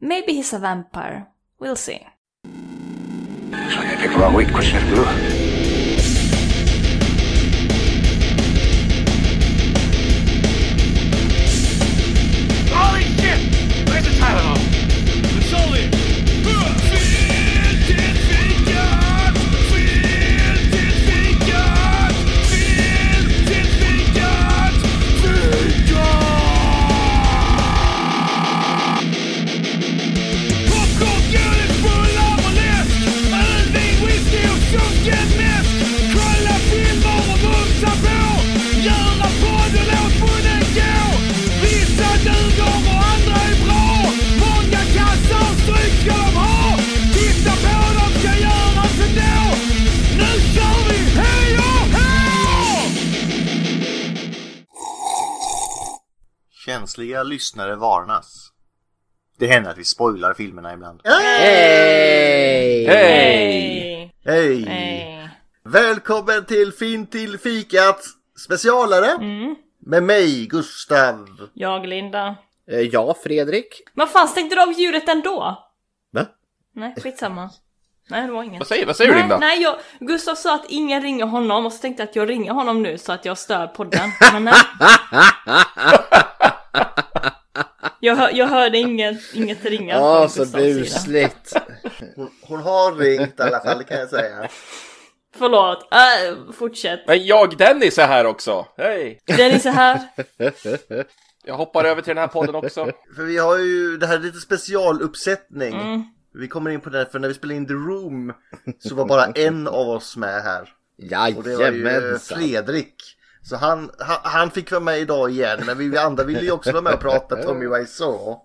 Maybe he's a vampire. We'll see. Känsliga lyssnare varnas. Det händer att vi spoilar filmerna ibland. Hej! Hej! Hej! Hej! Välkommen till Fin till fikat specialare med mig Gustav. Jag, Linda. Eh, Ja, Fredrik. Vad fan, stängde du av ljudet ändå? Va? Nej, skitsamma. Nej, det var inget. Vad säger, vad säger du nej, Linda? nej, jag, Gustav sa att ingen ringer honom och så tänkte jag att jag ringer honom nu så att jag stör podden. Men nej. Jag, hör, jag hörde inget, inget ringa Ja, från så busligt. Hon, hon har ringt i alla fall kan jag säga. Förlåt, äh, fortsätt. Men jag, Dennis, är här också. Hej! Dennis är här. Jag hoppar över till den här podden också. För vi har ju, det här är lite specialuppsättning. Mm. Vi kommer in på det för när vi spelade in The Room så var bara en av oss med här. Och det var ju Jajamensan. Fredrik. Så han, han, han fick vara med idag igen, men vi andra ville ju också vara med och prata Tommy Wiseau.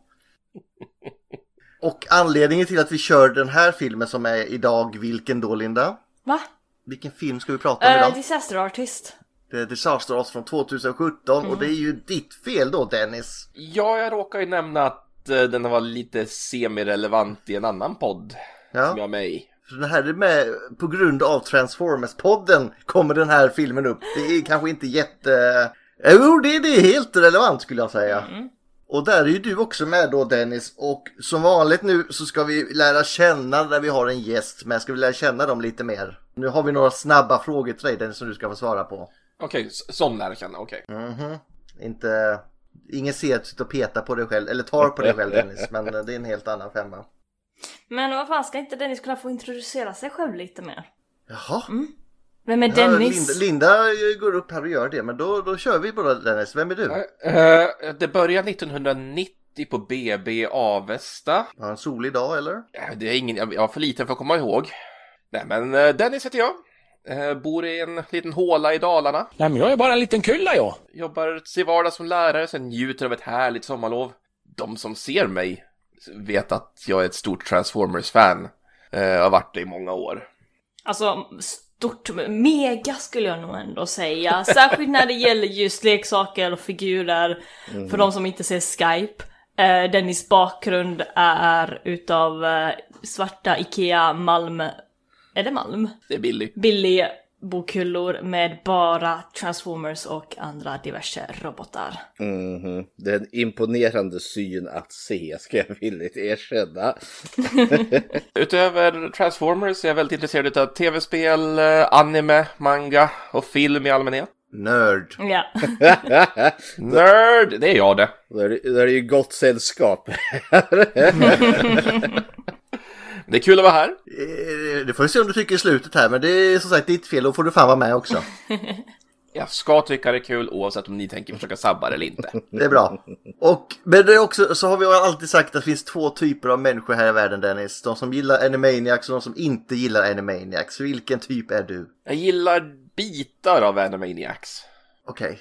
Och anledningen till att vi kör den här filmen som är idag, vilken då Linda? Va? Vilken film ska vi prata om Uh, idag? disaster artist. Det är Disaster Artist från 2017 och det är ju ditt fel då Dennis. Ja, jag råkar ju nämna att eh, den var lite semi-relevant i en annan podd som jag Ja, är med i. för den här är med på grund av Transformers-podden kommer den här filmen upp. Det är kanske inte jätte... Jo, det, det är helt relevant skulle jag säga. Och där är ju du också med då Dennis och som vanligt nu så ska vi lära känna när vi har en gäst men ska vi lära känna dem lite mer. Nu har vi några snabba frågor till dig Dennis som du ska få svara på. Okej, s- sån lära känna, okej. Mhm. Inte... Ingen ser att du sitter och petar på dig själv, eller tar på dig själv Dennis, men det är en helt annan femma. Men vad fan, ska inte Dennis kunna få introducera sig själv lite mer? Jaha. Vem är Ja, Dennis? Linda, Linda går upp här och gör det, men då, då kör vi bara Dennis. Vem är du? Eh, det började 1990 på BB Avesta. Har en solig dag eller? Eh, Det är ingen, jag var för liten för att komma ihåg. Nej, men Dennis heter jag. Bor i en liten håla i Dalarna. Nej men jag är bara en liten kulla jag. Jobbar till vardags som lärare, sen njuter av ett härligt sommarlov. De som ser mig vet att jag är ett stort Transformers-fan. Eh, har varit det i många år. Alltså, stort, mega skulle jag nog ändå säga. Särskilt när det gäller just leksaker och figurer. För de som inte ser Skype. Eh, Dennis bakgrund är utav eh, svarta Ikea Malm... Är det Malm? Det är Billy. Billig bokhyllor med bara Transformers och andra diverse robotar. Mhm. Det är en imponerande syn att se, ska jag villigt erkänna. Utöver Transformers är jag väldigt intresserad av tv-spel, eh, anime, manga och film i allmänhet. Nörd. Ja. Nörd! Det är jag det. Då är det, då är det ju gott sällskap. Det är kul att vara här. Eh, Det får vi se om du tycker i slutet här, men det är som sagt ditt fel. Då får du fan vara med också. Jag ska tycka det är kul oavsett om ni tänker försöka sabba det eller inte. Det är bra. Och men det är också, så har vi alltid sagt att det finns två typer av människor här i världen Dennis. De som gillar Animaniacs och de som inte gillar Animaniacs. Vilken typ är du? Jag gillar bitar av Animaniacs. Okej,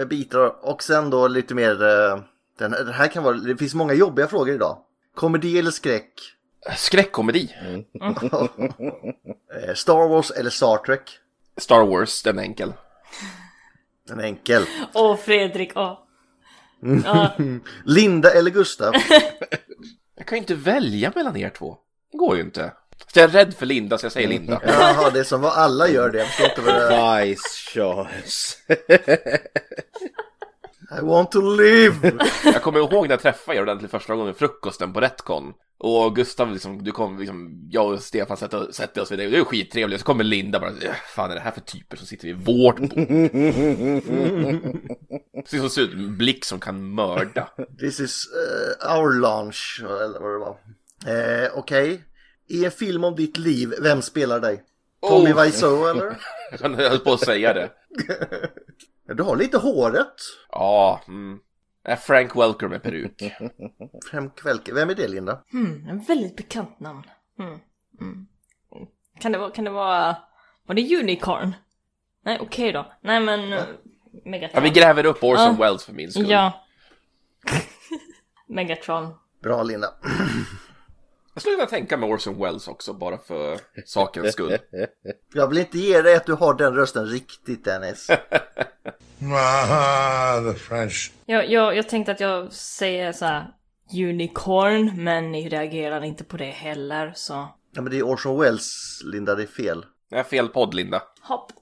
eh, bitar och sen då lite mer... eh, den här kan vara, det finns många jobbiga frågor idag. Komedi eller skräck? Skräckkomedi. Eh, Star Wars eller Star Trek? Star Wars, den är enkel. Den är enkel. Åh Fredrik, åh. Ja, Linda eller Gustav? Jag kan ju inte välja mellan er två. Det går ju inte. Så jag är rädd för Linda så jag säger Linda. Jaha, det är som vad alla gör det. Jag förstår inte vad det är. Wise choice. I want to live! Jag kommer ihåg när jag träffade er ordentligt första gången, frukosten på Retcon. Och Gustav, liksom, du kom, liksom, jag och Stefan sätter, sätter oss vid det, det är skittrevligt. Så kommer Linda bara, "Äh, fan är det här för typer som sitter vid vårt bord? Ser som ser ut, en blick som kan mörda. This is eh, our lunch, eller vad det var. Eh, Okej. I en film om ditt liv, vem spelar dig? Tommy Oh. Wiseau eller? Jag höll på att säga det. Ja, Du har lite håret. Ja, mm. Är Frank Welker med peruk. Frank Welker. Vem är det Linda? Hmm, en väldigt bekant namn. Hmm. Mm. Kan det vara, kan det vara, var det Unicorn? Nej, okej då. Nej men, uh, Megatron. Ja, vi gräver upp Orson Ja. Welles för min skull. Ja. Megatron. Bra Linda. Jag skulle kunna tänka mig Orson Welles också, bara för sakens skull. Jag vill inte ge dig att du har den rösten riktigt Dennis. Ah, the French. Jag, jag, jag tänkte att jag säger så här unicorn, men ni reagerar inte på det heller, så Ja men det är Orson Welles Linda, det är fel. Det är fel podd, Linda. hopp.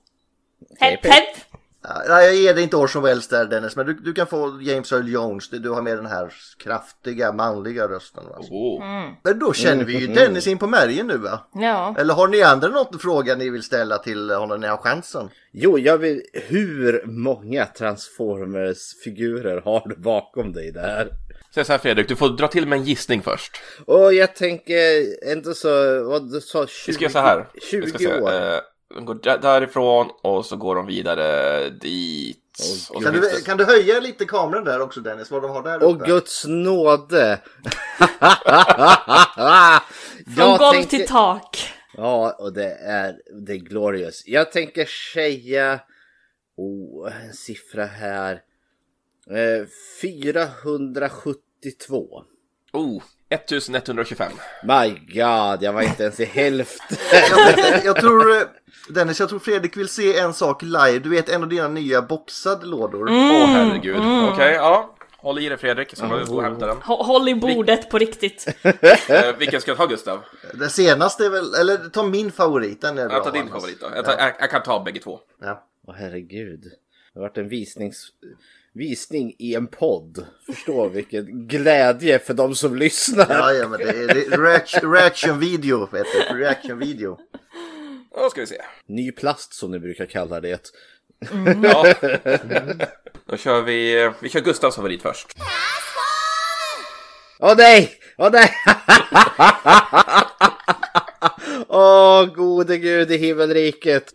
Hepp hepp! Ja, Nej, jag ger dig inte Orson Welles där Dennis, men du, du kan få James Earl Jones. Du, har med den här kraftiga manliga rösten. Va? Oh. Men då känner vi ju Dennis in på märgen nu va? Ja. Eller har ni andra något fråga ni vill ställa till honom när ni har chansen? Jo, jag vill... Hur många Transformers-figurer har du bakom dig där? Säg så här Fredrik, du får dra till med en gissning först. Och jag tänker ändå så... Vad du sa? 20, Vi ska göra så här. 20 Vi ska år? eh, de går där- därifrån och så går de vidare dit. Så Kan du, kan du höja lite kameran där också Dennis, vad de har där Åh guds nåde! Från golv tänker- till tak. Ja, och det är, det är glorious. Jag tänker säga... Oh, en siffra här. Eh, 472. Oh, 1125. My God, jag var inte ens i hälften. jag, jag tror, Dennis, jag tror Fredrik vill se en sak live. Du vet en av dina nya boxade lådor. Åh herregud. Okej, ja. Håll i dig Fredrik, så jag gå och hämta den. Hå- Håll i bordet på riktigt. Eh, vilken ska jag ta Gustav? Det senaste är väl, eller ta min favorit, den är bra. Jag tar din annars. favorit då. Jag, tar, jag, jag kan ta bägge två. Ja. Åh herregud. Det har varit en visnings... visning i en podd. Förstå vilken glädje för de som lyssnar. Ja, ja, men det är, det är reaction, reaction video, vet du. Reaction video. Då ska vi se. Ny plast som ni brukar kalla det. Ja. Då kör vi, vi kör Gustavs favorit först. Åh nej! Åh nej! Åh gode gud i himmelriket.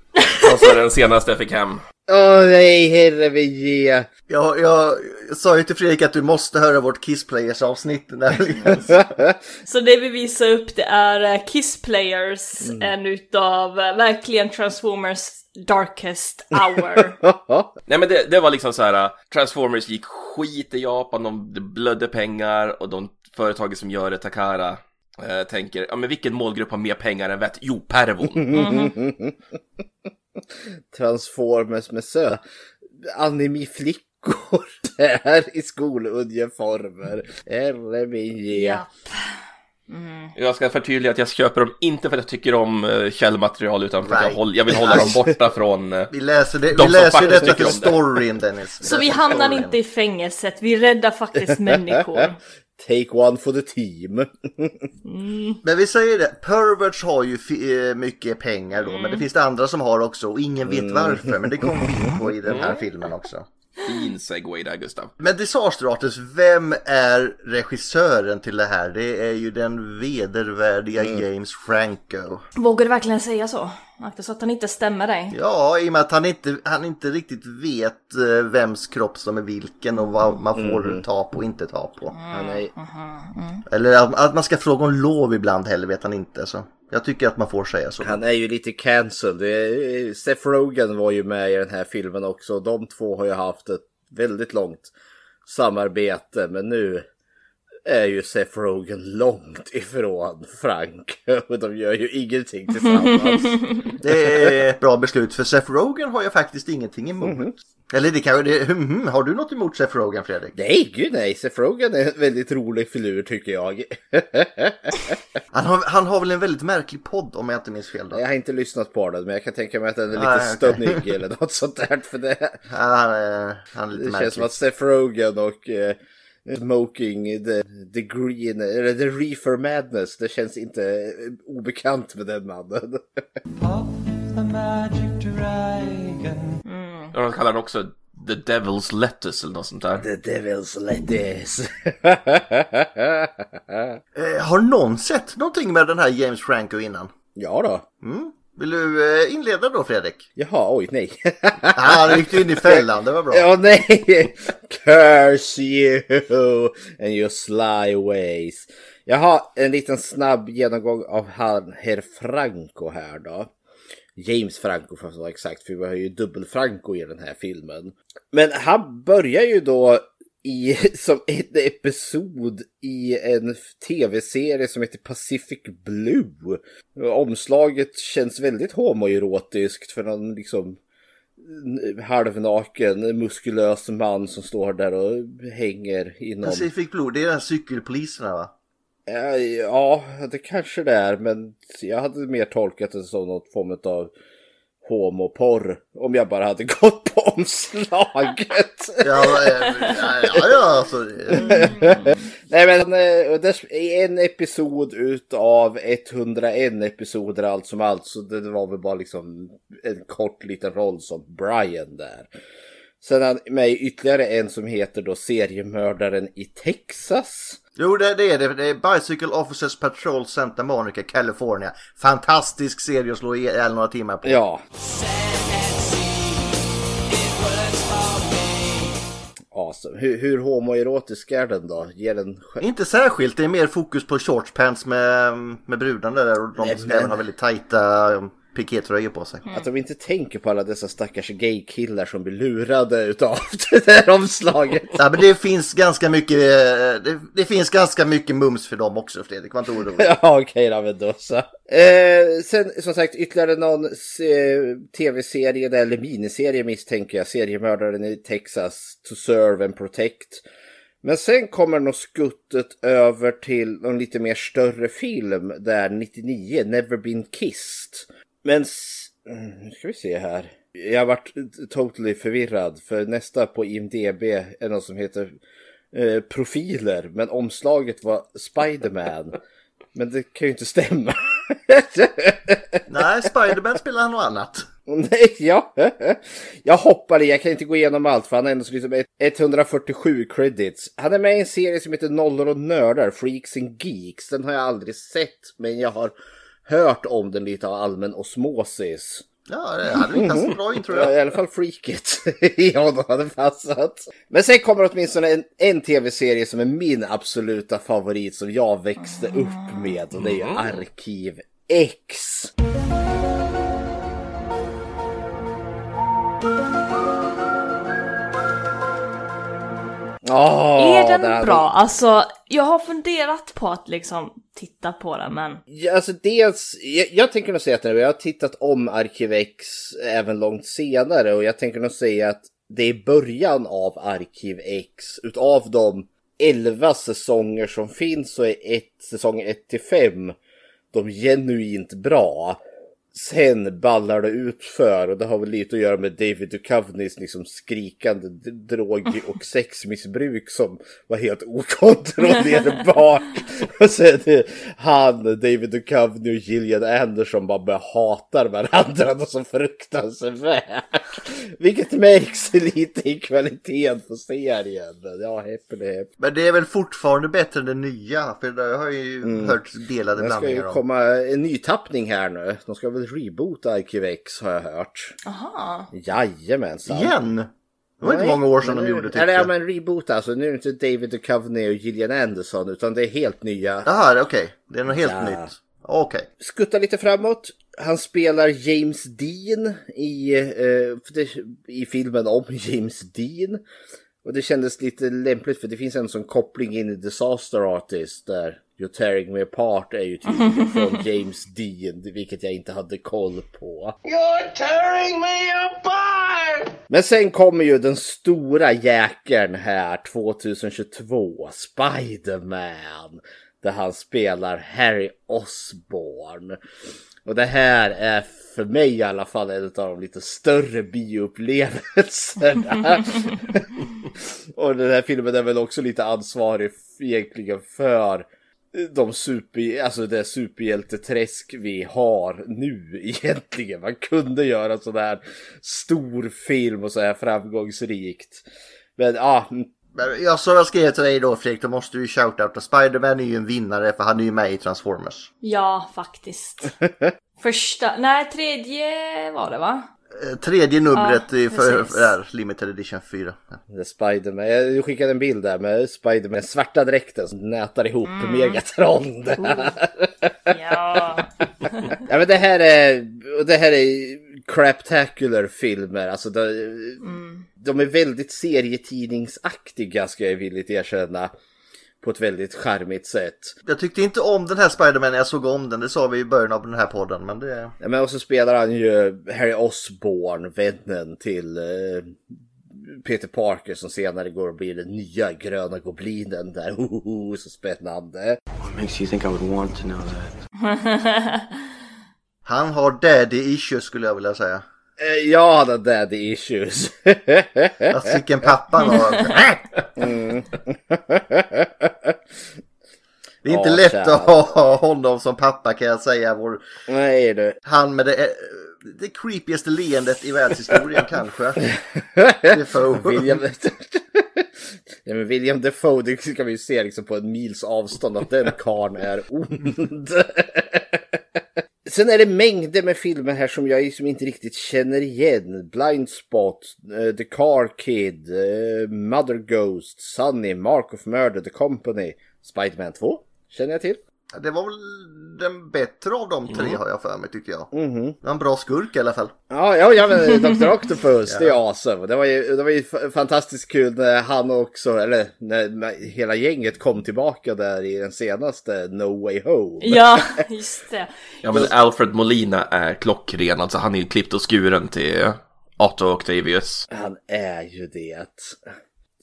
Och så den senaste jag fick hem. Åh nej, herre vi ge. Jag, jag sa ju till Fredrik att du måste höra vårt Kiss Players avsnitt. nämligen. Så det vi visar upp det är eh, Kiss Players, en utav eh, verkligen Transformers darkest hour. Nej men det, det var liksom så här. Transformers gick skit i Japan, de blödde pengar och de företaget som gör det, Takara, eh, tänker, ja men vilken målgrupp har mer pengar än vett? Jo, pervon. Transformers med sö. Animiflickor där i skoluniformer. Herre min ja. Jag ska förtydliga att jag köper dem inte för att jag tycker om eh, källmaterial utan för att jag, Right. håll, jag vill hålla dem borta från... eh, Vi läser, det, De vi läser detta för det. storyn Dennis. Så vi hamnar storyn. inte i fängelset, vi räddar faktiskt människor. Take one for the team. Men vi säger det, perverts har ju eh, mycket pengar då, Mm. men det finns det andra som har också och ingen vet varför. Men det kommer vi in på i den Mm. här filmen också. Fin segway där Gustav. Men Disaster Artist, vem är regissören till det här? Det är ju den vedervärdiga Mm. James Franco. Vågar du verkligen säga så? Akta så att han inte stämmer dig. Ja, i och med att han inte, han inte riktigt vet eh, vems kropp som är vilken och vad man får ta på och inte ta på. Han är, Eller att, att man ska fråga om lov ibland heller vet han inte. Så jag tycker att man får säga så. han är ju lite cancelled. Är- Seth Rogen var ju med i den här filmen också. De två har ju haft ett väldigt långt samarbete. Men nu är ju Seth Rogen långt ifrån Frank. Och de gör ju ingenting tillsammans. Det är ett bra beslut för Seth Rogen har jag faktiskt ingenting emot. Eller det kan det, hmm, har du något emot Seth Rogen Fredrik? nej, gud nej. Seth Rogen är en väldigt rolig filur tycker jag. Han har, han har väl en väldigt märklig podd om jag inte minns fel då. Jag har inte lyssnat på den men jag kan tänka mig att den är lite Nej, okej. stunnig eller något sånt där. För det, han, är, han är lite det märklig. känns som att Seth Rogen och eh, Smoking the, the Green, eller The Reefer Madness, det känns inte eh, obekant med den mannen. Ja, De kallar den också The Devil's Lettuce eller något sånt där. The Devil's Lettuce. Eh, har någon sett någonting med den här James Franco innan? ja då. Vill du eh, inleda då Fredrik? Jaha, oj nej. Ah, nu gick du in i fällan, det var bra. Ja, nej! Curse you and your sly ways. Jag har en liten snabb genomgång av han herr Franco här då. James Franco för att vara exakt, för vi har ju dubbel Franco i den här filmen. Men han börjar ju då i, som en episod i en tv-serie som heter Pacific Blue. Omslaget känns väldigt homoerotiskt för någon liksom halvnaken, muskulös man som står där och hänger inom... Pacific Blue, det är cykelpoliserna va? Ja, ja, det kanske det är, men jag hade mer tolkat det som något form av homoporr. Om jag bara hade gått på omslaget. Ja, ja, ja alltså. eh, Nej men eh, i en episod utav 101 episoder allt som allt så det var väl bara liksom en kort liten roll som Brian där. Sen han med ytterligare en som heter då seriemördaren i Texas. Jo, det, det är det. Det är Bicycle Officers Patrol Santa Monica, California. Fantastisk serie att slå ihjäl några timmar på. Ja. Awesome. Hur, hur homoerotisk är den då? Ger den... Inte särskilt, det är mer fokus på shorts pants med, med brudarna där och de men- även ha väldigt tajta um, pikétröjor på sig. Att de inte tänker på alla dessa stackars gaykillar som blir lurade utav det där omslaget. Ja, men det finns ganska mycket, eh, det, det finns ganska mycket mums för dem också Fredrik, var inte orolig. Ja, okej då, men då så. Eh, sen som sagt ytterligare någon eh, tv-serie eller miniserie misstänker jag. Seriemördaren i Texas, To Serve and Protect. Men sen kommer nog skuttet över till någon lite mer större film där 99, Never Been Kissed. Men mm, nu ska vi se här. Jag har varit totally förvirrad för nästa på IMDB är något som heter eh, profiler. Men omslaget var Spiderman. Men det kan ju inte stämma. Nej, Spiderman spelar han något annat. Nej, ja. Jag hoppar i, jag kan inte gå igenom allt för han har ändå liksom ett- 147 credits. Han är med i en serie som heter Nollor och Nördar, Freaks and Geeks. Den har jag aldrig sett, men jag har hört om den lite av allmän osmosis. Ja, det hade vi passat bra in tror Ja, jag. i alla fall Freaket. ja, då hade passat. Men sen kommer åtminstone en, en tv-serie som är min absoluta favorit som jag växte upp med och det är ju Arkiv X. Åh, är den bra? Alltså, jag har funderat på att liksom tittat på den men... Ja, alltså dels, jag, jag tänker nog säga att jag har tittat om Arkiv X även långt senare och jag tänker nog säga att det är början av Arkiv X. Utav de 11 säsonger som finns så är ett, säsong 1 till 5 de genuint bra. Sen ballar det ut för och det har väl lite att göra med David Duchovnys liksom skrikande drog och sexmissbruk som var helt okontrollerbart. och sen eh, han, David Duchovny och Gillian Anderson bara börjar hata varandra något så fruktansvärt. Vilket märks lite i kvaliteten på serien. Ja, häpple häpp. Men det är väl fortfarande bättre än det nya, för det har jag ju hört delade Det ska ju blandningar om. komma en ny tappning här nu. De ska väl reboota Arkiv X har jag hört. Aha. Jajamensan. Igen? Det var inte Nej, många år sedan de gjorde tyckte jag. men reboot alltså. Nu är det inte David Duchovny och Gillian Anderson utan det är helt nya. Jaha, okej. Det är något helt Ja. nytt. Okej. Skutta lite framåt. Han spelar James Dean i, eh, i filmen om James Dean. Och det kändes lite lämpligt för det finns en sån koppling in i Disaster Artist där You're tearing me apart är ju tydligen från James Dean, vilket jag inte hade koll på. You're tearing me apart! Men sen kommer ju den stora jäkeln här 2022, Spider-Man. Där han spelar Harry Osborn. Och det här är för mig i alla fall en av de lite större bioupplevelserna. och den här filmen är väl också lite ansvarig egentligen för de super, alltså det superhjälteträsk vi har nu egentligen. Man kunde göra sån här stor film och så här framgångsrikt. Men ja, Men jag, som jag skrev till dig då Fredrik, då måste du ju shoutouta. Spiderman är ju en vinnare för han är ju med i Transformers. Ja, faktiskt. Första, nej tredje var det va? Eh, Tredje numret Ja, i för, för där, Limited Edition 4. det är Spiderman. Jag skickade en bild där med Spiderman, svarta dräkten som nätar ihop Megatron där. Ja. Ja men det här är, det här är craptacular filmer. Alltså de, de är väldigt serietidningsaktiga ska jag villigt erkänna. På ett väldigt charmigt sätt. Jag tyckte inte om den här Spiderman när jag såg om den, det sa vi i början av den här podden. Men det... Ja, men och så spelar han ju Harry Osborn, vännen till eh, Peter Parker som senare går och blir den nya gröna goblinen där. Hohoho, så spännande. What makes you think I would want to know that? Han har daddy issues skulle jag vilja säga. Eh, ja, han har daddy issues. Alltså vilken pappa han har. Det är inte Ja, lätt att ha honom som pappa kan jag säga. Vår, Nej du. han med det, eh, det creepigaste leendet i världshistorien kanske. Defoe. William... Nej, men William Defoe, det ska vi ju se liksom på en mils avstånd att den karln är ond. Sen är det mängder med filmer här som jag liksom inte riktigt känner igen. Blind Spot, uh, The Car Kid, uh, Mother Ghost, Sunny, Mark of Murder, The Company, Spiderman 2 känner jag till. Det var väl den bättre av de tre har jag för mig tycker jag. Det var en bra skurk i alla fall. Ja, ja, ja men Dr. Octopus, det är awesome. Det var ju, det var ju fantastiskt kul när han också, eller när hela gänget kom tillbaka där i den senaste No Way Home. ja, just det. Ja men Alfred Molina är klockren, alltså han är ju klippt och skuren till Otto Octavius. Han är ju det.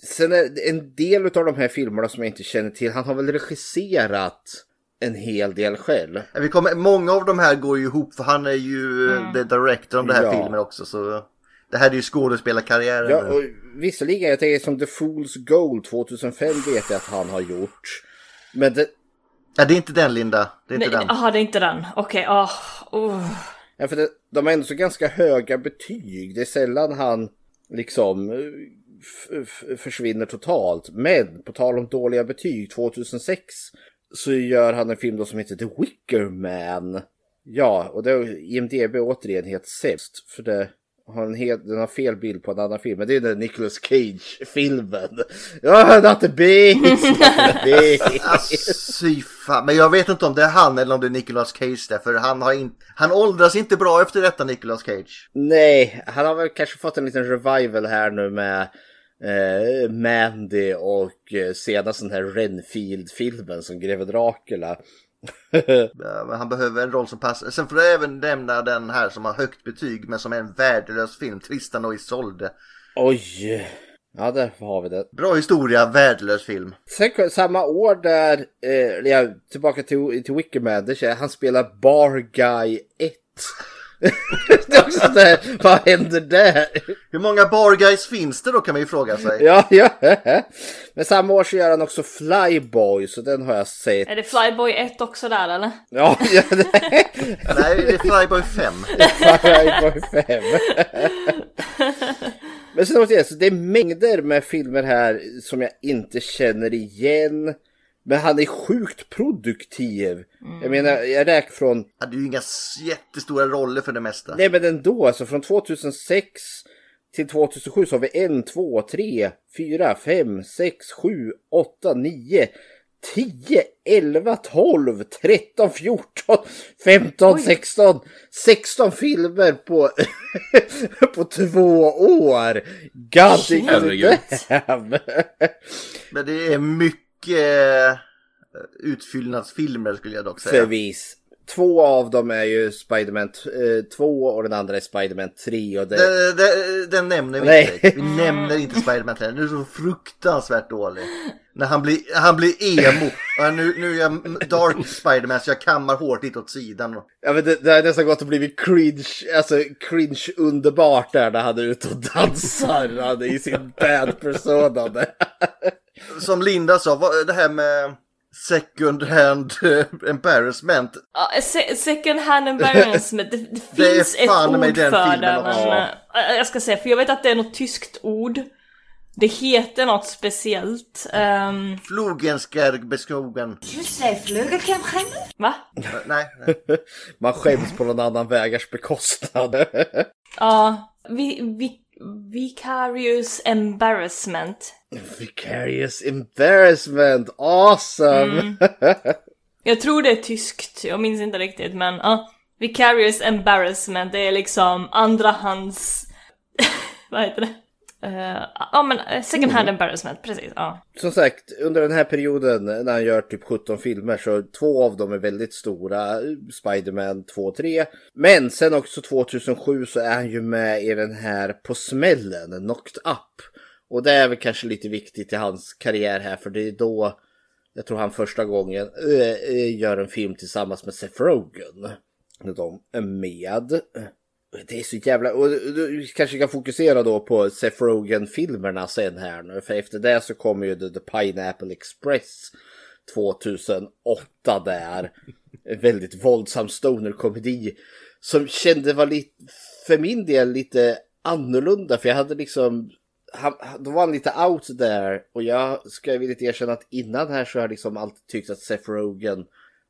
Sen är en del av de här filmerna som jag inte känner till, han har väl regisserat en hel del själv. Vi kommer, många av de här går ju ihop för han är ju the director om det här Ja. filmen också. Så det här är ju skådespelarkarriären. Ja, och visserligen, jag tänker som The Fool's Gold 2005 vet jag att han har gjort. Men det, ja, det är inte den Linda. Det är inte Nej, den. Jaha, det är inte den. Okej, ah, oh. Ja, för det, de har ändå så ganska höga betyg. Det är sällan han liksom eh, försvinner totalt. Men på tal om dåliga betyg 2006 så gör han en film då som heter The Wicker Man. Ja, och det är IMDB återigen helt sämst. För det har en helt, den har fel bild på en annan film. Men det är den Nicolas Cage-filmen. Ja, not the beast! Not the beast. Fan. Men jag vet inte om det är han eller om det är Nicolas Cage där. För han har inte... Han åldras inte bra efter detta Nicolas Cage. Nej, han har väl kanske fått en liten revival här nu med eh, Mandy och eh, senast den här Renfield-filmen som greve Dracula. Ja, Han behöver en roll som passar. Sen får jag även nämna den här som har högt betyg men som är en värdelös film. Tristan och Isolde. Oj! Ja, där har vi det. Bra historia, värdelös film. Sen samma år där, eh, ja, tillbaka till, till ser- han spelar Bar Guy 1. det är också det, vad händer där? Hur många bar guys finns det då kan man ju fråga sig. Ja, ja. Men samma år så gör han också Flyboy, så den har jag sett. Är det Flyboy 1 också där eller? Ja, ja det Nej, det är Flyboy 5. Flyboy 5. Men sen återigen, så det är mängder med filmer här som jag inte känner igen. Men han är sjukt produktiv. Jag menar, jag räknar från, hade ju inga jättestora roller för det mesta. nej men ändå, alltså från 2006 till 2007 så har vi en, två, tre, fyra, fem, sex, sju, åtta, nio, 10, 11, 12, 13, 14, 15, 16, 16 filmer på, på två år. God Herregud. damn. Men det är mycket eh, utfyllnadsfilmer skulle jag dock säga. Förvis. Två av dem är ju Spiderman 2 och den andra är Spiderman 3. Och det... Den, den, den nämner vi Nej. inte. Vi nämner inte Spiderman 3. Den är så fruktansvärt dålig. När han blir, han blir emo. Ja, nu, nu är jag dark Spiderman så jag kammar hårt lite åt sidan. Ja, men det, det har nästan gått att bli cringe, alltså cringe underbart där när han är ute och dansar han är i sin bad persona. Som Linda sa, det här med second hand eh, embarrassment. Ja, se- second hand embarrassment, det, det Det finns ett fan med ord den för filmen det. Men, eh, jag ska säga, för jag vet att det är något tyskt ord. Det heter något speciellt. Um, Flogenskergbeskogen. Tu sais vleugelklemgrendel? va? Eh, Nej, nej. Man skäms på någon annan vägars bekostnad. Ja, vi, vi, vicarious embarrassment. Vicarious embarrassment, awesome! Jag tror det är tyskt, jag minns inte riktigt men ja. vicarious embarrassment, det är liksom andrahands... Vad heter det? Eh, Ja men eh, second hand embarrassment, precis. Ja. Som sagt, under den här perioden när han gör typ 17 filmer så två av dem är väldigt stora. Spiderman 2 och 3. Men sen också 2007 så är han ju med i den här På smällen, Knocked Up. Och det är väl kanske lite viktigt i hans karriär här för det är då jag tror han första gången gör en film tillsammans med Seth Rogen. De är med. Det är så jävla... Och du kanske kan fokusera då på Seth Rogen-filmerna sen här nu. För efter det så kommer ju The, Pineapple Express 2008 där. En väldigt våldsam stoner-komedi. Som kände var lite, för min del lite annorlunda. För jag hade liksom... Han, då var han lite out there. Och jag ska villigt erkänna att innan här så har jag liksom alltid tyckt att Seth Rogen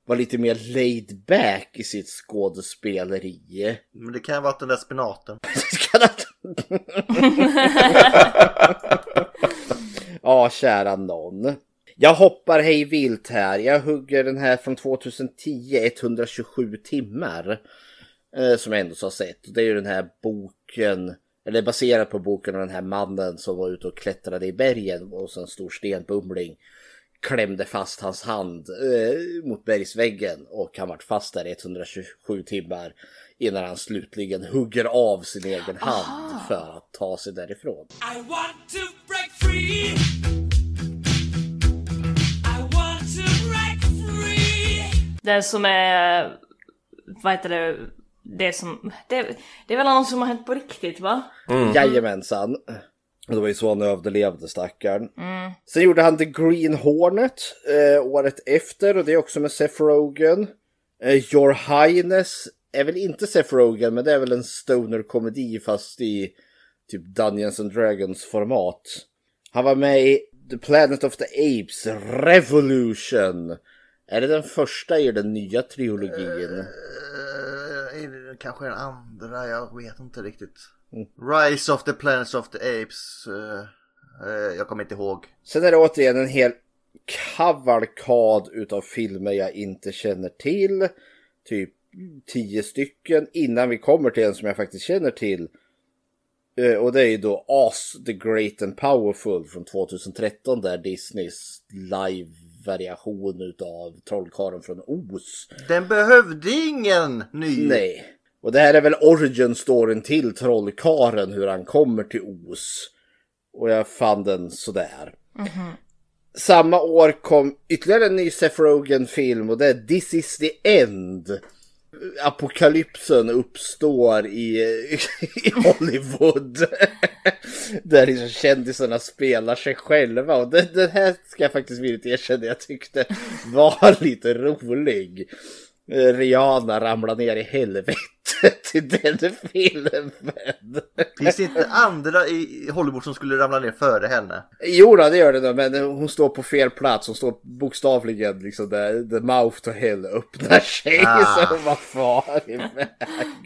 var lite mer laid back i sitt skådespeleri. Men det kan ha varit den där spenaten. Ja, kära någon. Jag hoppar hej vilt här. Jag hugger den här från 2010, 127 timmar. Eh, som jag ändå har sett. Det är ju den här boken, eller baserat på boken om den här mannen som var ute och klättrade i bergen och en stor stenbumling klämde fast hans hand eh, mot bergsväggen och han vart fast där i 127 timmar innan han slutligen hugger av sin egen hand för att ta sig därifrån. I want to break free. I want to break free. Det som är, vad heter det, det som, det, det är väl något som har hänt på riktigt va? Jajamensan. Och det var ju så han överlevde stackaren. Sen gjorde han The Green Hornet eh, året efter och det är också med Seth Rogen. Eh, Your Highness är väl inte Seth Rogen men det är väl en stoner-komedi fast i typ Dungeons and Dragons format. Han var med i The Planet of the Apes Revolution. Är det den första i den nya trilogin? Det kanske den andra, jag vet inte riktigt. Rise of the Planets of the Apes. eh, eh, jag kommer inte ihåg. Sen är det återigen en hel kavalkad utav filmer jag inte känner till. Typ tio stycken innan vi kommer till en som jag faktiskt känner till. Eh, Och det är ju då As the Great and Powerful från 2013 där Disneys live-variation utav Trollkarlen från Oz. Den behövde ingen ny. Nej. Och det här är väl origin-storyn till Trollkaren hur han kommer till Oz. Och jag fann den sådär. Samma år kom ytterligare en ny Seth Rogen-film och det är This is the end. Apokalypsen uppstår i, i Hollywood. Där liksom kändisarna spelar sig själva. Och den, den här ska jag faktiskt villigt erkänna jag tyckte var lite rolig. Eh, Rihanna ramlar ner i helvetet i den filmen. Finns det inte andra i Hollywood som skulle ramla ner före henne? Jo då, det gör det nog, men hon står på fel plats. Hon står bokstavligen liksom där the mouth to hell öppnar sig. Ah. Så vad far iväg.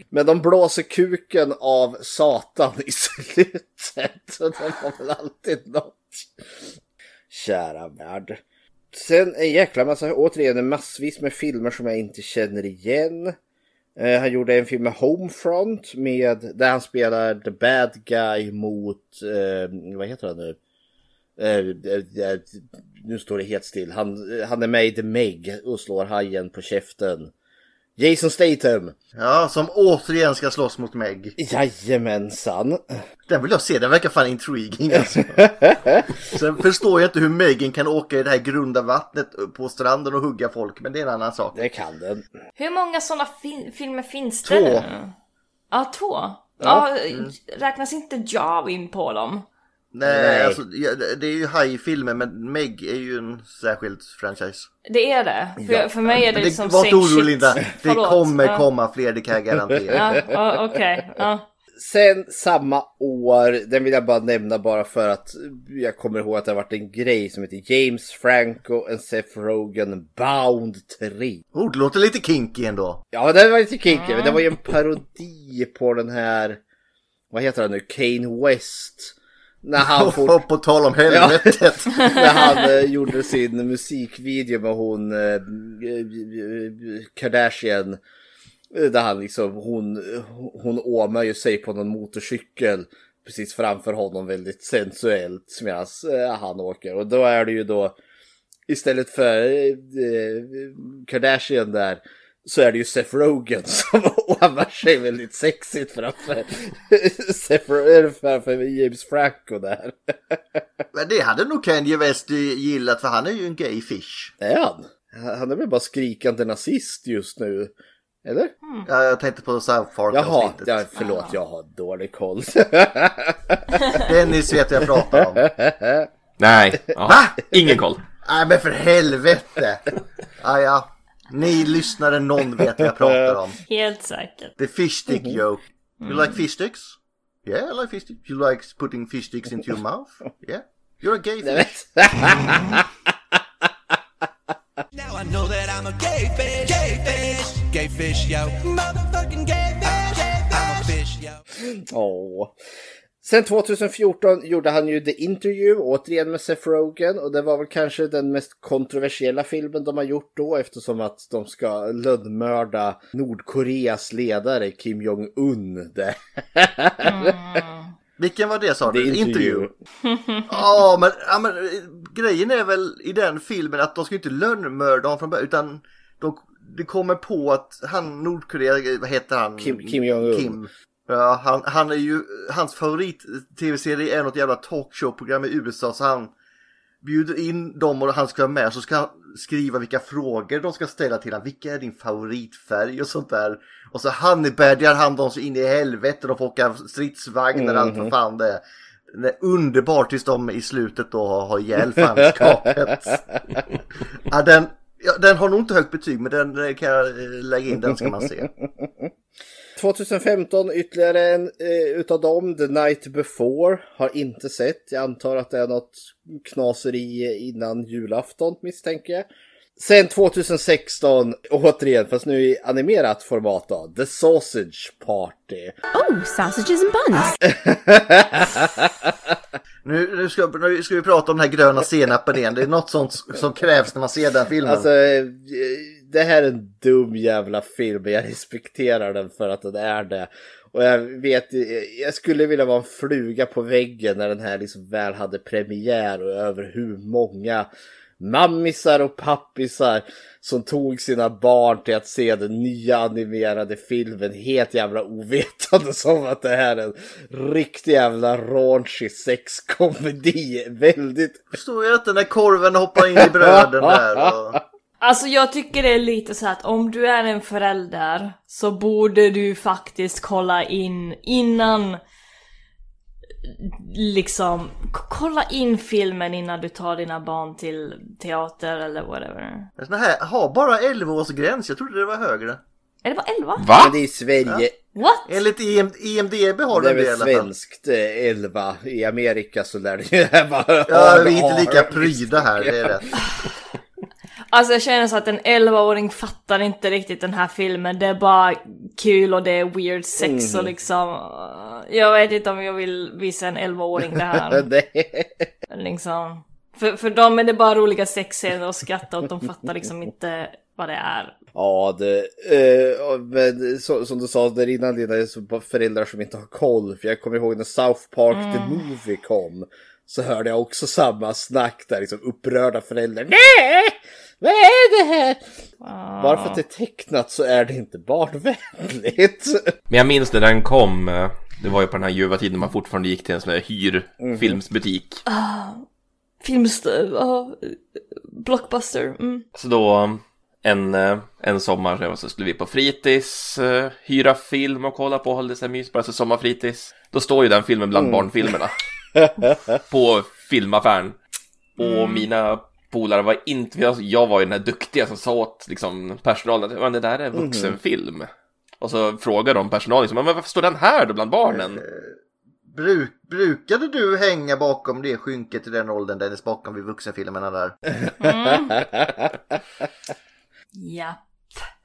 Men de blåser kuken av Satan i slutet. Så det var väl alltid något. Kära värld. Sen en jäkla massa, återigen en massvis med filmer som jag inte känner igen. Eh, han gjorde en film med Homefront med, där han spelar the bad guy mot, eh, vad heter han nu? Eh, eh, eh nu står det helt still. Han, eh, han är med i The Meg och slår hajen på käften. Jason Statham. Ja, som återigen ska slåss mot Meg. Jajamensan. Den vill jag se, den verkar fan intriguing alltså. Sen förstår jag inte hur Megan kan åka i det här grunda vattnet på stranden och hugga folk, men det är en annan sak. Det kan den. Hur många sådana fi- filmer finns Två. det nu? Ja, två. Ja, räknas inte Jaw in på dem? Nej, Nej. Alltså, det är ju high-filmer, men Meg är ju en särskild franchise. Det är det. För, Ja. för mig är det Men liksom var inte orolig. Linda, det Förlåt. kommer Ja. komma fler, det kan jag garantera. Ja, okej. Ja. Sen samma år, den vill jag bara nämna bara för att jag kommer ihåg att det har varit en grej som heter James Franco and Seth Rogen Bound 3. Oh, det låter lite kinky ändå. Ja, det var lite kinky, men det var ju en parodi på den här, vad heter han nu, Kane West. När han Och på tal om helvetet. när han eh, gjorde sin musikvideo med hon eh, eh, Kardashian. Där han liksom, hon, hon åmar ju sig på någon motorcykel precis framför honom väldigt sensuellt medan eh, han åker. Och då är det ju då istället för eh, Kardashian där så är det ju Seth Rogen som åmar sig väldigt sexigt framför, Seth, eller framför James Franco där. Men det hade nog Kanye West gillat, för han är ju en gay fish. Är han? Han är väl bara skrikande nazist just nu? Eller? Ja, jag tänkte på South Jaha, Park-avsnittet. ja, förlåt jag har dålig koll. Dennis vet vad jag pratar om. Nej, ja. Va? ingen koll. Nej men för helvete! Ah, ja. Ni lyssnare, någon vet vad jag pratar om. Helt säkert. The fish stick joke. You like fish sticks? Yeah, I like fish sticks. You like putting fish sticks into your mouth? Yeah. You're a gay fish. Now I know that I'm a gay fish. Gay fish. Gay fish, yo. Motherfucking gay fish. I'm a fish, yo. Åh. Sen 2014 gjorde han ju The Interview, återigen med Seth Rogen. Och det var väl kanske den mest kontroversiella filmen de har gjort då eftersom att de ska lönnmörda Nordkoreas ledare Kim Jong-Un. där. Vilken var det sa The du? Interview. Ja, men, ja, men grejen är väl i den filmen att de ska inte lönnmörda honom från början utan de, de kommer på att han Nordkorea, vad heter han? Kim- Kim Jong-Un. Kim. Ja, han, han är ju, hans favorit tv-serie är något jävla talkshow-program i USA så han bjuder in dem och han ska vara med så ska han skriva vilka frågor de ska ställa till honom. Vilka är din favoritfärg och sånt där. Och så honeybadgar han dem så in i helvete. De får åka stridsvagnar och allt vad fan det är. Underbart tills de i slutet då har, ihjäl fanskapet. ja, den, ja, den har nog inte högt betyg men den kan jag eh, lägga in, den ska man se. 2015 ytterligare en eh, utav dem, The Night Before, har inte sett. Jag antar att det är något knaseri innan julafton misstänker jag. Sen 2016, återigen, fast nu i animerat format då, The Sausage Party. Oh, sausages and buns. Nu, nu, ska, nu ska vi prata om den här gröna senapen igen. Det är något sånt som krävs när man ser den filmen. Alltså, eh, det här är en dum jävla film, men jag respekterar den för att den är det. Och jag vet, jag skulle vilja vara en fluga på väggen när den här liksom väl hade premiär och över hur många mammisar och pappisar som tog sina barn till att se den nya animerade filmen helt jävla ovetande som att det här är en riktig jävla raunchy sexkomedi. Väldigt Förstår jag inte när korven hoppar in i bröden där. Och... Alltså jag tycker det är lite så att om du är en förälder så borde du faktiskt kolla in innan liksom kolla in filmen innan du tar dina barn till teater eller whatever. Såna här har bara 11 års gräns. Jag trodde det var högre. Är det bara 11? Va? Men det är i Sverige. What? Enligt EM, EMDB har Det du är det i väl alla fall. svenskt eh, 11. I Amerika så lär det ju vara Ja, vi är inte lika pryda här, det är rätt. Alltså jag känner så att en 11-åring fattar inte riktigt den här filmen. Det är bara kul och det är weird sex och liksom... uh, Jag vet inte om jag vill visa en 11-åring det här. Liksom. För, för dem är det bara roliga sexscener och skratta åt, de fattar liksom inte vad det är. Ja, det, eh, men så, som du sa där innan Lina, det är föräldrar som inte har koll. För jag kommer ihåg när South Park the Movie kom. Så hörde jag också samma snack där, liksom upprörda föräldrar. Nej! Vad är det här? Bara för att det är tecknat så är det inte barnvänligt. Men jag minns när den kom, det var ju på den här ljuva tiden man fortfarande gick till en sån här hyrfilmsbutik. Filmstöv, ja, Blockbuster. Mm. Så då en, en sommar så skulle vi på fritids, eh, hyra film och kolla på, hålla det så mys, bara så sommarfritids. Då står ju den filmen bland barnfilmerna. på filmaffären. Och mina polare var inte, jag, jag var ju den här duktiga som sa åt liksom, personalen att "Men det där är vuxenfilm. Och så frågade de personalen, liksom, men varför står den här då bland barnen? Bruk, brukade du hänga bakom det skynket i den åldern Dennis, bakom vid vuxenfilmerna där? Ja.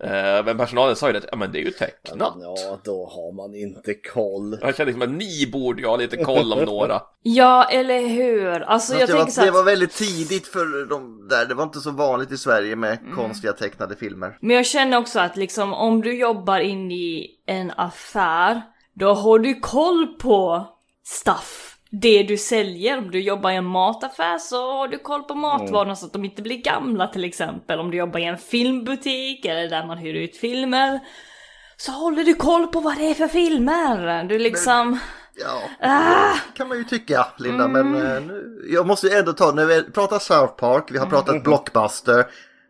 Eh, men personalen sa ju det, ja men det är ju tecknat. Ja, då har man inte koll. Jag kände liksom att ni borde ju ha lite koll om några. Ja, eller hur? Alltså jag det, var, det var att, väldigt tidigt för de där. Det var inte så vanligt i Sverige med Mm. konstiga tecknade filmer. men jag känner också att liksom om du jobbar in i en affär, då har du koll på stuff. Det du säljer, om du jobbar i en mataffär så har du koll på matvarorna så att de inte blir gamla till exempel. Om du jobbar i en filmbutik eller där man hyr ut filmer så håller du koll på vad det är för filmer. Du liksom... Ja, Ah! kan man ju tycka Linda. Men eh, nu, jag måste ju ändå ta, när vi pratar South Park, vi har pratat Blockbuster.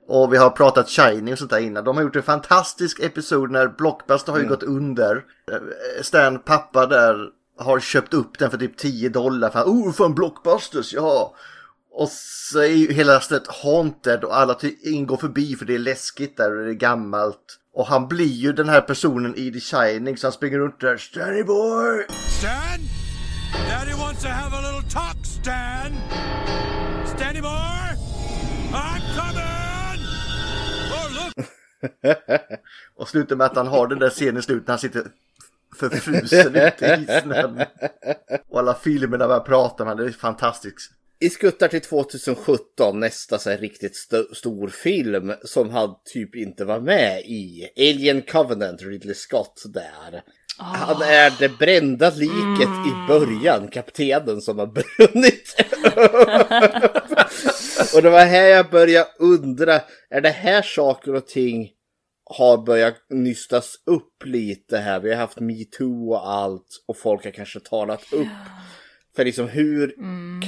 Och vi har pratat Shining och sånt där innan. De har gjort en fantastisk episod när Blockbuster har ju gått under. Eh, Stan pappa där har köpt upp den för typ 10 dollar. För, oh, från Blockbusters, ja. Och så är ju hela stället haunted och alla ingår förbi för det är läskigt där och det är gammalt. Och han blir ju den här personen i The Shining så han springer runt där. Stanny boy! Stan? Daddy wants to have a little talk, Stan. Stanny boy? I'm coming! Oh, look! Och slutar med att han har den där scenen i slutet när han sitter förfrusen ute i snön. Och alla filmerna börjar prata med det är fantastiskt. I skuttar till 2017, nästa så här riktigt st- stor film som han typ inte var med i. Alien Covenant, Ridley Scott där. Han är det brända liket i början, kaptenen som har brunnit Och det var här jag började undra, är det här saker och ting har börjat nystas upp lite här? Vi har haft metoo och allt och folk har kanske talat upp för liksom hur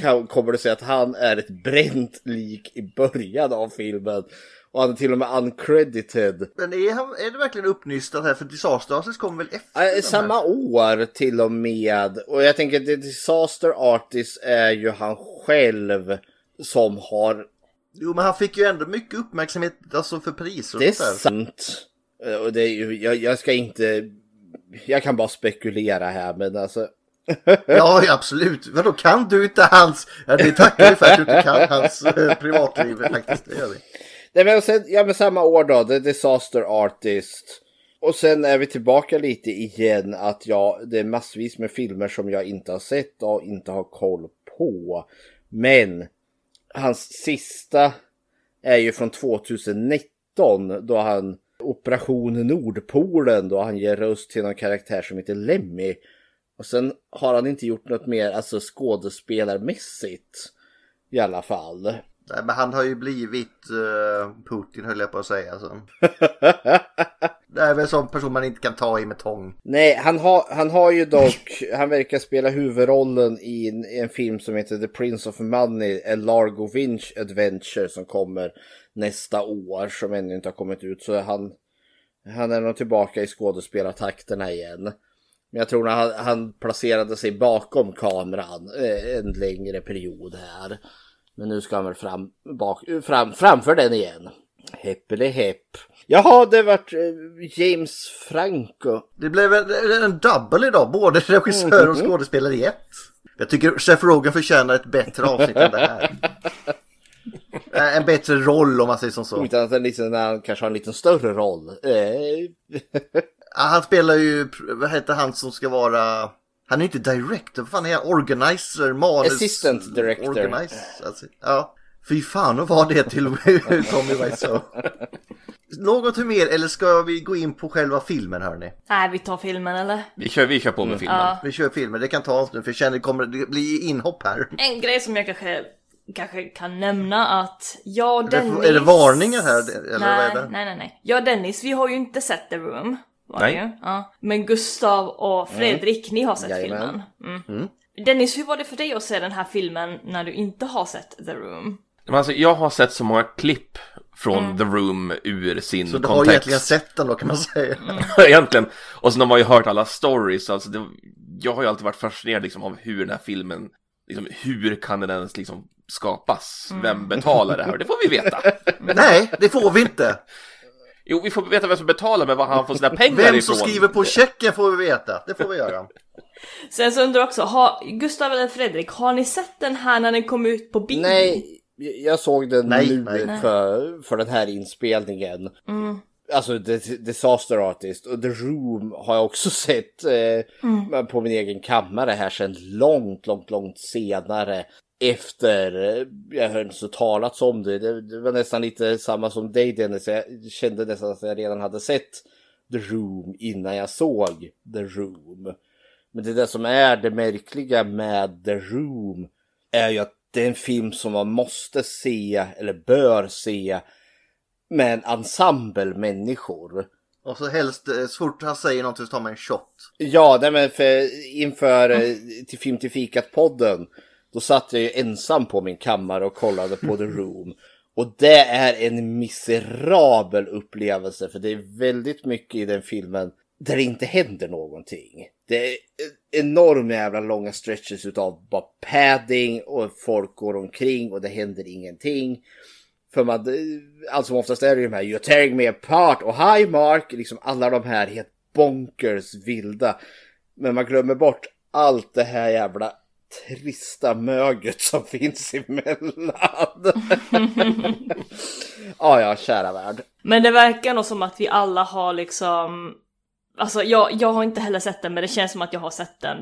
kan, kommer det sig att han är ett bränt lik i början av filmen? Och han är till och med uncredited. Men är, han, är det verkligen uppnystat här? För Disaster Artist kommer väl efter? Äh, samma år till och med. Och jag tänker att Disaster Artist är ju han själv som har... Jo men han fick ju ändå mycket uppmärksamhet alltså för priser Det är sant. Eh, Och det är ju, jag, jag ska inte... Jag kan bara spekulera här men alltså... Ja, absolut. Vadå kan du inte hans... Ja, det tackar vi för att du inte kan hans eh, privatliv faktiskt. Det gör vi. Nej men sen, ja men samma år då, The Disaster Artist. Och sen är vi tillbaka lite igen att ja, det är massvis med filmer som jag inte har sett och inte har koll på. Men hans sista är ju från 2019 då han Operation Nordpolen då han ger röst till någon karaktär som heter Lemmy. Och sen har han inte gjort något mer alltså skådespelarmässigt i alla fall. Nej, men han har ju blivit eh, Putin höll jag på att säga. Alltså. Det är väl en sån person man inte kan ta i med tång. Nej, han har, han har ju dock, han verkar spela huvudrollen i en, i en film som heter The Prince of Money, A Largo Winch Adventure som kommer nästa år som ännu inte har kommit ut. Så han, han är nog tillbaka i skådespelartakterna igen. Men jag tror när han, han placerade sig bakom kameran eh, en längre period här. Men nu ska han väl fram, bak, fram, framför den igen. Heppeli hepp. Jaha, det vart eh, James Franco. Det blev en, en double idag, både regissör och skådespelare i ett. Jag tycker Seth Rogen förtjänar ett bättre avsnitt än det här. Eh, En bättre roll om man säger som så. Utan att han, liksom, han kanske har en lite större roll. Eh, Han spelar ju, vad heter han som ska vara Han är ju inte director, vad fan är han? Organizer, manus... Assistant director. Organizer, alltså, ja. Fy fan och vad det till Tommy Wiseau. Något mer eller ska vi gå in på själva filmen hörni? Nej, vi tar filmen eller? Vi kör, vi kör på med filmen. Ja. Vi kör filmen, det kan ta oss nu för jag känner det kommer det blir inhopp här. En grej som jag kanske, kanske kan nämna att jag och Är det- Dennis... är det varningar här, eller vad nej, är det? Nej, nej, nej. Jag och Dennis, vi har ju inte sett The Room. Var Nej. Det ju. Ja. Men Gustav och Fredrik, ni har sett Jajamän. filmen. Mm. Dennis, hur var det för dig att se den här filmen när du inte har sett The Room? Men alltså, jag har sett så många klipp från The Room ur sin Så du har kontext. egentligen sett den då kan man säga. egentligen. Och sen har man ju hört alla stories. Alltså det, jag har ju alltid varit fascinerad liksom, av hur den här filmen, liksom, hur kan den ens liksom, skapas? Vem betalar det här? Det får vi veta. Nej, det får vi inte. Jo, vi får veta vem som betalar, men var han får sina pengar Vem ifrån. som skriver på checken får vi veta. Det får vi göra. Sen så undrar jag också, har, Gustav eller Fredrik, har ni sett den här när den kom ut på bio? Nej, jag såg den Nej, nu nej. För, för den här inspelningen. Alltså The Disaster Artist och The Room har jag också sett eh, på min egen kammare här sedan långt, långt, långt senare. Efter eh, jag hörde så talats om det. det. Det var nästan lite samma som dig Dennis. Jag kände nästan att jag redan hade sett The Room innan jag såg The Room. Men det där som är det märkliga med The Room är ju att det är en film som man måste se eller bör se med en ensemble människor. Och så helst, eh, så fort han säger någonting så tar man en shot. Ja, nej men för, inför eh, till Film till fikat-podden då satt jag ju ensam på min kammare och kollade på The Room. Och det är en miserabel upplevelse för det är väldigt mycket i den filmen där det inte händer någonting. Det är enorma jävla långa stretches utav bara padding och folk går omkring och det händer ingenting. För man, allt som oftast är det ju de här You're tearing me apart och Hi Mark, liksom alla de här helt bonkers vilda. Men man glömmer bort allt det här jävla trista möget som finns emellan. ja, ja, kära värld. Men det verkar nog som att vi alla har liksom Alltså jag, jag har inte heller sett den men det känns som att jag har sett den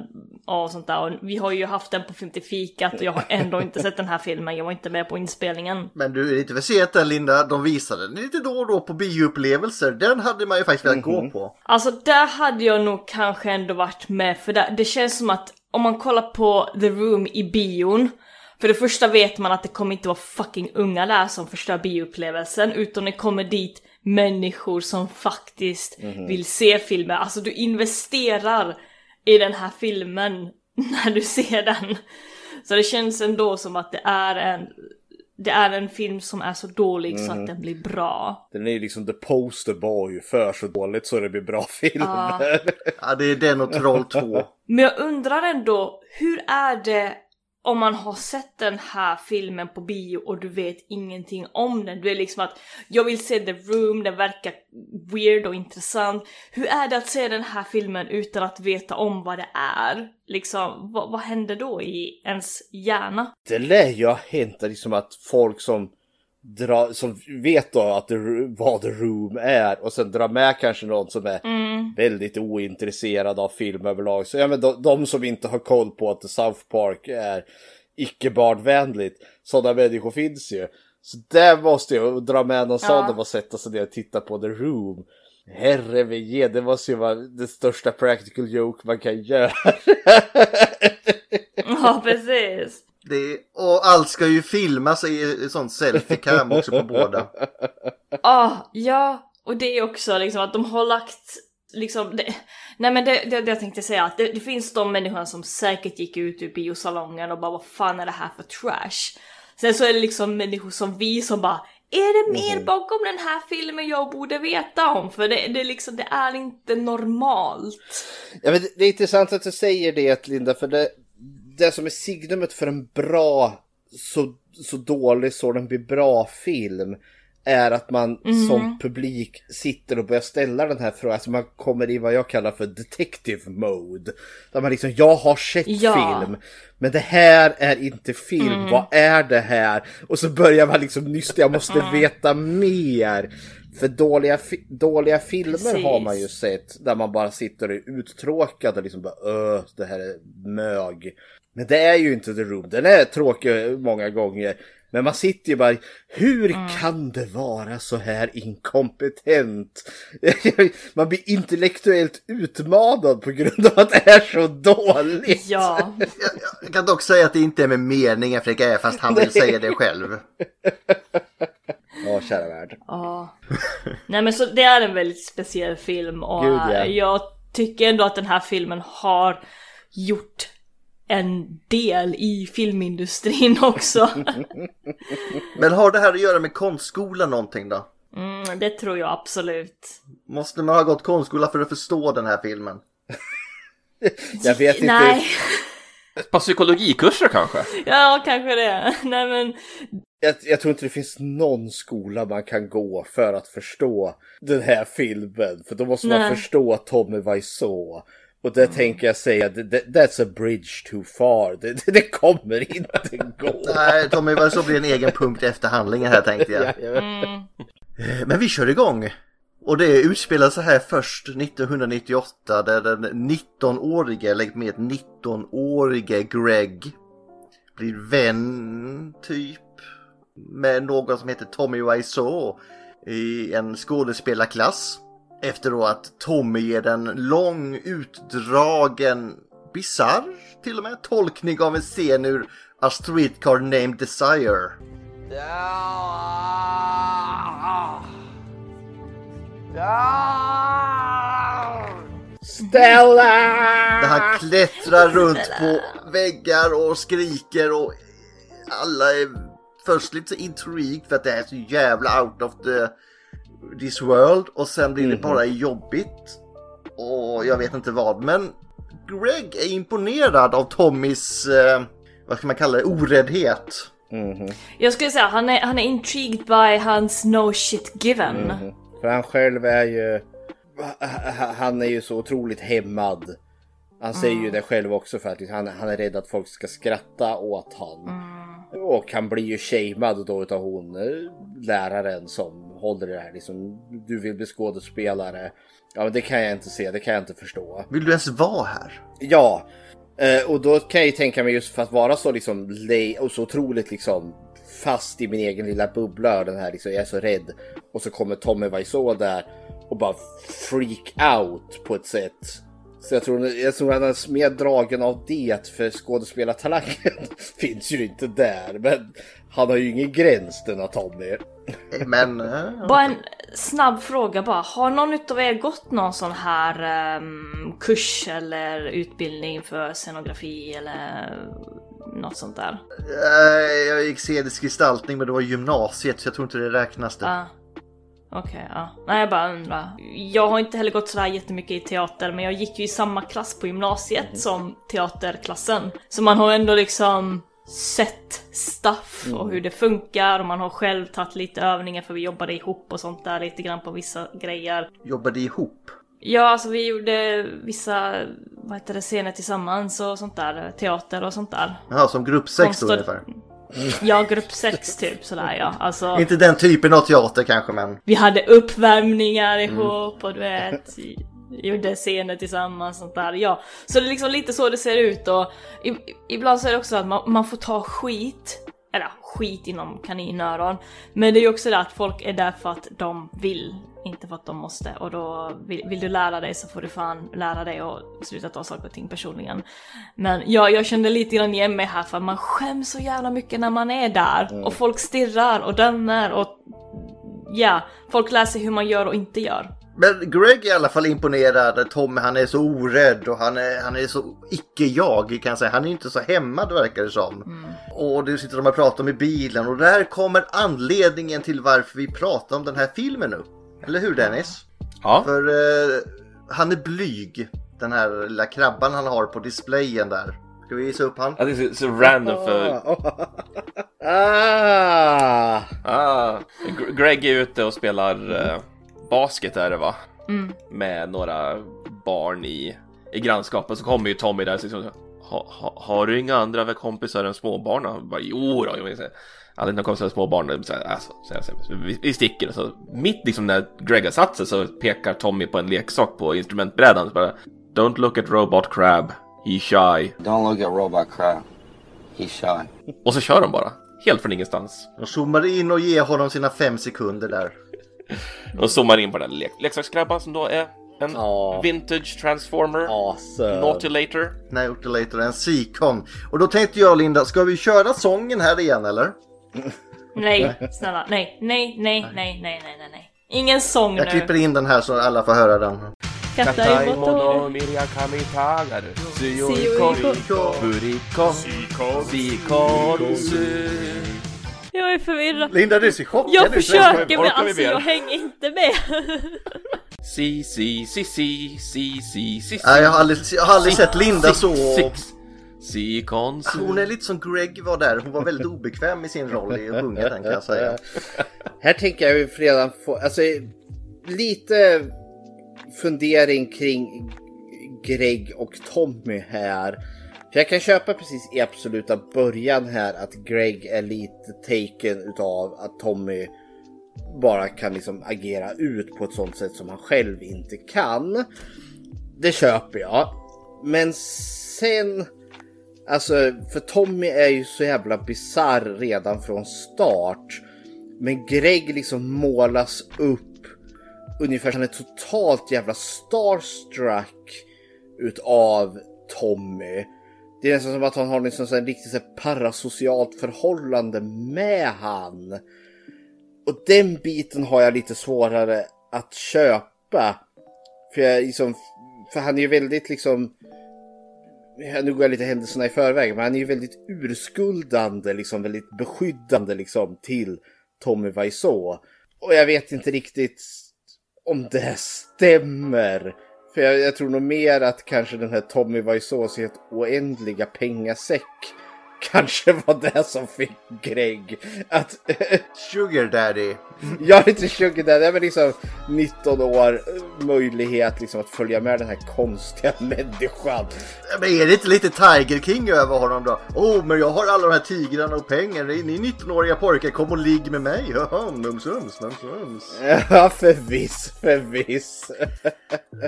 och sånt där. Och vi har ju haft den på Film till fikat och jag har ändå inte sett den här filmen. Jag var inte med på inspelningen. Men du är inte för sent än Linda, de visade den lite då och då på bioupplevelser. Den hade man ju faktiskt velat gå på. Alltså där hade jag nog kanske ändå varit med för det, det känns som att om man kollar på The Room i bion för det första vet man att det kommer inte vara fucking unga där som förstör bioupplevelsen utan det kommer dit människor som faktiskt vill se filmer. Alltså du investerar i den här filmen när du ser den. Så det känns ändå som att det är en det är en film som är så dålig så att den blir bra. Den är ju liksom the poster boy för så dåligt så det blir bra filmer. Ja, det är den och Troll 2. Men jag undrar ändå, hur är det om man har sett den här filmen på bio och du vet ingenting om den? Du är liksom att jag vill se The Room, den verkar weird och intressant. Hur är det att se den här filmen utan att veta om vad det är? Liksom, vad, vad händer då i ens hjärna? Det lär ju ha hänt liksom att folk som drar, som vet då att the, vad The Room är och sen drar med kanske någon som är väldigt ointresserad av film överlag. Så ja, men de, de som inte har koll på att The South Park är icke barnvänligt, sådana människor finns ju. Så där måste jag dra med någon sån och sätta sig ner och titta på The Room. Herre min det måste ju vara det största practical joke man kan göra. Ja, precis. Det, och allt ska ju filmas i sånt selfie-cam också på båda. Ah, ja, och det är också liksom att de har lagt liksom, det, nej men det, det, det jag tänkte säga att det, det finns de människorna som säkert gick ut ur biosalongen och bara vad fan är det här för trash? Sen så är det liksom människor som vi som bara är det mer bakom den här filmen jag borde veta om? För det, det, liksom, det är inte normalt. Ja, men det är intressant att du säger det Linda, för det, det som är signumet för en bra, så, så dålig så den blir bra film är att man som publik sitter och börjar ställa den här frågan. Alltså man kommer i vad jag kallar för detective mode. Där man liksom, jag har sett Ja. film. Men det här är inte film. Vad är det här? Och så börjar man liksom nysta, jag måste veta mer. För dåliga, fi- dåliga filmer Precis. har man ju sett där man bara sitter och är uttråkad och liksom bara öh, det här är mög. Men det är ju inte The Room. Den är tråkig många gånger. Men man sitter ju bara, hur kan det vara så här inkompetent? Man blir intellektuellt utmanad på grund av att det är så dåligt. Ja, Jag, jag kan dock säga att det inte är med meningen Fredrik är fast han vill säga det själv. Ja, kära värld. ja. Nej men så det är en väldigt speciell film och Gud, ja. jag tycker ändå att den här filmen har gjort en del i filmindustrin också. Men har det här att göra med konstskola någonting då? Mm, det tror jag absolut. Måste man ha gått konstskola för att förstå den här filmen? Jag vet inte. Nej, Ett par psykologikurser kanske? ja kanske det. Nej men Jag, jag tror inte det finns någon skola man kan gå för att förstå den här filmen. För då måste man Nej. förstå Tommy Wiseau. Och det tänker jag säga, that's a bridge too far. Det, det, kommer inte gå. Nej, Tommy, vad så blir en egen punkt efter handlingen här tänkte jag. Eh, Men vi kör igång. Och det utspelar sig här först 1998 där den 19-årige, lägg med 19-årige Greg blir vän typ med någon som heter Tommy Wiseau i en skådespelarklass. Efter då att Tommy ger en lång utdragen, bizarr till och med, tolkning av en scen ur A Streetcar Named Desire. Stella! Där han klättrar runt på väggar och skriker och alla är först lite så intrigued för att det är så jävla out of the this world och sen blir det bara jobbigt och jag vet inte vad men Greg är imponerad av Tommys eh, vad ska man kalla det, oräddhet. jag skulle säga han är, han är intrigued by hans no shit given. För han själv är ju... Han är ju så otroligt hämmad. Han säger ju det själv också för att han, han är rädd att folk ska skratta åt han. Och han blir ju shamead då utav hon eh, läraren som håller det här liksom. Du vill bli skådespelare. Ja men det kan jag inte se, det kan jag inte förstå. Vill du ens vara här? Ja, eh, och då kan jag ju tänka mig just för att vara så liksom lej och så otroligt liksom fast i min egen lilla bubbla. Den här liksom, jag är så rädd. Och så kommer Tommy Wiseau där och bara freak out på ett sätt. Så jag tror, jag tror han är mer dragen av det för skådespelartalangen finns ju inte där. Men han har ju ingen gräns denna Tommy. Men eh, Bara en snabb fråga bara. Har någon utav er gått någon sån här ehm, kurs eller utbildning för scenografi eller något sånt där? eh, jag gick scenisk gestaltning men det var gymnasiet så jag tror inte det räknas det. Ja. Okej, ja. Nej jag bara undrar. Jag har inte heller gått sådär jättemycket i teater men jag gick ju i samma klass på gymnasiet som teaterklassen. Så man har ändå liksom sett stuff och hur det funkar och man har själv tagit lite övningar för vi jobbade ihop och sånt där lite grann på vissa grejer. Jobbade ihop. Ja, alltså vi gjorde vissa, vad heter det, scener tillsammans och sånt där, teater och sånt där. Jaha, som grupp 6 då ungefär. Ja, grupp 6 typ sådär ja. Alltså, Inte den typen av teater kanske men. vi hade uppvärmningar ihop och du vet, gjorde scener tillsammans och sånt där. Ja, så det är liksom lite så det ser ut och ibland så är det också att man, man får ta skit, eller skit inom kaninöron. Men det är ju också det att folk är där för att de vill, inte för att de måste. Och då vill, vill du lära dig så får du fan lära dig och sluta ta saker och ting personligen. Men ja, jag kände lite grann igen mig här för att man skäms så jävla mycket när man är där. Och folk stirrar och dömer och ja, folk lär sig hur man gör och inte gör. Men Greg är i alla fall imponerad. Tommy han är så orädd och han är, han är så icke-jag kan jag säga. Han är inte så hämmad verkar det som. Och det sitter de och pratar om i bilen och där kommer anledningen till varför vi pratar om den här filmen nu. Eller hur Dennis? Ja. För eh, han är blyg. Den här lilla krabban han har på displayen där. Ska vi visa upp han? Ja, det är så, random för... ah! Ah, Gr- Greg är ute och spelar eh, basket är det va? Med några barn i, i grannskapet så kommer ju Tommy där och liksom ha, ha, har du inga andra kompisar än småbarn? Och bara, jo då, jag. Aldrig några kompisar än småbarn. Så alltså, så så vi, vi sticker. Så mitt liksom när Greg har satt sig så pekar Tommy på en leksak på instrumentbrädan. Så bara, Don't look at Robot Crab, he's shy. Don't look at Robot Crab. He's shy. Och så kör de bara. Helt från ingenstans. De zoomar in och ger honom sina fem sekunder där. De zoomar in på den lek leksakskrabban som då är en Ja. vintage transformer. Awesome. Nautilator. Nej, Later en Seacon. Och då tänkte jag Linda, ska vi köra sången här igen eller? Nej, snälla. Nej, nej, nej, nej, nej, nej, nej, nej. Ingen sång Jag nu. klipper in den här så alla får höra den. Katta i motor. miriakami tagaru. Suyoiko. Buriko. Sikonsu. Jag är förvirrad. Linda du ser chockad Jag försöker men alltså mer? jag hänger inte med. Si, si, si, si, si, si, si, Nej, jag har aldrig, jag har aldrig sett Linda så... Six. Sikonsu. Hon är lite som Greg var där. Hon var väldigt obekväm i sin roll i att sjunga den kan jag säga. Här tänker jag ju redan få, alltså lite fundering kring Greg och Tommy här. För jag kan köpa precis i absoluta början här att Greg är lite taken utav att Tommy bara kan liksom agera ut på ett sånt sätt som han själv inte kan. Det köper jag. Men sen, alltså för Tommy är ju så jävla bizarr redan från start. Men Greg liksom målas upp ungefär som han är totalt jävla starstruck utav Tommy. Det är nästan som att han har liksom så här riktigt så här parasocialt förhållande med han. Och den biten har jag lite svårare att köpa. För, jag liksom, för han är ju väldigt liksom nu går jag lite händelserna i förväg, men han är ju väldigt urskuldande, liksom väldigt beskyddande liksom till Tommy Wiseau. Och jag vet inte riktigt om det stämmer. För jag, jag tror nog mer att kanske den här Tommy Wiseaus helt oändliga pengasäck kanske var det som fick Greg att Sugar Daddy. jag är inte sugar daddy, men liksom 19 år, möjlighet liksom att följa med den här konstiga människan. Men är det inte lite Tiger King över honom då? Oh, men jag har alla de här tigrarna och pengar. Ni ni 19-åriga pojkar, kom och ligg med mig. Mums, mums, mums, mums. Ja, förviss, förviss.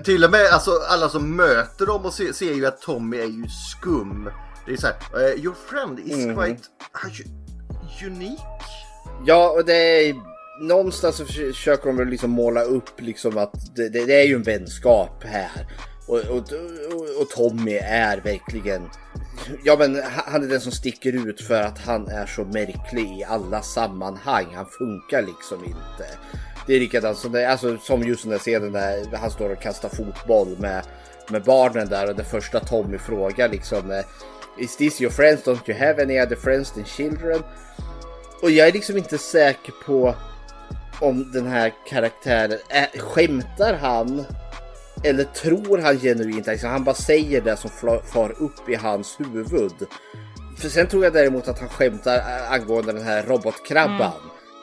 Till och med alltså, alla som möter dem och ser, ser ju att Tommy är ju skum. Det är så här, eh, your friend is quite uh, unique. Ja, och det är någonstans så försöker de liksom måla upp liksom att det, det, det är ju en vänskap här. Och, och, och, och Tommy är verkligen, ja men han är den som sticker ut för att han är så märklig i alla sammanhang. Han funkar liksom inte. Det är likadant som, det, alltså, som just den där scenen där han står och kastar fotboll med, med barnen där och det första Tommy frågar liksom eh, Is this your friends? Don't you have any other friends than children? Och jag är liksom inte säker på om den här karaktären, äh, skämtar han? Eller tror han genuint, liksom, han bara säger det som far upp i hans huvud. För sen tror jag däremot att han skämtar äh, angående den här robotkrabban,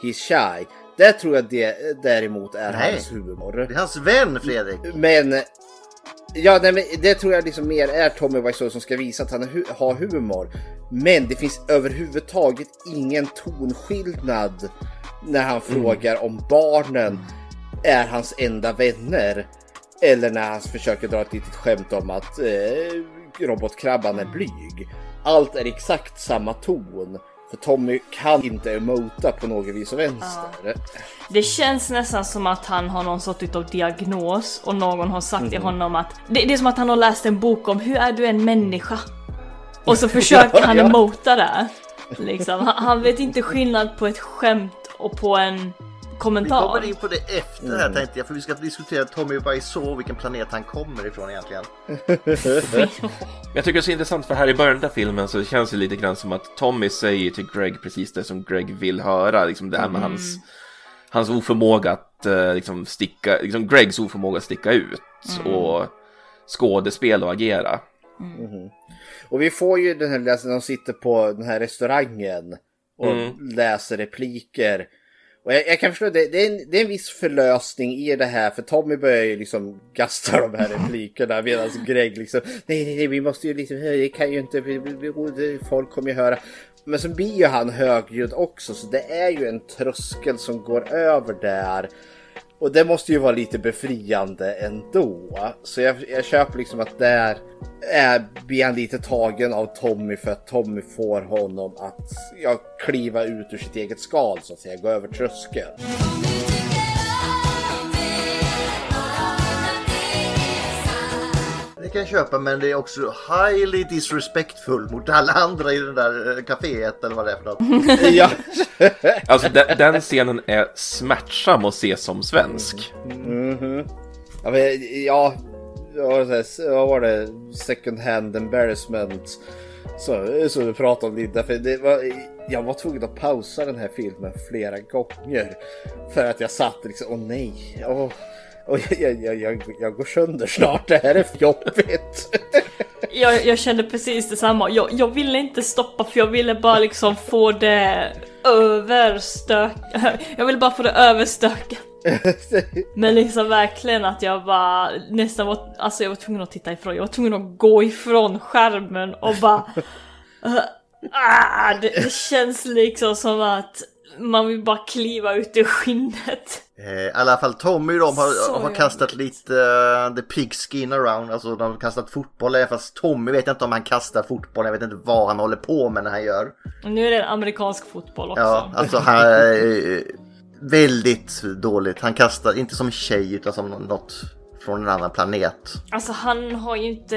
He's shy. Det tror jag det däremot är Nej. hans humor. Det är hans vän Fredrik. Men Ja, nej, men det tror jag liksom mer är Tommy Wiseau som ska visa att han hu- har humor. Men det finns överhuvudtaget ingen tonskillnad när han frågar om barnen är hans enda vänner. Eller när han försöker dra ett litet skämt om att eh, robotkrabban är blyg. Allt är exakt samma ton. För Tommy kan inte emota på något vis och vänster. Det känns nästan som att han har någon sorts av diagnos och någon har sagt till honom att det, det är som att han har läst en bok om hur är du en människa? Och så försöker han Ja. emota det. Liksom. Han, han vet inte skillnad på ett skämt och på en Vi kommentar. kommer in på det efter här tänkte jag, för vi ska diskutera Tommy Wiseau, vilken planet han kommer ifrån egentligen. Jag tycker det är så intressant för här i början av filmen så känns det lite grann som att Tommy säger till Greg precis det som Greg vill höra. Liksom det här med hans, hans oförmåga att eh, liksom sticka, liksom Gregs oförmåga att sticka ut och skådespel och agera. Och vi får ju den här läsningen, de sitter på den här restaurangen och Mm. läser repliker. Och jag, jag kan förstå, det, det, är en, det är en viss förlösning i det här, för Tommy börjar ju liksom gasta de här replikerna medan Greg liksom, nej, nej, nej, vi måste ju liksom, det kan ju inte, vi, vi, vi, folk kommer ju höra. Men så blir ju han högljudd också, så det är ju en tröskel som går över där. Och det måste ju vara lite befriande ändå. Så jag, jag köper liksom att där är, blir han lite tagen av Tommy för att Tommy får honom att ja, kliva ut ur sitt eget skal så att säga, gå över tröskeln. Kan jag köpa men det är också highly disrespectful mot alla andra i det där eh, kaféet eller vad det är för något. ja. Alltså den, den scenen är smärtsam att se som svensk. Ja, men, ja, vad var det? Second hand embarrassment. Så, så du pratade om Linda, för det var, jag var tvungen att pausa den här filmen flera gånger. För att jag satt liksom, åh nej, åh. Och jag, jag, jag, jag går sönder snart, det här är för jobbigt. Jag, jag kände precis detsamma. Jag, jag ville inte stoppa för jag ville bara liksom få det överstök... Jag ville bara få det överstökat. Men liksom verkligen att jag bara nästan var, alltså jag var tvungen att titta ifrån, jag var tvungen att gå ifrån skärmen och bara... Uh, ah, det, det känns liksom som att man vill bara kliva ut ur skinnet. Eh, I alla fall Tommy de har, Så har kastat lite uh, the pigskin around, alltså de har kastat fotboll, även fast Tommy vet jag inte om han kastar fotboll, jag vet inte vad han håller på med när han gör. Nu är det amerikansk fotboll också. Ja, alltså han är eh, väldigt dåligt. Han kastar inte som tjej utan som något från en annan planet. Alltså han har ju inte,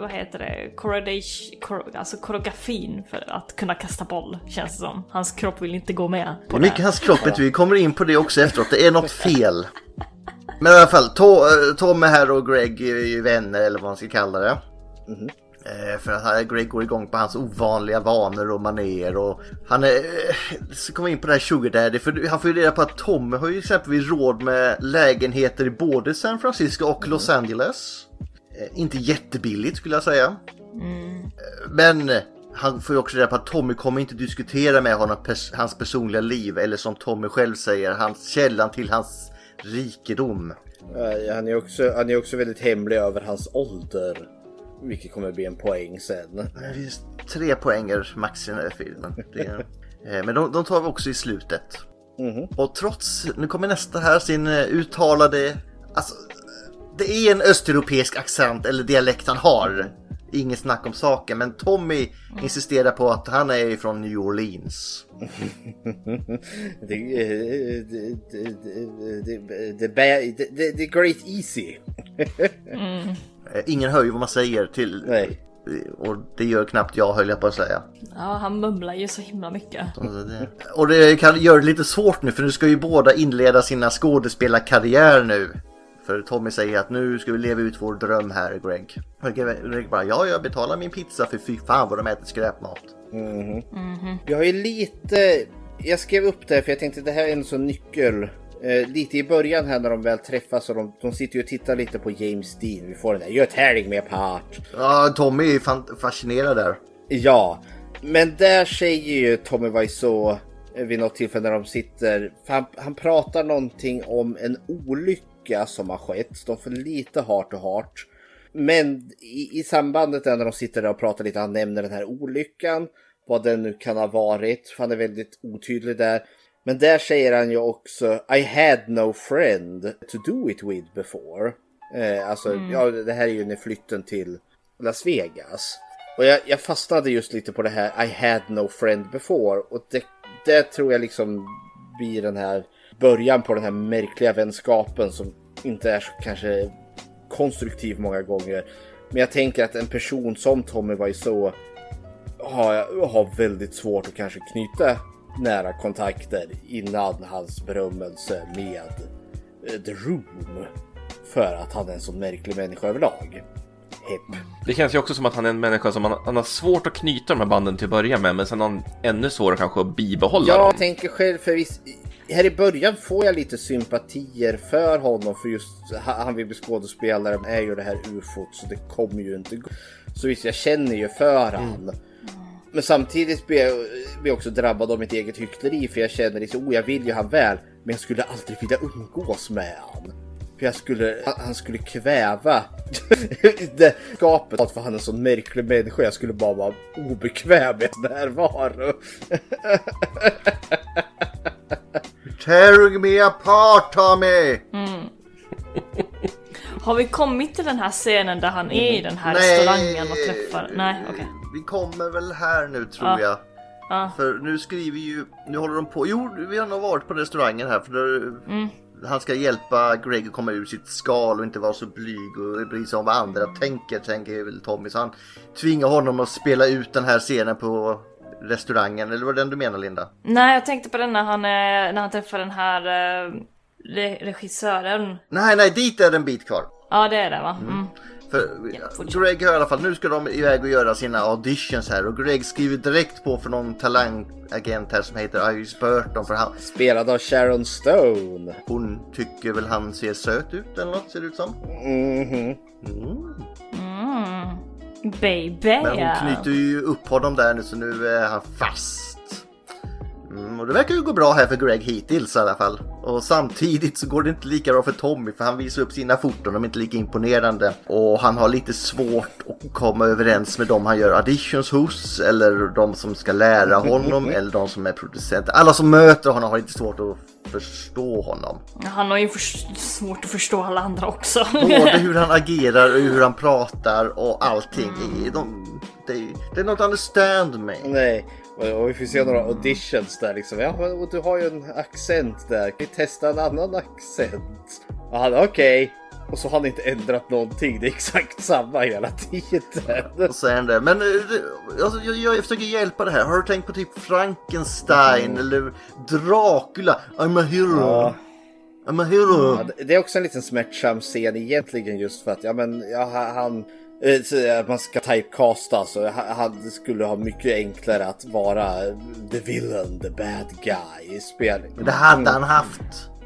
vad heter det, alltså koreografin för att kunna kasta boll känns det som. Hans kropp vill inte gå med Det på är det. mycket hans kropp, vet vi kommer in på det också efteråt. Det är något fel. Men i alla fall, eh, Tom är här och Greg är ju vänner eller vad man ska kalla det. Eh, För att Greg går igång på hans ovanliga vanor och manér och han är, eh, så kommer in på det här Sugar Daddy för han får ju reda på att Tom har ju exempelvis råd med lägenheter i både San Francisco och Los Angeles. Eh, Inte jättebilligt skulle jag säga. Eh, Men eh, han får ju också reda på att Tommy kommer inte diskutera med honom pers- hans personliga liv eller som Tommy själv säger, hans källan till hans rikedom. Eh, Han är, också, han är också väldigt hemlig över hans ålder. Vilket kommer bli en poäng sen. Det finns tre poänger max i den här filmen. Är, eh, men de, de tar vi också i slutet. Och trots, nu kommer nästa här, sin eh, uttalade, alltså det är en östeuropeisk accent eller dialekt han har. Inget snack om saken, men Tommy insisterar på att han är från New Orleans. Eh, det- det- det- det- det Great Easy. Eh, Ingen hör ju vad man säger till... Nej. Och det gör knappt jag höll jag på att säga. Ja, han mumlar ju så himla mycket. Och det kan göra det lite svårt nu för nu ska ju båda inleda sina skådespelarkarriär nu. För Tommy säger att nu ska vi leva ut vår dröm här Greg. Och Greg bara ja jag betalar min pizza för fy fan vad de äter skräpmat. Jag har ju lite, jag skrev upp det för jag tänkte det här är en sån nyckel. Eh, lite i början här när de väl träffas och de, de sitter ju och tittar lite på James Dean. Vi får den där, gör tävling med part. Ja Tommy är fan- fascinerad där. Ja, men där säger ju Tommy Wiseau eh, vid något tillfälle när de sitter, han, han pratar någonting om en olycka som har skett. De får lite heart to heart. Men i, i sambandet där när de sitter där och pratar lite, han nämner den här olyckan, vad den nu kan ha varit, för han är väldigt otydlig där. Men där säger han ju också I had no friend to do it with before. Eh, alltså, ja, det här är ju när flytten till Las Vegas. Och jag, jag fastnade just lite på det här I had no friend before. Och det, det tror jag liksom blir den här början på den här märkliga vänskapen som inte är så kanske konstruktiv många gånger. Men jag tänker att en person som Tommy Wiseau har, har väldigt svårt att kanske knyta nära kontakter innan hans berömmelse med eh, The Room. För att han är en sån märklig människa överlag. Hepp. Det känns ju också som att han är en människa som han, han har svårt att knyta de här banden till att börja med, men sen har han ännu svårare kanske att bibehålla Jag dem. tänker själv för visst, här i början får jag lite sympatier för honom för just ha- han vill bli skådespelare är ju det här ufot så det kommer ju inte gå. Så visst, jag känner ju för han. Men samtidigt blir jag, blir också drabbad av mitt eget hyckleri för jag känner liksom, oh jag vill ju han väl, men jag skulle aldrig vilja umgås med han. För jag skulle, han, han skulle kväva det skapet för han är en sån märklig människa. Jag skulle bara vara obekväm i hans närvaro. Tearing me apart Tommy! Har vi kommit till den här scenen där han är i den här Nej. restaurangen och träffar? Nej, okej. Vi kommer väl här nu tror Ja. jag. Ja. För nu skriver ju, nu håller de på, jo vi har nog varit på restaurangen här för då, Mm. han ska hjälpa Greg att komma ur sitt skal och inte vara så blyg och bry sig om vad andra tänker, tänker väl Tommy. Så han tvingar honom att spela ut den här scenen på restaurangen, eller var det den du menar Linda? Nej, jag tänkte på den när han, eh, när han träffar den här eh, re- regissören. Nej, nej, dit är det en bit kvar. Ja, det är det va? Mm. För fortsätt. Greg har i alla fall, nu ska de iväg och göra sina auditions här och Greg skriver direkt på för någon talangagent här som heter Iris Burton för han, Spelad av Sharon Stone. hon tycker väl han ser söt ut eller något ser det ut som. Mhm. Mm. Baby! Men hon knyter ju upp honom där nu så nu är han fast. Mm, och det verkar ju gå bra här för Greg hittills i alla fall. Och samtidigt så går det inte lika bra för Tommy för han visar upp sina foton, de är inte lika imponerande. Och han har lite svårt att komma överens med dem han gör auditions hos eller de som ska lära honom eller de som är producenter. Alla som möter honom har lite svårt att förstå honom. Han har ju för- svårt att förstå alla andra också. Både hur han agerar och hur han pratar och allting. De, they, they don't understand me. Nej, och, vi får se några auditions där liksom. Ja, men du har ju en accent där. Kan vi testa en annan accent? Okej. Och så har han inte ändrat någonting. Det är exakt samma hela tiden. Och sen det. Men eh, alltså, jag, jag försöker hjälpa det här. Har du tänkt på typ Frankenstein eller Dracula? I'm a hero. Ja. I'm a hero. Ja, det- är också en liten smärtsam scen egentligen just för att ja, men, ja, ha- han eh, att man ska typecasta så ha- han skulle ha mycket enklare att vara the villain, the bad guy i spel. Det hade han haft.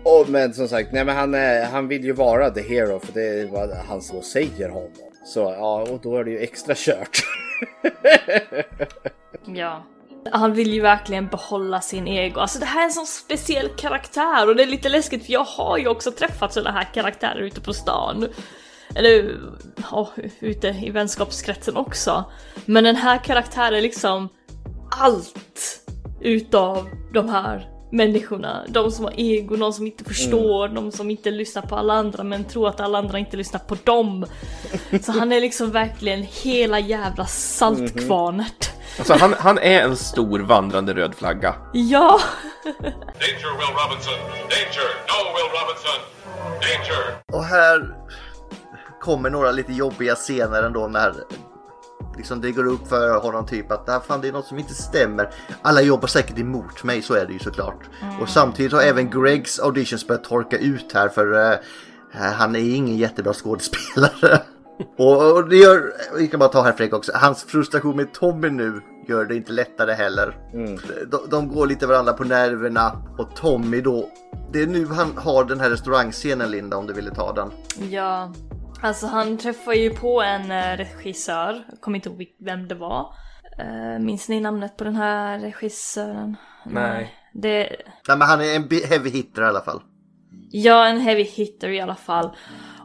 Och, men som sagt, nej, men han, eh, han vill ju vara the hero för det är vad han så säger honom. Så ja, och då är det ju extra kört. Ja. Han vill ju verkligen behålla sin ego. Alltså det här är en sån speciell karaktär och det är lite läskigt för jag har ju också träffat sådana här karaktärer ute på stan. Eller ja, ute i vänskapskretsen också. Men den här karaktären är liksom allt utav de här människorna. De som har ego, de som inte förstår, de som inte lyssnar på alla andra men tror att alla andra inte lyssnar på dem. Så han är liksom verkligen hela jävla saltkvarnet. Alltså han, han är en stor vandrande röd flagga. Ja! Danger, Will Robinson! Danger! No, Will Robinson! Danger! Och här kommer några lite jobbiga scener ändå när liksom det går upp för honom typ att "Ah, fan, det är något som inte stämmer. Alla jobbar säkert emot mig, så är det ju såklart. Och samtidigt har även Gregs auditions börjat torka ut här för eh, han är ingen jättebra skådespelare. och, och det gör, vi kan bara ta här Fredrik också, hans frustration med Tommy nu gör det inte lättare heller. De, de går lite varandra på nerverna och Tommy då, det är nu han har den här restaurangscenen Linda om du ville ta den. Ja, alltså han träffar ju på en eh, regissör, jag kommer inte ihåg vem det var. Uh, minns ni namnet på den här regissören? Nej. Det, Nej men han är en heavy hitter i alla fall. ja, en heavy hitter i alla fall.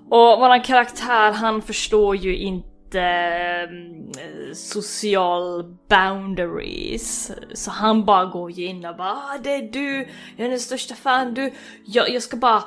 Och våran karaktär, han förstår ju inte eh, social boundaries. Så han bara går ju in och bara ah, det är du, jag är den största fan, du, jag, jag ska bara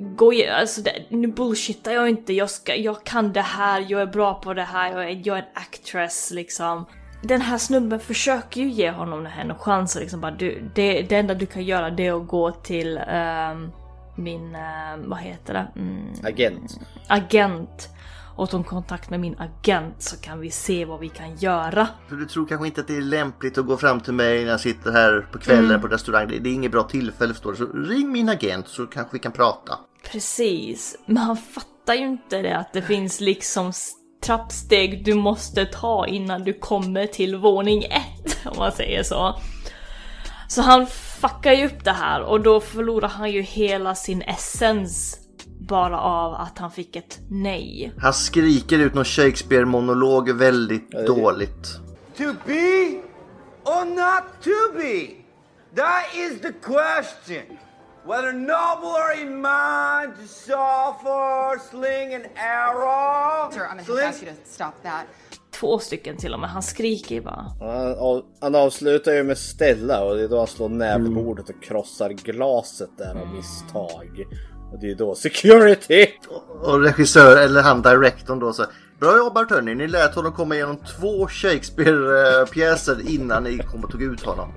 gå i, alltså det, nu bullshittar jag inte, jag, ska, jag kan det här, jag är bra på det här, jag är, jag är en actress liksom. Den här snubben försöker ju ge honom den här chansen liksom bara du, det, det enda du kan göra det är att gå till ehm, min, ehm, vad heter det? Mm, Agent. agent och ta kontakt med min agent så kan vi se vad vi kan göra. För du tror kanske inte att det är lämpligt att gå fram till mig när jag sitter här på kvällen på restaurang. Det, det är inget bra tillfälle förstår du. Så ring min agent så kanske vi kan prata. Precis, men han fattar ju inte det att det finns liksom trappsteg du måste ta innan du kommer till våning ett, om man säger så. Så han fuckar ju upp det här och då förlorar han ju hela sin essens bara av att han fick ett nej. Han skriker ut någon Shakespeare-monolog väldigt dåligt. To be or not to be? That is the question. Whether noble or in mind to suffer, sling an arrow. Sir, I'm gonna sling- ask you to stop that. Två stycken till och med, han skriker ju bara. Han, han avslutar ju med Stella och det är då han slår nävbordet och krossar glaset där av misstag. Och det är då security! Och regissör eller han direktorn då så Bra jobbat hörni, ni lät honom komma igenom två Shakespeare-pjäser eh, innan ni kom och tog ut honom.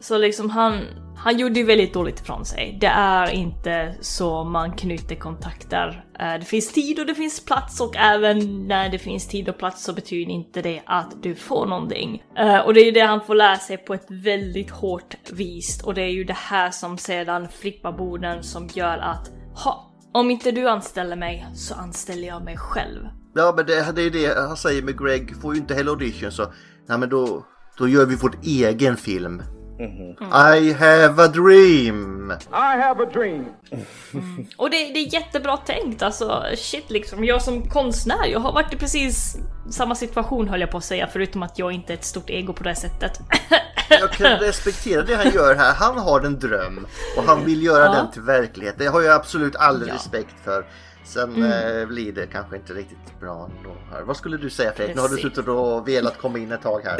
Så liksom han, han gjorde ju väldigt dåligt ifrån sig. Det är inte så man knyter kontakter. Eh, det finns tid och det finns plats och även när det finns tid och plats så betyder inte det att du får någonting. Eh, och det är ju det han får lära sig på ett väldigt hårt vis och det är ju det här som sedan flippar borden som gör att ha, om inte du anställer mig så anställer jag mig själv. Ja men det, det är det han säger med Greg, får ju inte heller audition så Nej men då, då gör vi vår egen film. I have a dream! I have a dream. Och det, det är jättebra tänkt alltså, shit liksom. Jag som konstnär, jag har varit i precis samma situation höll jag på att säga, förutom att jag inte är ett stort ego på det sättet. Jag kan respektera det han gör här. Han har en dröm och han vill göra Ja. den till verklighet. Det har jag absolut all Ja. Mm. respekt för. Sen eh, blir det kanske inte riktigt bra ändå. Här. Vad skulle du säga Fredrik? Nu har du suttit och velat komma in ett tag här.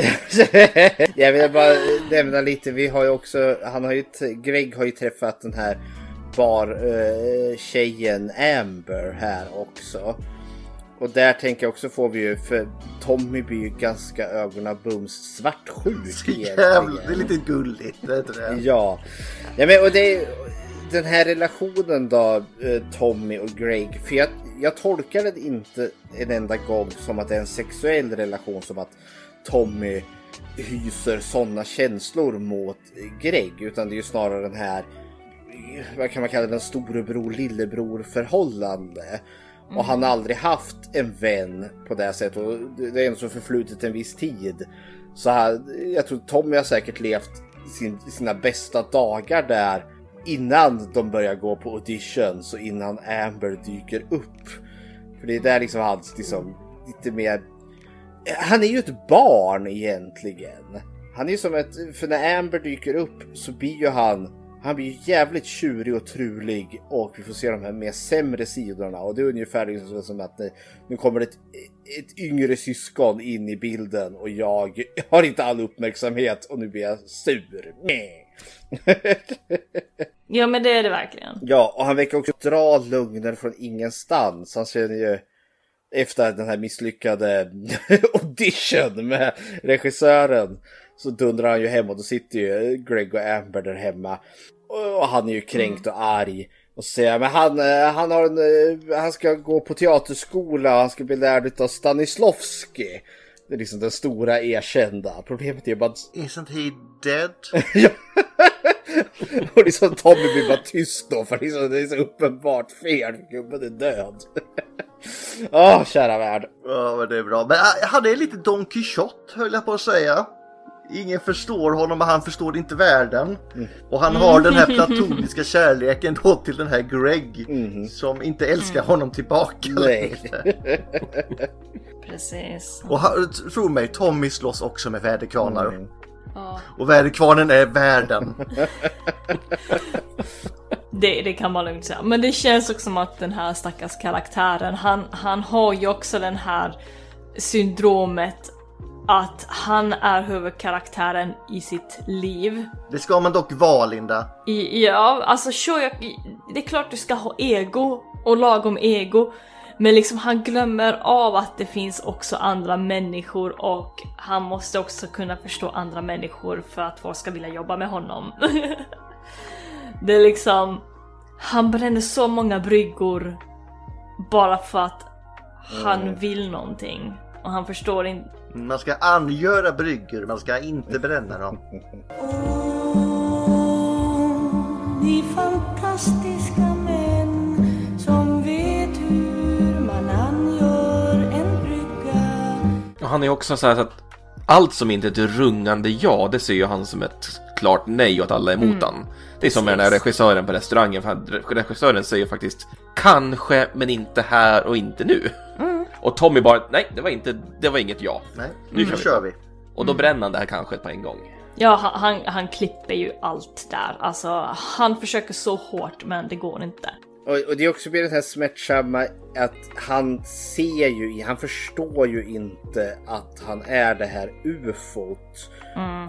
Jag vill bara nämna lite, vi har ju också, han har ju, Greg har ju träffat den här bar eh, Amber här också. Och där tänker jag också får vi ju, för Tommy blir ju ganska ögonabums svartsjuk jävla, det är lite gulligt. Är inte det? Ja. ja men, och det den här relationen då, eh, Tommy och Greg. För jag, jag tolkar den inte en enda gång som att det är en sexuell relation. Som att Tommy hyser sådana känslor mot Greg. Utan det är ju snarare den här, vad kan man kalla den, storebror lillebror förhållande. Och han har aldrig haft en vän på det sättet. Och det är ändå så förflutit en viss tid. Så här, jag tror Tommy har säkert levt sin, sina bästa dagar där innan de börjar gå på auditions och innan Amber dyker upp. För det är där liksom hans liksom lite mer... Han är ju ett barn egentligen. Han är ju som ett... För när Amber dyker upp så blir ju han... Han blir ju jävligt tjurig och trulig och vi får se de här mer sämre sidorna och det är ungefär liksom som att nu, nu kommer ett, ett yngre syskon in i bilden och jag har inte all uppmärksamhet och nu blir jag sur. Mäh. ja men det är det verkligen. Ja, och han verkar också dra lögner från ingenstans. Han känner ju efter den här misslyckade audition med regissören så dundrar han ju hem och då sitter ju Greg och Amber där hemma. Och han är ju kränkt och arg. Och säger men han, eh, han, har en, eh, han ska gå på teaterskola och han ska bli lärd av Stanislavski. Det är liksom den stora erkända. Problemet är ju bara att Isn't he dead? Ja. Och liksom Tommy blir bara tyst då för liksom, det är så uppenbart fel. Gubben är död. Åh, kära värld. Ja men det är bra. Men ah, han är lite Don Quixote höll jag på att säga. Ingen förstår honom och han förstår inte världen. Och han har den här platoniska kärleken då till den här Greg. Som inte älskar honom tillbaka. Nej. Precis. Och han, tro mig, Tommy slåss också med väderkvarnar. Ja. Och väderkvarnen är världen. Det, det kan man lugnt säga. Men det känns också som att den här stackars karaktären, han, han har ju också den här syndromet att han är huvudkaraktären i sitt liv. Det ska man dock vara Linda. I, ja, alltså sure, jag, det är klart du ska ha ego och lagom ego. Men liksom han glömmer av att det finns också andra människor och han måste också kunna förstå andra människor för att folk ska vilja jobba med honom. det är liksom, han bränner så många bryggor bara för att han vill någonting. Och han förstår inte Man ska angöra bryggor, man ska inte bränna dem. Ni fantastiska män som vet hur man angör en brygga Och han är också så här så att allt som inte är ett rungande ja, det ser ju han som ett klart nej och att alla är emot han. Det är som med den här regissören på restaurangen, för regissören säger faktiskt kanske, men inte här och inte nu. Och Tommy bara, nej, det var inte, det var inget ja. Nej, Nu nu kör vi. vi. Och då bränner han det här kanske på en gång. Ja, han, han, klipper ju allt där. Alltså, han försöker så hårt men det går inte. Och, och det är också med det här smärtsamma att han ser ju, han förstår ju inte att han är det här ufot.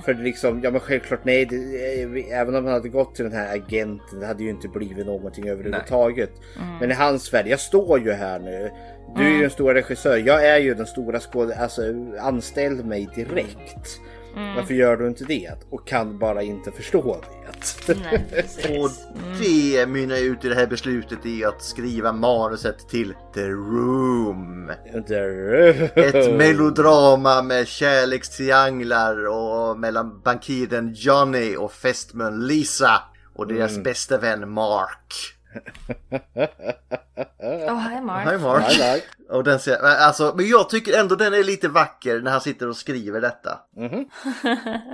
För det liksom, ja men självklart nej, det, eh, även om han hade gått till den här agenten, det hade ju inte blivit någonting överhuvudtaget. Men i hans värld, jag står ju här nu. Du är ju den stora regissör, jag är ju den stora skådespelaren, alltså anställ mig direkt. Varför gör du inte det? Och kan bara inte förstå det. Nej, precis. Och det mynnar ut i det här beslutet i att skriva manuset till The Room. Ett melodrama med kärlekstrianglar och mellan bankiren Johnny och fästmön Lisa och deras bästa vän Mark. Åh, hej Mark. Hi Mark. Hi, Mark. Och den ser, alltså, men jag tycker ändå den är lite vacker när han sitter och skriver detta.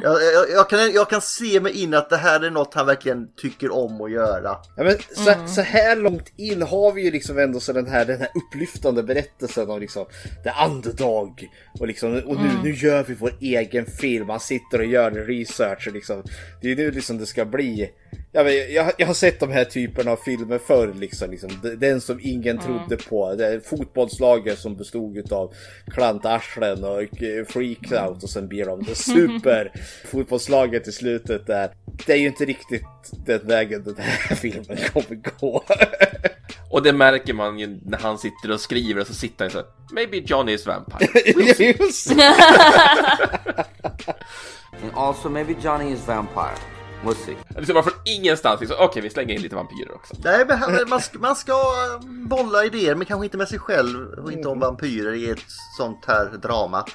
jag, jag, jag, kan, jag kan se mig in att det här är något han verkligen tycker om att göra. Ja, men så, så här långt in har vi ju liksom ändå så den här, den här upplyftande berättelsen om liksom the underdog. Och, liksom, och nu, nu gör vi vår egen film. Han sitter och gör research. Och liksom, det är nu liksom det ska bli. Ja, men jag, jag har sett de här typerna av filmer förr. Liksom, liksom, den som ingen trodde på. Det fotbollslaget som bestod av klantarslen och eh, freaks out. Och sen blir de det super fotbollslaget i slutet där. Det är ju inte riktigt den vägen den här filmen kommer gå. Och det märker man ju när han sitter och skriver och så sitter han så här, Maybe Johnny is vampire. Just. And also, maybe Johnny is vampire. We'll ska vara från ingenstans. Liksom. Okej, vi slänger in lite vampyrer också. Nej, man ska, man ska bolla idéer, men kanske inte med sig själv och inte om vampyrer i ett sånt här drama.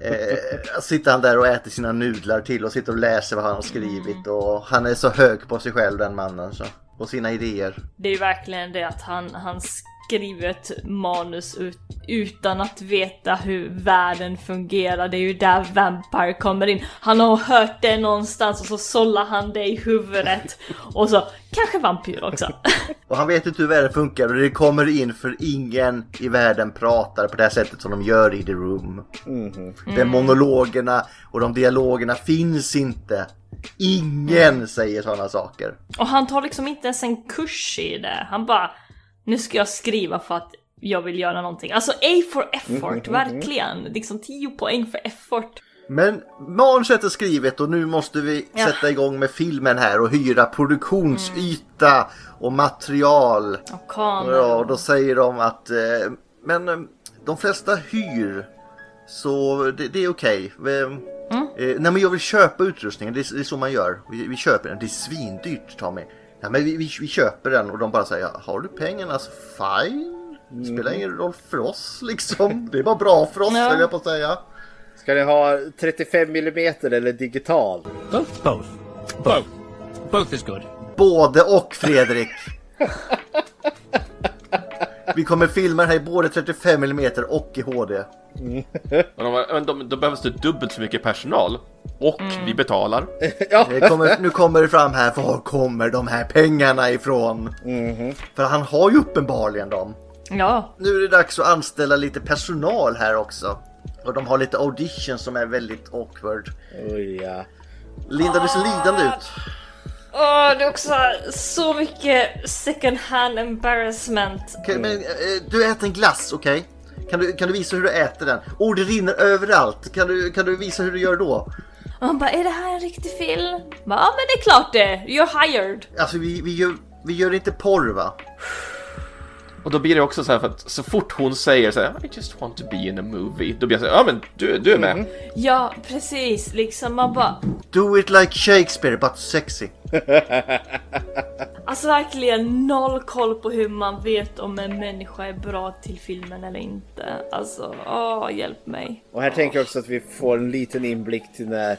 Eh, sitter han där och äter sina nudlar till och sitter och läser vad han har skrivit och han är så hög på sig själv den mannen så. Och sina idéer. Det är ju verkligen det att han, han skriver ett manus ut, utan att veta hur världen fungerar. Det är ju där Vampire kommer in. Han har hört det någonstans och så sållar han det i huvudet. Och så kanske vampyr också. Och han vet inte hur världen funkar och det kommer in för ingen i världen pratar på det här sättet som de gör i The Room. De monologerna och de dialogerna finns inte. Ingen säger sådana saker. Och han tar liksom inte ens en kurs i det. Han bara, nu ska jag skriva för att jag vill göra någonting. Alltså A for effort, verkligen. Liksom 10 poäng för effort. Men manuset är skrivet och nu måste vi Ja. sätta igång med filmen här och hyra produktionsyta och material. Och kameror. Ja, och då säger de att eh, men eh, de flesta hyr så det, det är okej. Vi- Eh, nej men jag vill köpa utrustningen, det är, det är så man gör. Vi, vi köper den, det är svindyrt Tommy. Ja, men vi, vi, vi köper den och de bara säger har du pengarna så fine. Det spelar ingen roll för oss liksom. Det är bara bra för oss Ja. höll jag på att säga. Ska ni ha 35 mm eller digital? Both? Both. Both. Both is good. Både och Fredrik. Vi kommer filma den här i både 35 mm och i HD. Bara, men de, då behövs det dubbelt så mycket personal. Och vi betalar. Det kommer, nu kommer det fram här, var kommer de här pengarna ifrån? För han har ju uppenbarligen dem. Ja, Nu är det dags att anställa lite personal här också. Och de har lite auditions som är väldigt awkward. Oj, ja. Linda, du ser lidande ut. Åh, det är också så mycket second hand embarrassment. Okej, men, eh, du äter en glass, okej? Kan, du, kan du visa hur du äter den? Oh, det rinner överallt. Kan du, kan du visa hur du gör då? Och han bara, är det här en riktig film? Bara, Ja men det är klart det, you're hired. Alltså, vi, vi, gör, vi gör inte porr, va? Och då blir det också så här för att så fort hon säger så här I just want to be in a movie. Då blir jag så här, ja men du, du är med. Ja, precis, liksom man bara, Do it like Shakespeare, but sexy. alltså verkligen noll koll på hur man vet om en människa är bra till filmen eller inte. Alltså, åh, hjälp mig. Och här tänker jag också att vi får en liten inblick till när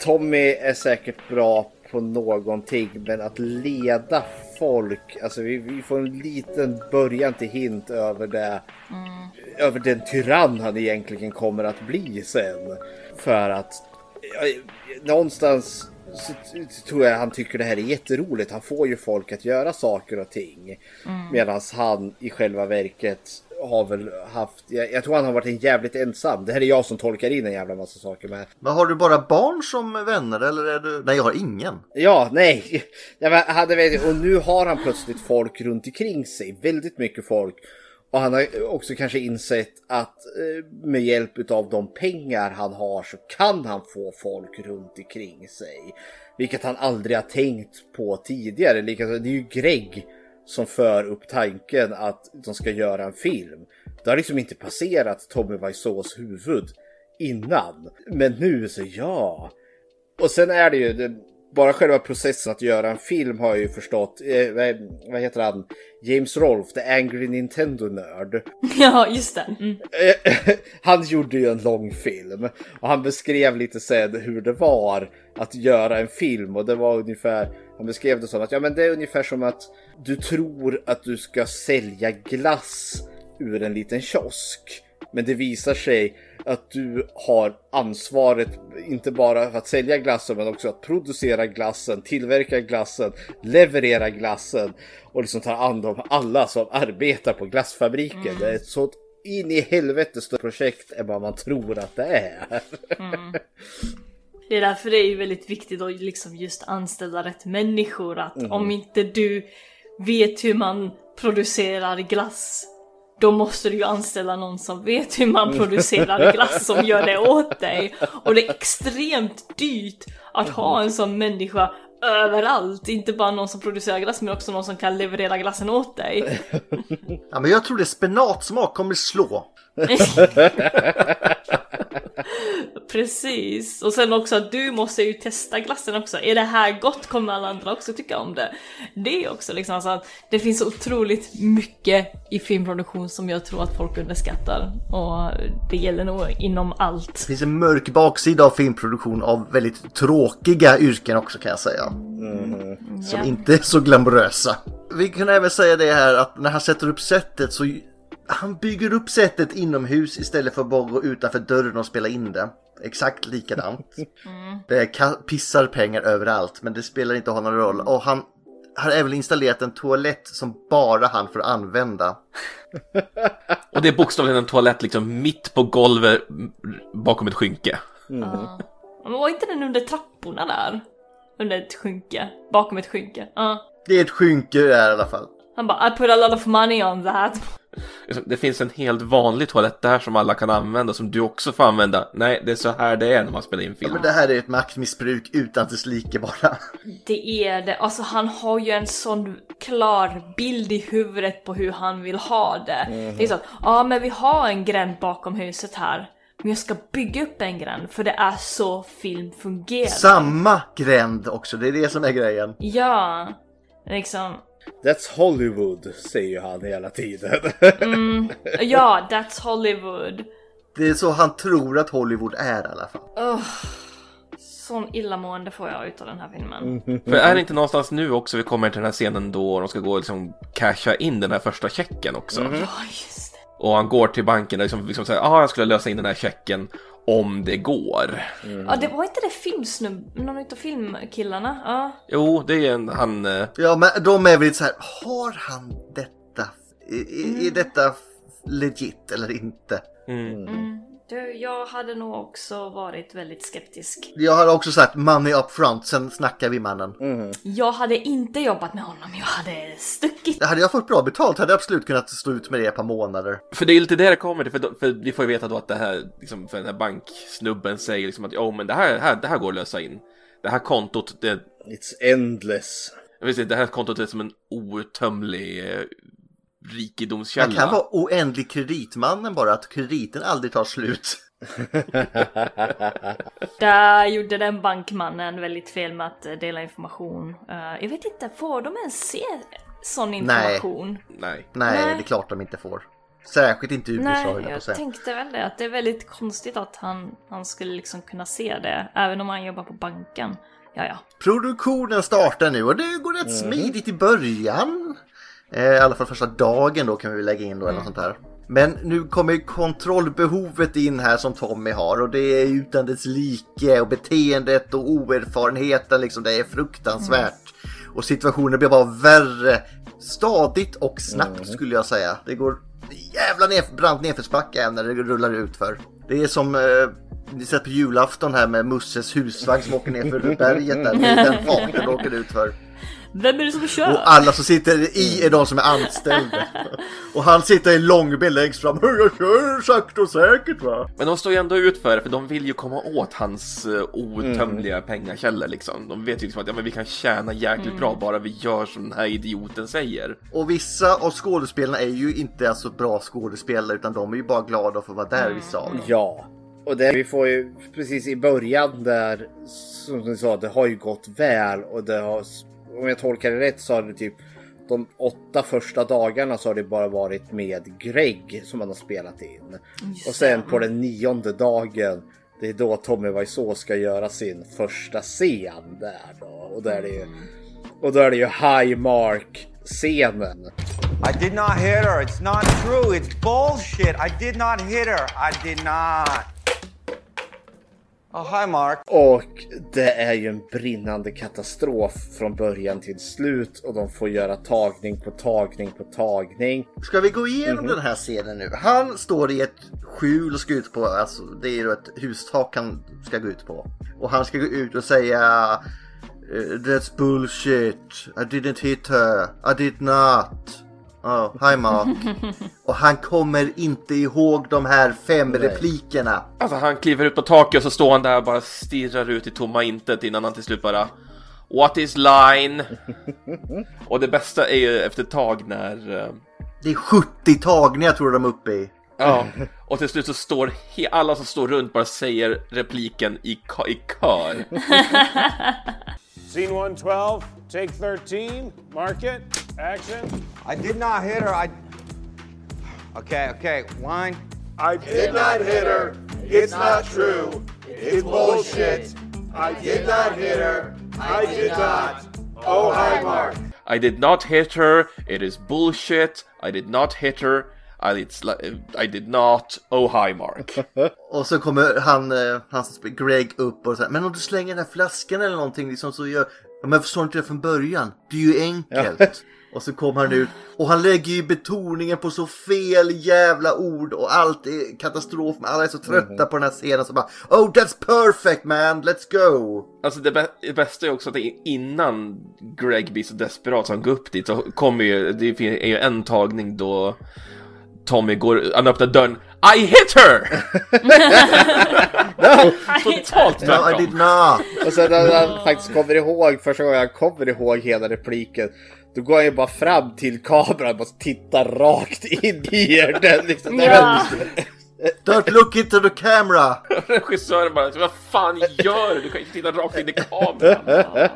Tommy är säkert bra på någonting, men att leda folk, alltså vi, vi får en liten början till hint över det, över den tyrann han egentligen kommer att bli sen. För att ja, någonstans så tror jag han tycker det här är jätteroligt. Han får ju folk att göra saker och ting. Medan han i själva verket har väl haft, jag, jag tror han har varit en jävligt ensam. Det här är jag som tolkar in en jävla massa saker med. Men har du bara barn som vänner eller är du... Nej, jag har ingen. Ja, nej. Ja, men hade vet, och nu har han plötsligt folk runt omkring sig. Väldigt mycket folk. Och han har också kanske insett att eh, med hjälp av de pengar han har så kan han få folk runt omkring sig. Vilket han aldrig har tänkt på tidigare. Likaså, det är ju Greg som för upp tanken att de ska göra en film. Det har liksom inte passerat Tommy Wiseaus huvud innan. Men nu så ja. Och sen är det ju det, bara själva processen att göra en film har jag ju förstått. Eh, vad, heter han? James Rolfe, the angry Nintendo-nörd. Ja, just det. Mm. Han gjorde ju en lång film och han beskrev lite sen hur det var att göra en film och det var ungefär, han beskrev det som att ja men det är ungefär som att du tror att du ska sälja glass ur en liten kiosk. Men det visar sig att du har ansvaret inte bara för att sälja glassen men också att producera glassen, tillverka glassen, leverera glassen och liksom ta hand om alla som arbetar på glassfabriken. Det är ett sånt in i helvete stort projekt än vad man tror att det är. Det är därför det är ju väldigt viktigt att liksom just anställa rätt människor. Att om inte du vet hur man producerar glass, då måste du ju anställa någon som vet hur man producerar glass som gör det åt dig. Och det är extremt dyrt att ha en sån människa överallt. Inte bara någon som producerar glass men också någon som kan leverera glassen åt dig. Ja, men jag tror det spenatsmak kommer slå. Precis. Och sen också att du måste ju testa glassen också. Är det här gott kommer alla andra också tycka om det. Det är också liksom så att det finns så otroligt mycket i filmproduktion som jag tror att folk underskattar. Och det gäller nog inom allt. Det finns en mörk baksida av filmproduktion av väldigt tråkiga yrken också kan jag säga. Som Ja. inte är så glamorösa. Vi kan även säga det här att när han sätter upp sättet så han bygger upp sättet inomhus istället för att bara gå utanför dörren och spela in det. Exakt likadant. Det ka- pissar pengar överallt men det spelar inte honom någon roll. Och han har även installerat en toalett som bara han får använda. Och det är bokstavligen en toalett liksom mitt på golvet m- bakom ett skynke. Men var inte den under trapporna där? Under ett skynke? Bakom ett skynke? Ja. Det är ett skynke där i alla fall. Han bara I put a lot of money on that. Liksom, Det finns en helt vanlig toalett där som alla kan använda som du också får använda. Nej, det är så här det är när man spelar in Ja, film. men det här är ett maktmissbruk utan dess like bara. Det är det. Alltså han har ju en sån klar bild i huvudet på hur han vill ha det. Det är så att, ja men vi har en gränd bakom huset här. Men jag ska bygga upp en gränd för det är så film fungerar. Samma gränd också, det är det som är grejen. Ja. Liksom. That's Hollywood, säger ju han hela tiden. Ja, that's Hollywood. Det är så han tror att Hollywood är i alla fall. Sån illamående får jag utav den här filmen. För är det inte någonstans nu också vi kommer till den här scenen då de ska gå och liksom casha in den här första checken också? Ja, just. Och han går till banken och liksom, liksom säger ah, jag skulle lösa in den här checken om det går. Ja, det var inte det filmsnubb... Någon utav filmkillarna? Ja. Jo, det är en, han... eh, Ja, men de är väl lite så här, har han detta? Är, är- är detta legit eller inte? Du, jag hade nog också varit väldigt skeptisk. Jag har också sagt money up front, sen snackar vi mannen. Jag hade inte jobbat med honom, jag hade stuckit. Hade jag fått bra betalt hade jag absolut kunnat stå ut med det ett par månader. För det är lite det det kommer till, för, då- för vi får ju veta då att det här, liksom, för den här banksnubben säger liksom att ja men det här, här, det här går att lösa in. Det här kontot, det, It's endless. jag vet inte, det här kontot är som en outtömlig rikedomskälla. kan vara oändlig kreditmannen bara, att krediten aldrig tar slut. Där gjorde den bankmannen väldigt fel med att dela information. Eh, jag vet inte, får de ens se sån information? Nej. Nej, Nej. det är klart de inte får. Särskilt inte i USA Nej, jag jag säga. tänkte väl det. Att det är väldigt konstigt att han, han skulle liksom kunna se det. Även om han jobbar på banken. Ja, ja. Produktionen startar nu och det går rätt smidigt i början. Eh, I alla fall första dagen då kan vi lägga in då eller något sånt här. Men nu kommer kontrollbehovet in här som Tommy har och det är utan dess like och beteendet och oerfarenheten liksom. Det är fruktansvärt. Och situationen blir bara värre stadigt och snabbt skulle jag säga. Det går jävla ner, brant nedförsbacke är när det rullar ut för. Det är som eh, ni sett på julafton här med Musses husvagn som åker ner för berget där. Det är den farten det åker ut för. Vem är det som kör? Och alla som sitter i är de som är anställda. Och han sitter i långbil längst fram. Jag kör sakta och säkert va. Men de står ju ändå ut för det, för de vill ju komma åt hans uh, outtömliga pengakällor liksom. De vet ju liksom att ja, men vi kan tjäna jäkligt bra bara vi gör som den här idioten säger. Och vissa av skådespelarna är ju inte alltså bra skådespelare utan de är ju bara glada för att vara där vissa av dem. Ja. Och det vi får ju precis i början där, som ni sa, det har ju gått väl och det har, om jag tolkar det rätt så har det typ de åtta första dagarna så har det bara varit med Greg som man har spelat in. Och sen på den nionde dagen, det är då Tommy Wiseau ska göra sin första scen där då. Och då är det ju, och då är det ju Highmark-scenen. I did not hit her. It's not true. It's bullshit. I did not hit her. I did not. Oh, hi, Mark. Och det är ju en brinnande katastrof från början till slut och de får göra tagning på tagning på tagning. Ska vi gå igenom den här scenen nu? Han står i ett skjul och ska ut på, alltså det är ju ett hustak han ska gå ut på. Och han ska gå ut och säga eh, That's bullshit. I didn't hit her. I did not. Oh, hi Mark. och han kommer inte ihåg de här fem replikerna. Alltså han kliver ut på taket och så står han där och bara stirrar ut i tomma intet innan han till slut bara What is line? och det bästa är ju efter ett tag när eh, Det är 70 tagningar tror jag de är uppe i. Ja, och till slut så står he- alla som står runt bara säger repliken i, ka- i kör. Scene 112, take 13, mark it, action. I did not hit her. I. Okay, okay. Wine. I did not hit her. It's not true. It's bullshit. I did not hit her. I did not. Oh, hi, Mark. I did not hit her, it is bullshit, I did not hit her, I did, sli- I did not, oh hi Mark. Och så kommer han, eh, han som spelar Greg upp och säger Men om du slänger den här flaskan eller någonting liksom så gör ja, Men förstår inte det från början? Det är ju enkelt. Och så kommer han ut och han lägger ju betoningen på så fel jävla ord och allt är katastrof. Men alla är så trötta på den här scenen så bara Oh that's perfect man, let's go! Alltså det, bä- det bästa är också att innan Greg blir så desperat så han går upp dit så kommer ju, det är ju en tagning då Tommy går, han öppnar dörren, I hit her! Totalt No I tvärtom. did not! Och sen när han faktiskt kommer ihåg, första gången han kommer ihåg hela repliken, då går han ju bara fram till kameran och bara tittar rakt in i den. Liksom. Ja. Don't look into the camera! Regissören bara, vad fan gör du? Du kan inte titta rakt in i kameran.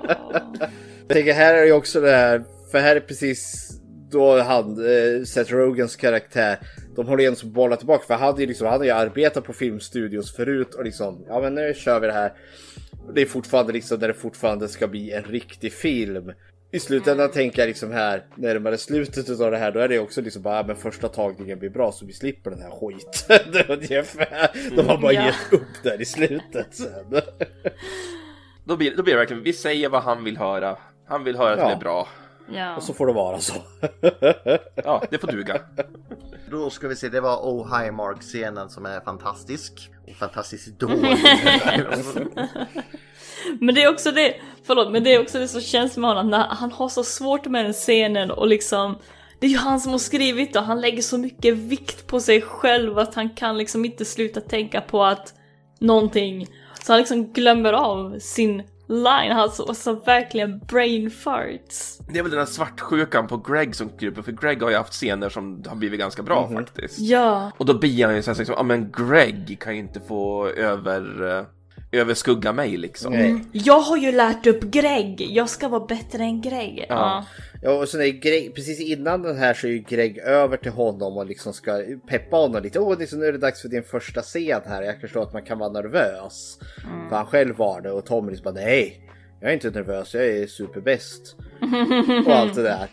Jag tänker här är ju också det här, för här är precis då han, eh, Seth Rogans karaktär, de håller igen som bollar tillbaka för han hade ju liksom, han hade ju arbetat på filmstudios förut och liksom, ja men nu kör vi det här. Det är fortfarande liksom där det fortfarande ska bli en riktig film. I slutändan tänker jag liksom här, närmare slutet av det här, då är det också liksom bara, ja, men första tagningen blir bra så vi slipper den här skiten. Ungefär. De har bara Ja. gett upp där i slutet sen. Då blir, då blir det verkligen, vi säger vad han vill höra. Han vill höra att Ja. det är bra. Ja. Och så får det vara så. Ja, det får duga. Då ska vi se, det var Oh Hi Mark-scenen som är fantastisk. Och fantastiskt dålig. Men det är också det, förlåt, men det är också det som känns med honom, när han har så svårt med den scenen och liksom det är ju han som har skrivit och han lägger så mycket vikt på sig själv att han kan liksom inte sluta tänka på att någonting, så han liksom glömmer av sin line, han har så, alltså verkligen brain farts. Det är väl den här svartsjukan på Greg som kryper, för Greg har ju haft scener som har blivit ganska bra faktiskt. Ja, Och då blir han ju såhär liksom, ja men Greg kan ju inte få över, uh, överskugga mig liksom. Nej. jag har ju lärt upp Greg, jag ska vara bättre än Greg. Ja. Ja, och sen är Greg, precis innan den här så är ju Greg över till honom och liksom ska peppa honom lite. Åh, liksom, nu är det dags för din första scen här. Jag förstår att man kan vara nervös. För han själv var det och Tom liksom bara nej, jag är inte nervös, jag är superbäst. och allt det där.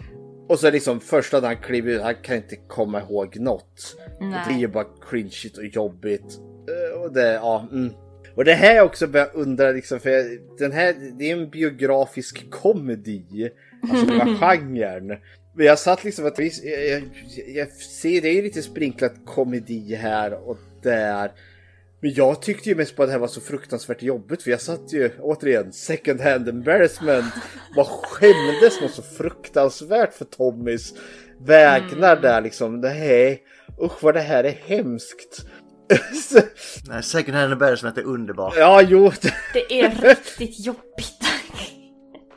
Och så liksom första när han kliver ut, han kan inte komma ihåg något. Det blir ju bara cringeigt och jobbigt. Eh, Och det, ja, mm. Och det här är också börjar undra liksom, för den här, det är en biografisk komedi. Alltså själva genren. Men jag satt liksom att jag, jag, jag ser det är lite sprinklat komedi här och där. Men jag tyckte ju mest på att det här var så fruktansvärt jobbigt för jag satt ju återigen second hand embarrassment. Bara skämdes något så fruktansvärt för Tommys vägnar där liksom. Nej, usch vad det här är hemskt. Nej, second hand embarrassment är underbart. ja, jo. Det är riktigt jobbigt.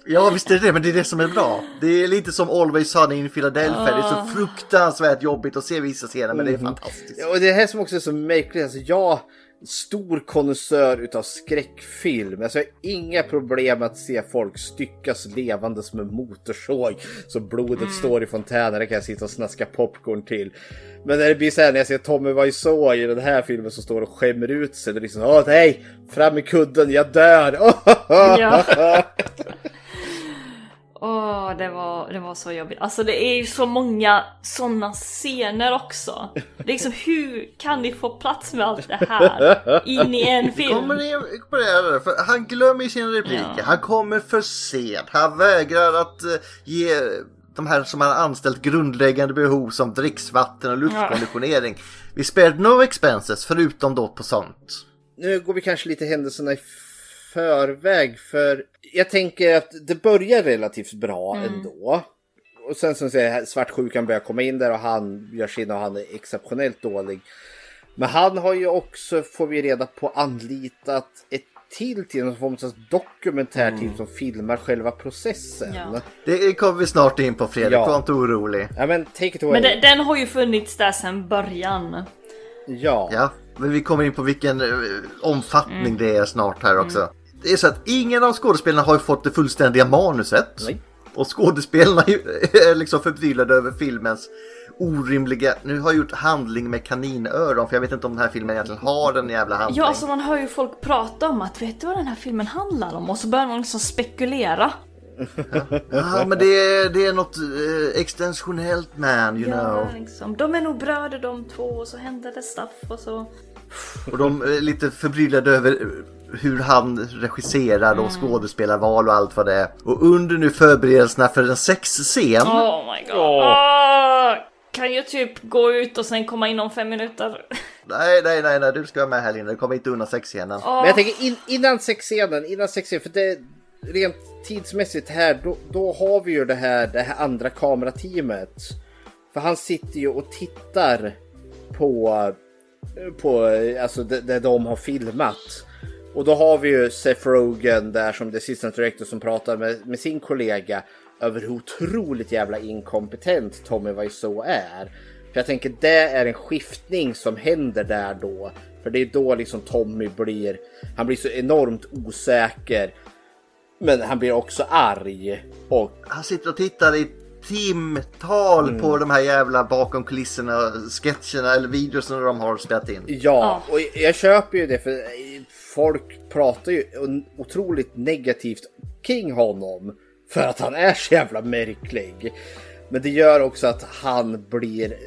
Ja visst är det det, men det är det som är bra. Det är lite som Always Sunny in Philadelphia. Det är så fruktansvärt jobbigt att se vissa scener men det är fantastiskt. Ja, Och det här som också är så märkligt, alltså jag stor konnässör utav skräckfilm. Alltså jag har inga problem att se folk styckas levandes med motorsåg så blodet står i fontänen. Där kan jag sitta och snaska popcorn till. Men när det blir så här när jag ser Tommy Wiseau i den här filmen som står och skämmer ut sig. Det är liksom åh nej, fram med kudden, jag dör. Ja. Åh, det var, det var så jobbigt. Alltså det är ju så många sådana scener också. Det är liksom, hur kan ni få plats med allt det här in i en film? Kommer ni på det här? För han glömmer sina repliker. Ja. Han kommer för sent. Han vägrar att eh, ge de här som han har anställt grundläggande behov som dricksvatten och luftkonditionering. Vi spared no expenses förutom då på sånt. nu går vi kanske lite händelserna i förväg för jag tänker att det börjar relativt bra ändå. Och sen som säger svartsjukan börjar komma in där och han gör sin och han är exceptionellt dålig. Men han har ju också, får vi reda på, anlitat ett till team, någon form av dokumentärteam som filmar själva processen. Ja. Det kommer vi snart in på Fredrik, Ja. var inte orolig. Ja men take it away. Men den, den har ju funnits där sedan början. Ja. Ja, men vi kommer in på vilken eh, omfattning det är snart här också. Det är så att ingen av skådespelarna har ju fått det fullständiga manuset. Nej. Och skådespelarna är liksom förbryllade över filmens orimliga, nu har jag gjort handling med kaninöron för jag vet inte om den här filmen egentligen har en jävla handling. Ja, alltså man hör ju folk prata om att vet du vad den här filmen handlar om? Och så börjar man liksom spekulera. Ja, men det är, det är något eh, extensionellt man, you Ja, know. liksom. De är nog bröder de två och så händer det stuff och så... Och de är lite förbryllade över eh, hur han regisserar Mm. och skådespelarval och allt vad det är. Och under nu förberedelserna för en sexscen. Oh my god. Åh, kan ju typ gå ut och sen komma in om fem minuter. Nej, nej, nej, nej, du ska vara med här Linda. Du kommer inte undan sexscenen. Men jag tänker in, innan sexscenen, innan sexscenen, för det rent tidsmässigt här, då, då har vi ju det här, det här andra kamerateamet. För han sitter ju och tittar på, på alltså det, det de har filmat. Och då har vi ju Seth Rogen där som det assistant director som pratar med, med sin kollega över hur otroligt jävla inkompetent Tommy Wiseau är. För jag tänker det är en skiftning som händer där då. För det är då liksom Tommy blir, han blir så enormt osäker. Men han blir också arg. Och Han sitter och tittar i timtal Mm. på de här jävla bakom kulisserna sketcherna eller videorna de har spelat in. Ja, och jag köper ju det för folk pratar ju otroligt negativt kring honom för att han är så jävla märklig. Men det gör också att han blir,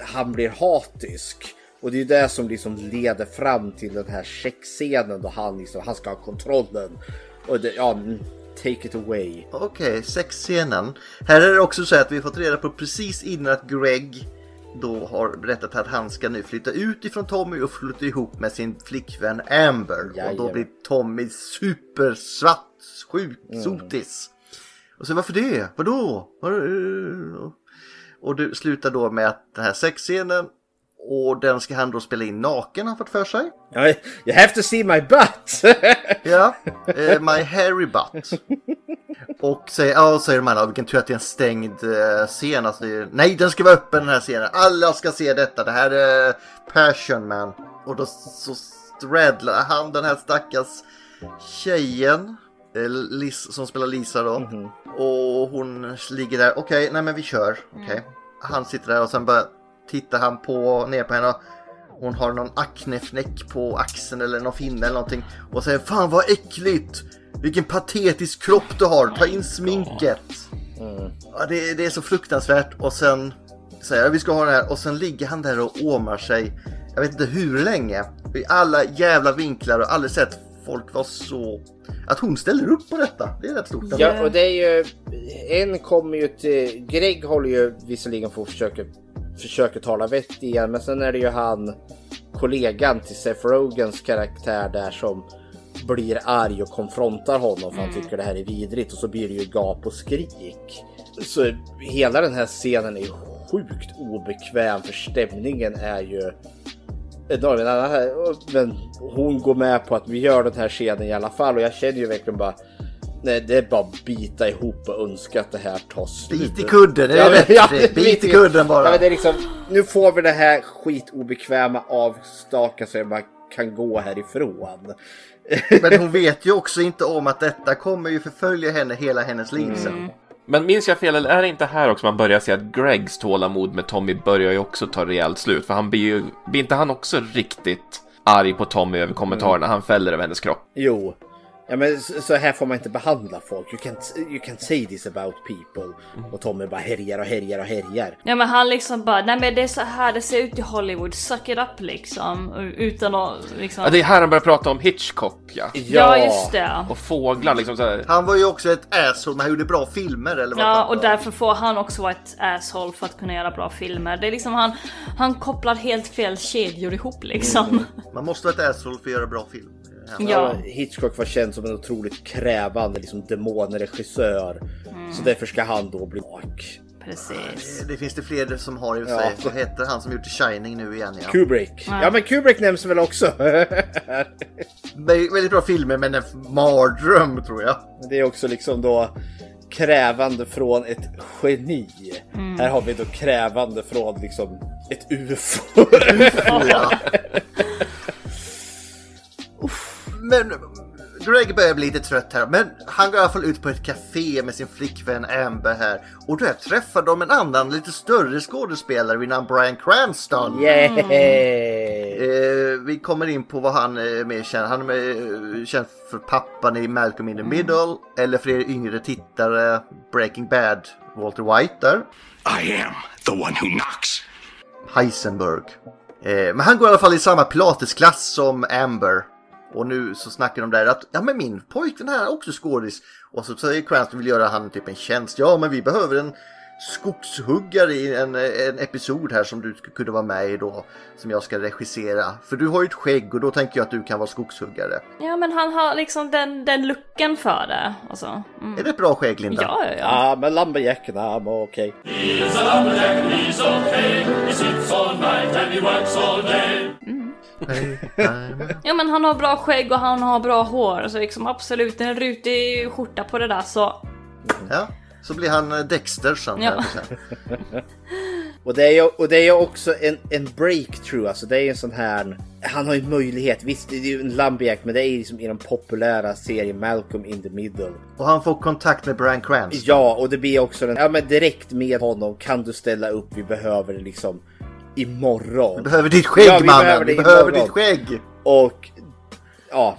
han blir hatisk. Och det är ju det som liksom leder fram till den här sexscenen då han, liksom, han ska ha kontrollen. Och det, ja, mm, take it away. Okej, sexscenen. Här är det också så att vi har fått reda på precis innan att Greg då har berättat att han ska nu flytta ut ifrån Tommy och flytta ihop med sin flickvän Amber. Och då Jajamän. blir Tommy supersvart, sjuk, sotis. Och så varför det? Vadå? Vadå? Och det slutar då med att den här sexscenen och den ska han då spela in naken har fått för sig. You have to see my butt! Ja, eh, My Harry Butt. Och säger, ja, säger de andra, vilken tur att det är en stängd eh, scen. Alltså, är- nej, den ska vara öppen den här scenen. Alla ska se detta. Det här är Passion Man. Och då så straddlar han den här stackars tjejen. eh, Lis, som spelar Lisa då. Och hon ligger där. Okej, nej men vi kör. Okej. Han sitter där och sen bara tittar han på, ner på henne. Hon har någon aknefläck på axeln eller någon finne eller någonting. Och säger fan vad äckligt! Vilken patetisk kropp du har, ta in sminket! Ja, det, det är så fruktansvärt och sen säger jag vi ska ha det här och sen ligger han där och åmar sig. Jag vet inte hur länge. I alla jävla vinklar och aldrig sett folk var så... Att hon ställer upp på detta. Det är rätt stort. Ja, och det är ju... En kommer ju till... Greg håller ju visserligen på att försöka, försöka tala vett igen, men sen är det ju han, kollegan till Seth Rogans karaktär där som blir arg och konfrontar honom för han tycker det här är vidrigt och så blir det ju gap och skrik. Så hela den här scenen är sjukt obekväm för stämningen är ju enorm. Men hon går med på att vi gör den här scenen i alla fall och jag känner ju verkligen bara Nej, det är bara att bita ihop och önska att det här tar slut. Bit i kudden, det är Ja, men- rätt. ja, Bit i kudden bara. Ja, men det är liksom, nu får vi det här skitobekväma avstaka så jag bara kan gå härifrån. Men hon vet ju också inte om att detta kommer ju förfölja henne hela hennes liv sen. Men minns jag fel, eller är det inte här också man börjar se att Gregs tålamod med Tommy börjar ju också ta rejält slut? För han blir ju, blir inte han också riktigt arg på Tommy över kommentarerna han fäller över hennes kropp? Jo. Ja, men så här får man inte behandla folk. You can't, you can't say this about people. Och Tommy bara härjar och härjar och härjar. Ja men han liksom bara, nej men det är så här det ser ut i Hollywood, suck it up liksom. Utan att liksom... Ja, det är här han börjar prata om Hitchcock, ja. Ja just det. Och fåglar liksom så här. Han var ju också ett asshole, men han gjorde bra filmer eller vad Ja och därför får han också vara ett asshole för att kunna göra bra filmer. Det är liksom han, han kopplar helt fel kedjor ihop liksom. Man måste vara ett asshole för att göra bra film. Ja. Hitchcock var känd som en otroligt krävande liksom, demonregissör. Så därför ska han då bli bak. Precis. Det finns det fler som har i och för Ja. sig. Vad heter han som gjort Shining nu igen? Ja. Kubrick. Ja men Kubrick nämns väl också. Vä- Väldigt bra filmer men en mardröm tror jag. Det är också liksom då krävande från ett geni. Här har vi då krävande från liksom ett UFO. Ja. Men Greg börjar bli lite trött här. Men han går i alla fall ut på ett café med sin flickvän Amber här. Och där träffar de en annan lite större skådespelare vid namn Brian Cranston. Yay! Eh, vi kommer in på vad han är mer känd. Han är mer, eh, känd för pappan i Malcolm in the Middle. Eller för er yngre tittare Breaking Bad, Walter White där. I am the one who knocks. Heisenberg. Eh, men han går i alla fall i samma pilatesklass som Amber. Och nu så snackar de där att ja men min pojkvän här är också skådis. Och så säger Cranston vill göra han typ en tjänst. Ja men vi behöver en skogshuggare i en, en episod här som du skulle kunna vara med i då. Som jag ska regissera. För du har ju ett skägg och då tänker jag att du kan vara skogshuggare. Ja men han har liksom den, den looken för det. Alltså. Mm. Är det ett bra skägg Linda? Ja, ja, ja. Ja men Lumberjacken, ja men okej. Ja men han har bra skägg och han har bra hår. Så liksom absolut en rutig skjorta på det där så. Ja. Så blir han eh, Dexter sen. Ja. Och det är ju, och det är också en, en breakthrough, alltså det är en sån här... Han har ju möjlighet, visst det är ju en Lumberjack men det är liksom i den populära serien Malcolm in the Middle. Och han får kontakt med Brian Cranston. Ja, och det blir också den, ja men direkt med honom kan du ställa upp, vi behöver liksom imorgon. Vi behöver ditt skägg Ja, vi mannen! behöver det vi behöver ditt skägg! Och ja,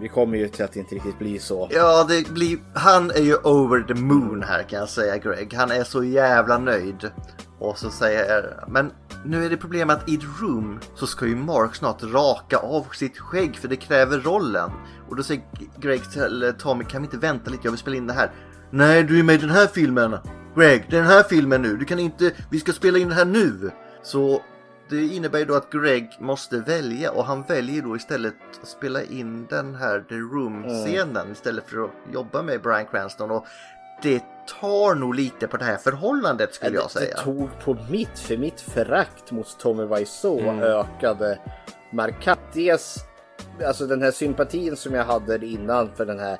vi kommer ju till att det inte riktigt blir så. Ja, det blir, han är ju over the moon här kan jag säga Greg. Han är så jävla nöjd. Och så säger men nu är det problemet att i Room så ska ju Mark snart raka av sitt skägg för det kräver rollen. Och då säger Greg till eh, Tommy, kan vi inte vänta lite, jag vill spela in det här. Nej, du är med i den här filmen. Greg, den här filmen nu. Du kan inte, vi ska spela in det här nu. Så det innebär ju då att Greg måste välja och han väljer då istället att spela in den här The Room-scenen istället för att jobba med Brian Cranston. Och det tar nog lite på det här förhållandet skulle jag säga. det tog på mitt, för mitt förakt mot Tommy Wiseau ökade markant. Dels alltså den här sympatin som jag hade innan för den här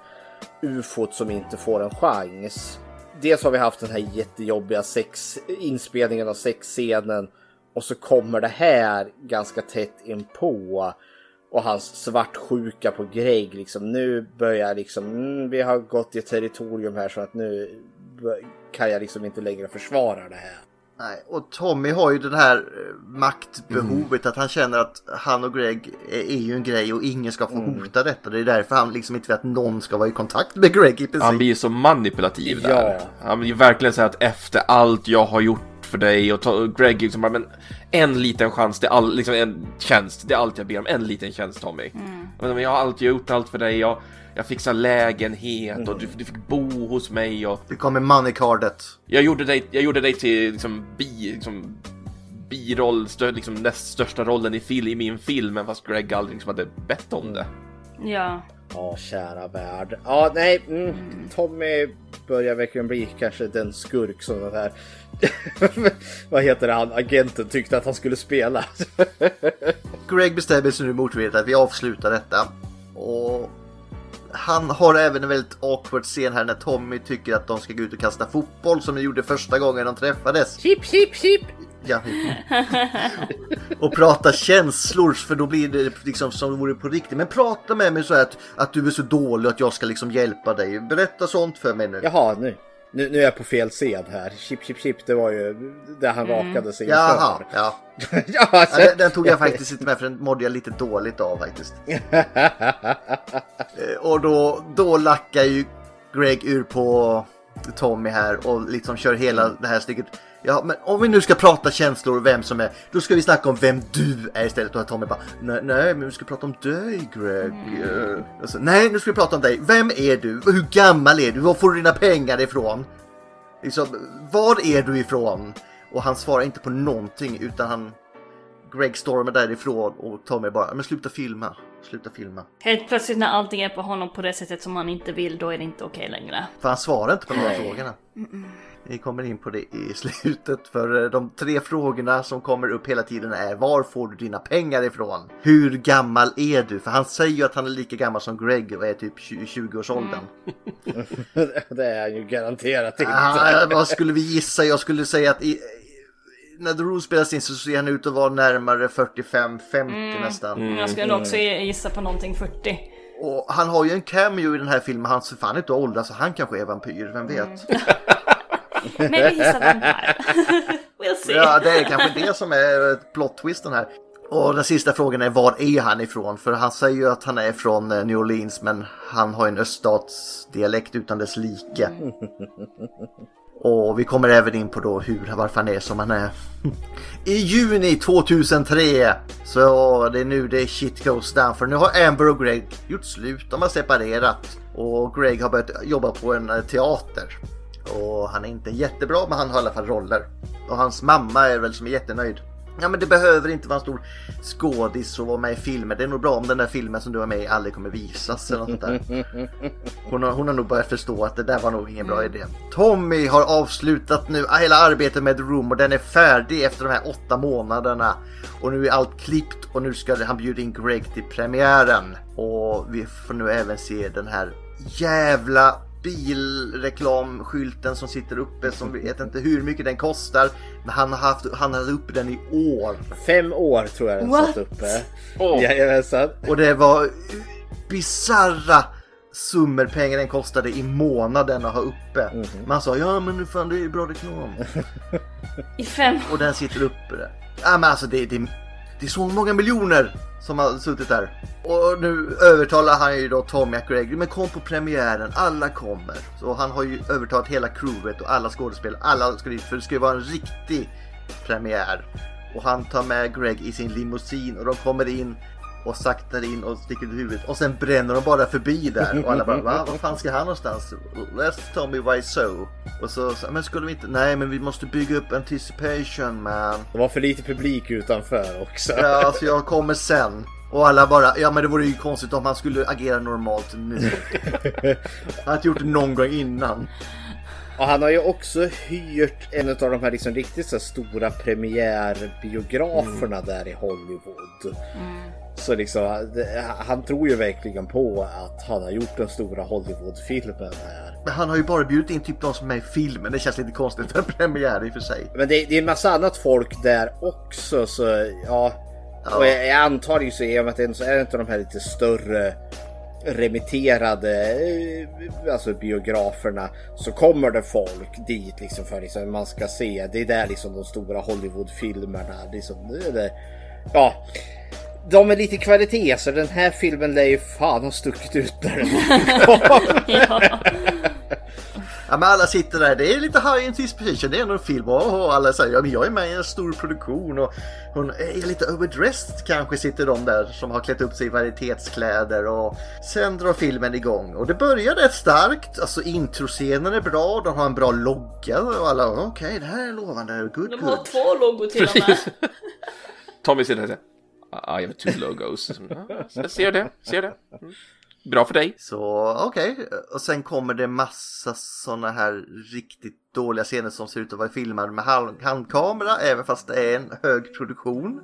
ufot som inte får en chans. Dels har vi haft den här jättejobbiga sex, inspelningen av sexscenen och så kommer det här ganska tätt inpå och hans svartsjuka på Greg liksom. Nu börjar liksom, mm, vi har gått i ett territorium här så att nu kan jag liksom inte längre försvara det här. Nej, och Tommy har ju den här eh, maktbehovet att han känner att han och Greg är, ju en grej och ingen ska få hota detta. Det är därför han liksom inte vill att någon ska vara i kontakt med Greg i princip. Han blir ju så manipulativ Ja. där. Han blir ju verkligen så att efter allt jag har gjort för dig och ta, Greg liksom bara, men en liten chans, det är all, liksom en tjänst, det är allt jag ber om, en liten tjänst Tommy. Men jag har alltid gjort allt för dig. Jag, jag fixar lägenhet och du, du fick bo hos mig och Det kommer moneycardet. jag gjorde dig, jag gjorde dig till liksom, bi, liksom, biroll, stö, liksom näst största rollen i, fil, i min film, men fast Greg aldrig liksom hade bett om det. Ja. Ja, kära värld. Ja, nej, mm, Tommy börjar verkligen bli kanske den skurk som den här... Vad heter han agenten tyckte att han skulle spela. Greg bestämmer sig nu motvilligt att vi avslutar detta. Och han har även en väldigt awkward scen här när Tommy tycker att de ska gå ut och kasta fotboll som de gjorde första gången de träffades. Chip, chip, chip! Ja. Och prata känslor för då blir det liksom som det vore på riktigt. Men prata med mig så här att, att du är så dålig och att jag ska liksom hjälpa dig. Berätta sånt för mig nu. Jaha, nu. Nu, nu är jag på fel scen här. Chip, chip, chip, det var ju där han rakade sig Jaha, inför. ja. ja, ja alltså. den, den tog jag faktiskt inte med för den mådde jag lite dåligt av faktiskt. Eh, och då, då lackar ju Greg ur på Tommy här och liksom kör hela det här stycket. Ja, men om vi nu ska prata känslor och vem som är, då ska vi snacka om vem du är istället. Och Tommy bara, nej, nej men vi ska prata om dig Greg. Eh, Alltså, nej, nu ska vi prata om dig. Vem är du? Hur gammal är du? Var får du dina pengar ifrån? Liksom, var är du ifrån? Och han svarar inte på någonting utan han Greg stormar därifrån och Tommy bara, men sluta filma, sluta filma. Helt plötsligt när allting är på honom på det sättet som han inte vill, då är det inte okej längre. För han svarar inte på några frågorna. Vi kommer in på det i slutet för eh, de tre frågorna som kommer upp hela tiden är var får du dina pengar ifrån? Hur gammal är du? För han säger ju att han är lika gammal som Greg och är typ 20-årsåldern. det är han ju garanterat inte. Ah, vad skulle vi gissa? Jag skulle säga att i, när The Rule spelas in så ser han ut att vara närmare 45-50 nästan. Jag skulle också gissa på någonting 40. Och han har ju en cameo i den här filmen, han ser fan inte att åldras så han kanske är vampyr, vem vet? Men vi gissar vampire. we'll see. Ja, det är kanske det som är plot twisten här. Och den sista frågan är var är han ifrån? För han säger ju att han är från eh, New Orleans men han har en öststatsdialekt utan dess like. Och vi kommer även in på då hur, varför han är som han är. I juni 2003 så det är nu det shit goes down för nu har Amber och Greg gjort slut. De har separerat och Greg har börjat jobba på en eh, teater. Och han är inte jättebra men han har i alla fall roller. Och hans mamma är väl som är jättenöjd. Ja men det behöver inte vara en stor skådis och vara med i filmer. Det är nog bra om den där filmen som du var med i aldrig kommer visas eller något sånt där. Hon har, hon har nog börjat förstå att det där var nog ingen bra idé. Tommy har avslutat nu hela arbetet med The Room och den är färdig efter de här åtta månaderna. Och nu är allt klippt och nu ska han bjuda in Greg till premiären. Och vi får nu även se den här jävla bilreklamskylten som sitter uppe som vi vet inte hur mycket den kostar. Men han har haft, han hade uppe den i år. Fem år tror jag den What? satt uppe. Åh. Jajamensan. Och det var bizarra summor pengar den kostade i månaden att ha uppe. Man sa ja men nu fan det är ju bra reklam. I fem Och den sitter uppe där. Ja men alltså det, det, det är så många miljoner som har suttit där. Och nu övertalar han ju då Tommy och Greg, men kom på premiären, alla kommer. Så han har ju övertalat hela crewet och alla skådespelare, alla ska dit för det ska ju vara en riktig premiär. Och han tar med Greg i sin limousin och de kommer in och saktar in och sticker ut huvudet och sen bränner de bara förbi där och alla bara va? Vad fan ska han någonstans? Let's tell me why so. Och så, så men skulle vi inte? Nej men vi måste bygga upp anticipation man. Det var för lite publik utanför också. Ja, alltså jag kommer sen. Och alla bara, ja men det vore ju konstigt om han skulle agera normalt nu. Han har inte gjort det någon gång innan. Och han har ju också hyrt en av de här liksom riktigt så här stora premiärbiograferna där i Hollywood. Så liksom, han tror ju verkligen på att han har gjort den stora Hollywood-filmen här. Men han har ju bara bjudit in typ de som är med i filmen. Det känns lite konstigt för en premiär i och för sig. Men det, det är en massa annat folk där också så ja. Och jag, jag antar ju så i och med att det är en- inte de här lite större remitterade eh, alltså biograferna så kommer det folk dit liksom för liksom man ska se. Det är där liksom de stora Hollywoodfilmerna liksom. Det det. Ja. De är lite kvalitet så den här filmen lär ju fan ha stuckit ut när den ja. Ja men alla sitter där, det är lite high anticipation, det är ändå en film. Och alla säger ja men jag är med i en stor produktion. Och hon är lite overdressed kanske sitter de där som har klätt upp sig i varietetskläder. Och sen drar filmen igång. Och det börjar rätt starkt, alltså introscenen är bra, de har en bra logga och alla okej det här är lovande, good De good. har två loggor till och med. Tommy sitter där I have two logos. Ja, Jag ser det, ser det. Mm. Bra för dig. Så okej, och sen kommer det massa sådana här riktigt dåliga scener som ser ut att vara filmade med hand- handkamera, även fast det är en hög produktion.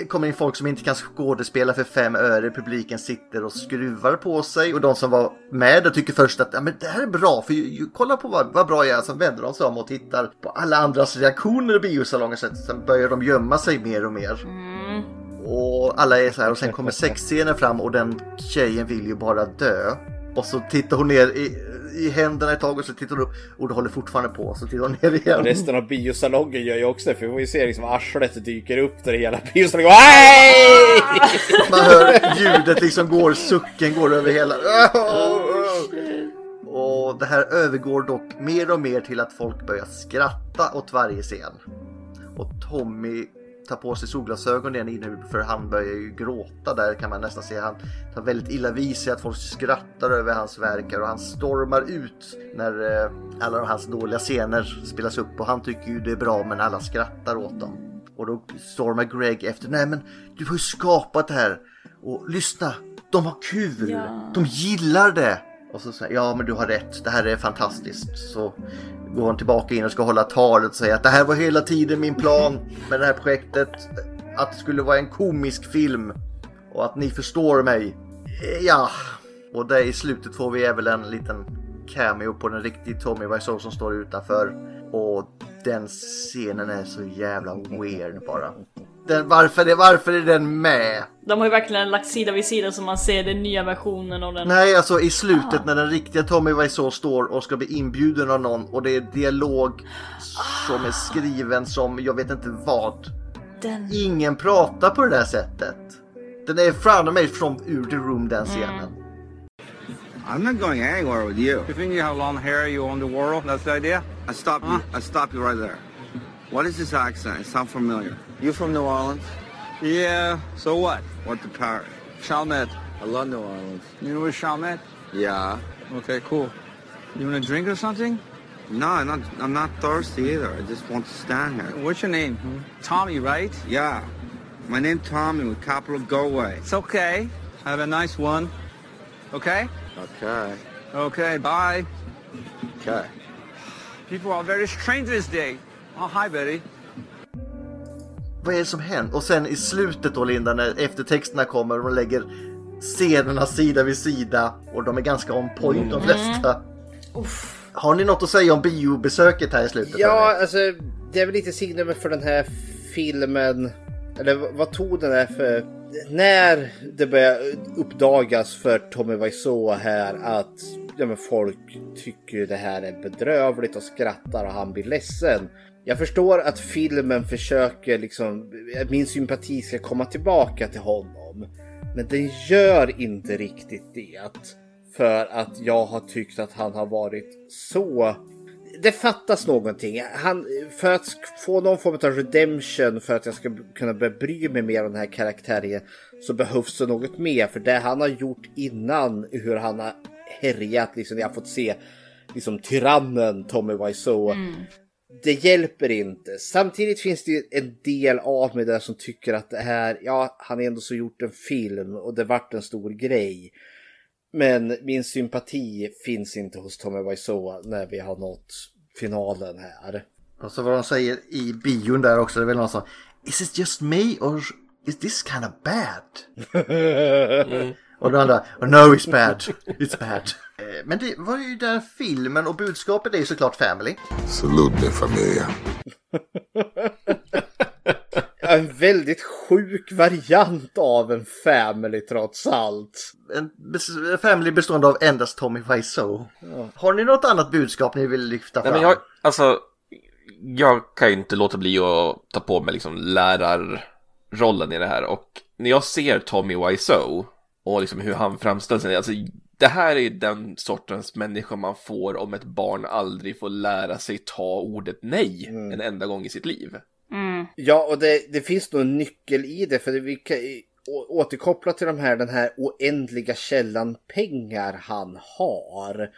Eh, kommer in folk som inte kan skådespela för fem öre, publiken sitter och skruvar på sig och de som var med och tycker först att ja, men det här är bra, för ju, ju, kolla på vad, vad bra jag är, sen vänder de sig om och tittar på alla andras reaktioner i biosalongen, sen, sen börjar de gömma sig mer och mer. Och alla är så här och sen kommer sexscenen fram och den tjejen vill ju bara dö. Och så tittar hon ner i, i händerna ett tag och så tittar hon upp och det håller fortfarande på. Så tittar hon ner igen. Och resten av biosalongen gör ju också det, för vi får ju se liksom arslet dyker upp där i hela biosalongen. Man hör ljudet liksom går, sucken går över hela. Och det här övergår dock mer och mer till att folk börjar skratta åt varje scen. Och Tommy tar på sig solglasögon igen inne för han börjar ju gråta där kan man nästan se. Han tar väldigt illa vid sig att folk skrattar över hans verkar och han stormar ut när eh, alla hans dåliga scener spelas upp och han tycker ju det är bra men alla skrattar åt dem. Och då stormar Greg efter. Nej men du har ju skapat det här. Och lyssna, de har kul. Ja. De gillar det. Och så säger ja men du har rätt, det här är fantastiskt. Så går han tillbaka in och ska hålla talet och säga att det här var hela tiden min plan med det här projektet. Att det skulle vara en komisk film. Och att ni förstår mig. Ja, och där i slutet får vi även en liten cameo på den riktiga Tommy Wiseau som står utanför. Och den scenen är så jävla weird bara. Den, varför, är, varför är den med? De har ju verkligen lagt sida vid sida så man ser den nya versionen och den... Nej, alltså i slutet när den riktiga Tommy Wiseau står och ska bli inbjuden av någon och det är dialog som är skriven som jag vet inte vad. den... Ingen pratar på det där sättet. Den är framför mig från ur The Room den scenen. I'm not going anywhere with you. You think you have long hair, you own the world? That's the idea? I stop you. I stop you right there. What is this accent? It sounds familiar. You from New Orleans? Yeah, so what? What the Paris? Chalmette. I love New Orleans. You know where Chalmette? Yeah. Okay, cool. You want a drink or something? No, I'm not. I'm not thirsty either. I just want to stand here. What's your name? Hmm? Tommy, right? Yeah. My name Tommy with capital Go away. It's okay. Have a nice one. Okay? Okay. Okay, bye. Okay. People are very strange this day. Oh, hi, Betty. Vad är det som händer? Och sen i slutet då Linda när eftertexterna kommer och de lägger scenerna sida vid sida och de är ganska on point de flesta. Har ni något att säga om biobesöket här i slutet? Ja, alltså det är väl lite signumet för den här filmen. Eller vad- vad tog den här för... När det börjar uppdagas för Tommy Wiseau här att ja, men folk tycker det här är bedrövligt och skrattar och han blir ledsen. Jag förstår att filmen försöker liksom, att min sympati ska komma tillbaka till honom. Men den gör inte riktigt det. För att jag har tyckt att han har varit så det fattas någonting. Han, för att få någon form av redemption för att jag ska kunna börja bry mig mer om den här karaktären så behövs det något mer. För det han har gjort innan, hur han har härjat, liksom, jag har fått se liksom, tyrannen Tommy Wiseau. Mm. Det hjälper inte. Samtidigt finns det en del av mig där som tycker att det här, ja, han har ändå så gjort en film och det vart en stor grej. Men min sympati finns inte hos Tommy Wiseau när vi har nått finalen här. Och så vad de säger i bion där också, det är väl någon som Is it just me or is this kind of bad? Och den andra, oh, no it's bad, it's bad. Eh, Men det var ju där filmen och budskapet är ju såklart family. Salute mi familia. En väldigt sjuk variant av en family trots allt. En family bestående av endast Tommy Wiseau. Har ni något annat budskap ni vill lyfta Nej fram? men jag, alltså, jag kan ju inte låta bli att ta på mig liksom lärarrollen i det här och när jag ser Tommy Wiseau och liksom hur han framställs, alltså det här är den sortens människa man får om ett barn aldrig får lära sig ta ordet nej en enda gång i sitt liv. Ja, och det, det finns nog en nyckel i det, för det, vi kan återkoppla till de här, den här oändliga källan pengar han har.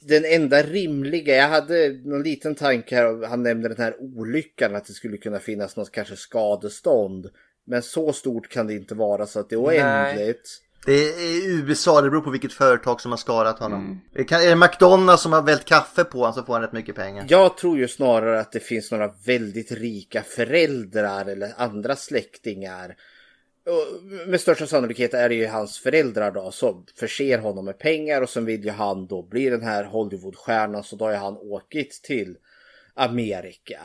Den enda rimliga, jag hade någon liten tanke här, och han nämnde den här olyckan, att det skulle kunna finnas något kanske skadestånd. Men så stort kan det inte vara så att det är oändligt. Det är USA, det beror på vilket företag som har skadat honom. Det kan, är det McDonalds som har vält kaffe på honom så får han rätt mycket pengar. Jag tror ju snarare att det finns några väldigt rika föräldrar eller andra släktingar. Och med största sannolikhet är det ju hans föräldrar då som förser honom med pengar och sen vill ju han då bli den här Hollywoodstjärnan så då har ju han åkit till Amerika.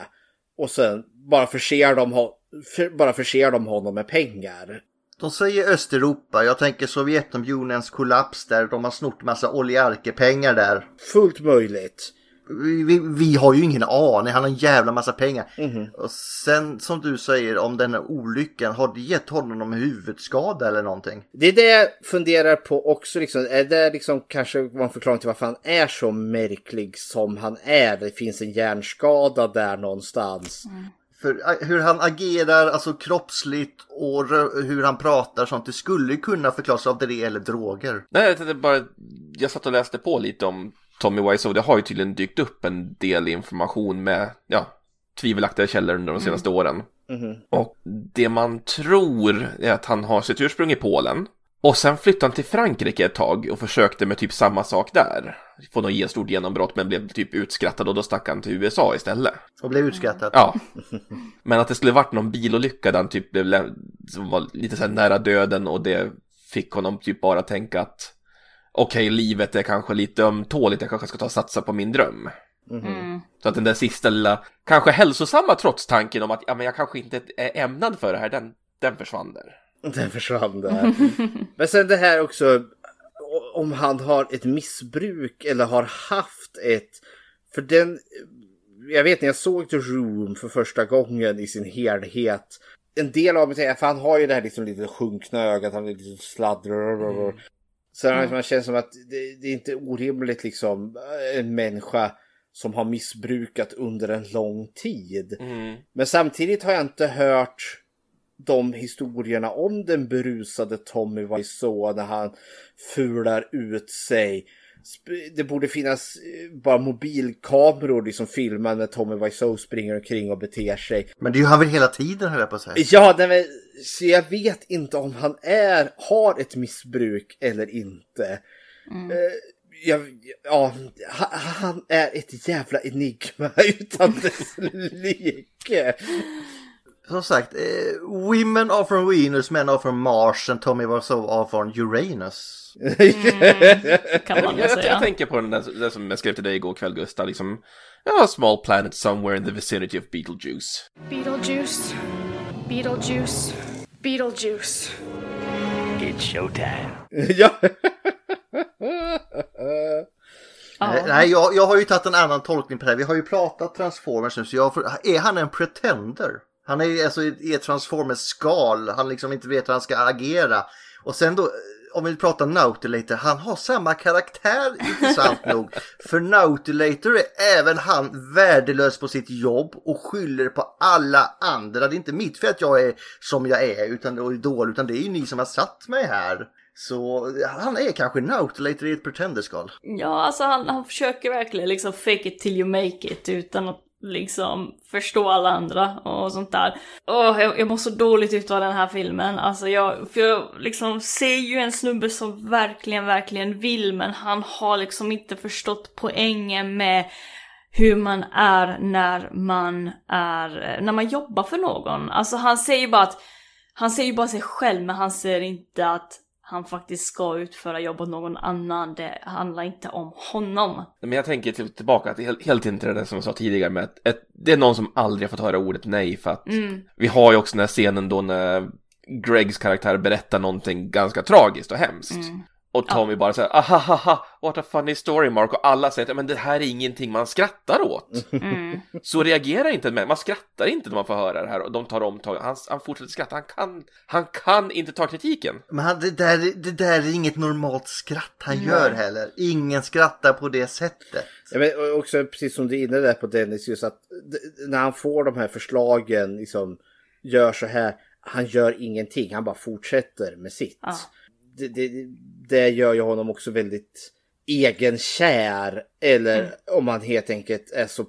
Och sen bara förser de, för, bara förser de honom med pengar. De säger Östeuropa, jag tänker Sovjetunionens kollaps där de har snort massa oligarkepengar där. Fullt möjligt. Vi, vi, vi har ju ingen aning, han har en jävla massa pengar. Och sen som du säger om den här olyckan, har det gett honom någon huvudskada eller någonting? Det är det jag funderar på också. Liksom. Är det liksom kanske var en förklaring till varför han är så märklig som han är? Det finns en hjärnskada där någonstans. För ä, hur han agerar, alltså kroppsligt och hur han pratar sånt, det skulle kunna förklaras av det eller droger. Nej, jag tänkte bara, jag satt och läste på lite om Tommy Wiseau. Det har ju tydligen dykt upp en del information med, ja, tvivelaktiga källor under de senaste åren. Och det man tror är att han har sitt ursprung i Polen. Och sen flyttade han till Frankrike ett tag och försökte med typ samma sak där. Få något ge stort genombrott men blev typ utskrattad och då stack han till USA istället. Och blev utskrattad. Ja. Men att det skulle varit någon bilolycka där han typ blev som var lite så nära döden och det fick honom typ bara tänka att okej, livet är kanske lite ömtåligt, jag kanske ska ta och satsa på min dröm. Så att den där sista lilla, kanske hälsosamma trots-tanken om att ja, men jag kanske inte är ämnad för det här, den, den försvann där. Den försvann där. Men sen det här också. Om han har ett missbruk eller har haft ett. För den. Jag vet när jag såg The Room för första gången i sin helhet. En del av mig tänker, för han har ju det här liksom lite sjunkna ögat, han är lite sladdrar. Så mm. man känner som att det, det är inte orimligt liksom en människa som har missbrukat under en lång tid. Men samtidigt har jag inte hört de historierna om den berusade Tommy Wiseau när han fular ut sig. Det borde finnas eh, bara mobilkameror liksom filmar när Tommy Wiseau springer omkring och beter sig. Men det är ju han väl hela tiden höll jag på att säga. Ja, nej, men, så jag vet inte om han är, har ett missbruk eller inte. Eh, jag, ja, ha- han är ett jävla enigma utan dess like. Som sagt, eh, women are from Venus, men are from Mars and Tommy Wiseau are from Uranus. Kan man Jag, jag, säga. tänker på den där, det som jag skrev till dig igår kväll Gustav, liksom Ja, small planet somewhere in the vicinity of Beetlejuice. Beetlejuice. Beetlejuice. Beetlejuice. It's showtime. ja. Nej, nej jag, jag har ju tagit en annan tolkning på det här. Vi har ju pratat Transformers nu, så jag får, är han en pretender? Han är ju alltså i ett Transformers skal, han liksom inte vet hur han ska agera. Och sen då, om vi pratar Nautilator, han har samma karaktär intressant nog. För Nautilator är även han värdelös på sitt jobb och skyller på alla andra. Det är inte mitt fel att jag är som jag är utan, och är dålig, utan det är ju ni som har satt mig här. Så han är kanske Nautilator i ett pretenderskal. Ja, alltså han, han försöker verkligen liksom fake it till you make it utan att liksom förstå alla andra och sånt där. Åh, jag, jag mår så dåligt utav den här filmen. Alltså jag, för jag liksom ser ju en snubbe som verkligen, verkligen vill men han har liksom inte förstått poängen med hur man är när man är, när man jobbar för någon. Alltså han säger ju bara att, han ser ju bara sig själv men han ser inte att han faktiskt ska utföra jobb åt någon annan. Det handlar inte om honom. Men jag tänker till, tillbaka till, helt, helt inte det som jag sa tidigare med att ett, det är någon som aldrig har fått höra ordet nej för att vi har ju också den här scenen då när Gregs karaktär berättar någonting ganska tragiskt och hemskt. Och Och Tommy bara säger ahahaha, what a funny story Mark och alla säger att men det här är ingenting man skrattar åt. Mm. Så reagerar inte med, man skrattar inte när man får höra det här och de tar omtag. Han, han fortsätter skratta, han kan, han kan inte ta kritiken. Men han, det, där, det där är inget normalt skratt han gör heller. Ingen skrattar på det sättet. Ja, men och också precis som du är inne där på Dennis, just att när han får de här förslagen, liksom gör så här, han gör ingenting, han bara fortsätter med sitt. Ja. Det, det, det gör ju honom också väldigt egenkär, eller om han helt enkelt är så,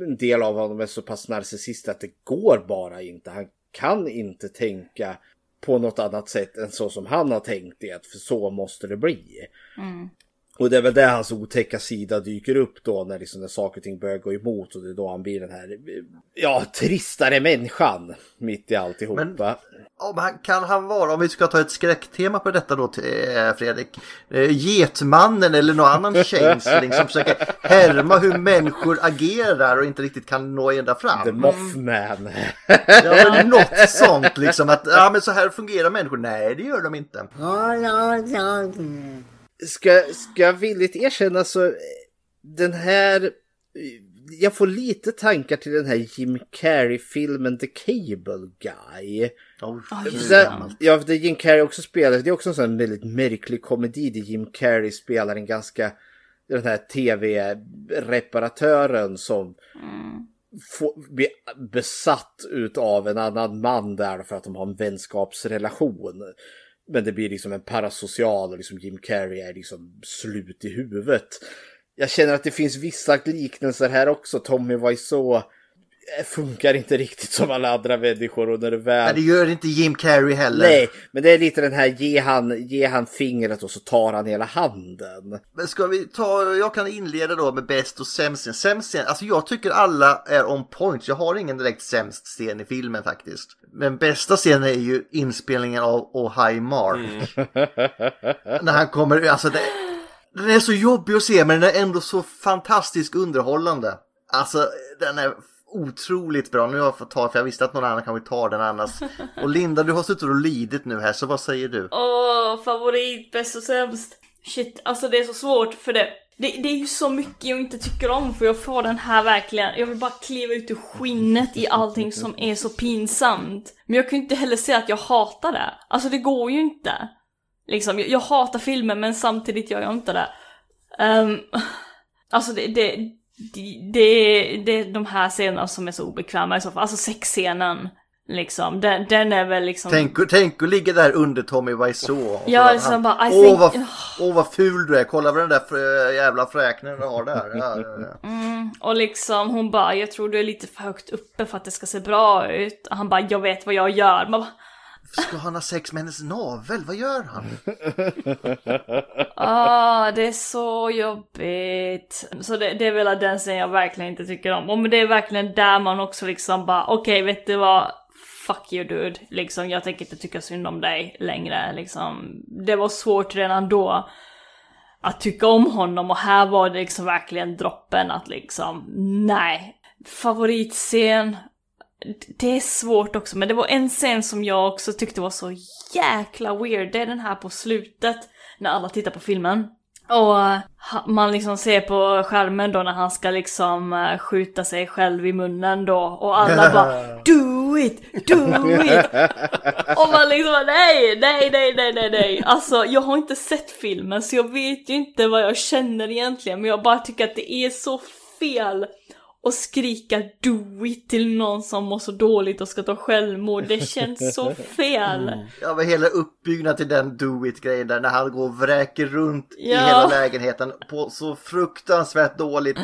en del av honom är så pass narcissist att det går bara inte. Han kan inte tänka på något annat sätt än så som han har tänkt det, för så måste det bli. Och det är väl där hans otäcka sida dyker upp då när, liksom när saker och ting börjar gå emot och det är då han blir den här, ja, tristare människan mitt i alltihopa. Men- Om han, kan han vara, om vi ska ta ett skräcktema på detta då till, eh, Fredrik. Eh, Getmannen eller någon annan changeling som försöker härma hur människor agerar och inte riktigt kan nå ända fram. The Mothman. Ja, men något sånt liksom att ja, men så här fungerar människor. Nej, det gör de inte. Ska, ska jag villigt erkänna så eh, den här jag får lite tankar till den här Jim Carrey-filmen The Cable Guy. Oh, det. ja, det Jim Carrey också spelar, det är också en sån väldigt märklig komedi där Jim Carrey spelar en ganska, den här tv-reparatören som får, blir besatt utav en annan man där för att de har en vänskapsrelation. Men det blir liksom en parasocial och liksom Jim Carrey är liksom slut i huvudet. Jag känner att det finns vissa liknelser här också. Tommy Wiseau funkar inte riktigt som alla andra människor och när det väl... Nej, det gör inte Jim Carrey heller. Nej, men det är lite den här ge han, ge han fingret och så tar han hela handen. Men ska vi ta, jag kan inleda då med bäst och sämst scen. Sämst scen, alltså jag tycker alla är on point. Jag har ingen direkt sämst scen i filmen faktiskt. Men bästa scenen är ju inspelningen av Oh High Mark. När han kommer, alltså det, den är så jobbig att se men den är ändå så fantastiskt underhållande. Alltså den är otroligt bra. Nu har jag fått ta, för jag visste att någon annan kanske tar den annars. Och Linda, du har suttit och lidit nu här, så vad säger du? Åh, favorit, bäst och sämst. Shit, alltså det är så svårt för det. Det, det är ju så mycket jag inte tycker om för jag får den här verkligen, jag vill bara kliva ut ur skinnet i allting som är så pinsamt. Men jag kan ju inte heller säga att jag hatar det. Alltså det går ju inte. Liksom, jag, jag hatar filmen men samtidigt gör jag inte det. Um, alltså det, det, det, det, det är de här scenerna som är så obekväma i så fall. Alltså sexscenen. Liksom, den, den är väl liksom... Tänk, tänk att ligga där under Tommy Wiseau. Ja, liksom han- bara, I Åh think- vad, åh vad ful du är, kolla vad den där frö, jävla fräknen du har där. Mm, och liksom hon bara, jag tror du är lite för högt uppe för att det ska se bra ut. Och han bara, jag vet vad jag gör. Man bara, Ska han ha sex med hennes navel? Vad gör han? ah, det är så jobbigt. Så det, det är väl den scenen jag verkligen inte tycker om. Och men det är verkligen där man också liksom bara, okej vet du vad? Fuck you dude. Liksom, jag tänker inte tycka synd om dig längre. Liksom, det var svårt redan då att tycka om honom och här var det liksom verkligen droppen att liksom, nej. Favoritscen, det är svårt också, men det var en scen som jag också tyckte var så jäkla weird. Det är den här på slutet, när alla tittar på filmen. Och man liksom ser på skärmen då när han ska liksom eh, skjuta sig själv i munnen då och alla bara Do it! Do it! Och man liksom bara, nej, nej, nej, nej, nej, nej. Alltså jag har inte sett filmen så jag vet ju inte vad jag känner egentligen men jag bara tycker att det är så fel att skrika do it till någon som mår så dåligt och ska ta självmord. Det känns så fel. Ja, men hela uppbyggnaden till den do it grejen där när han går och vräker runt i Ja. hela lägenheten på så fruktansvärt dåligt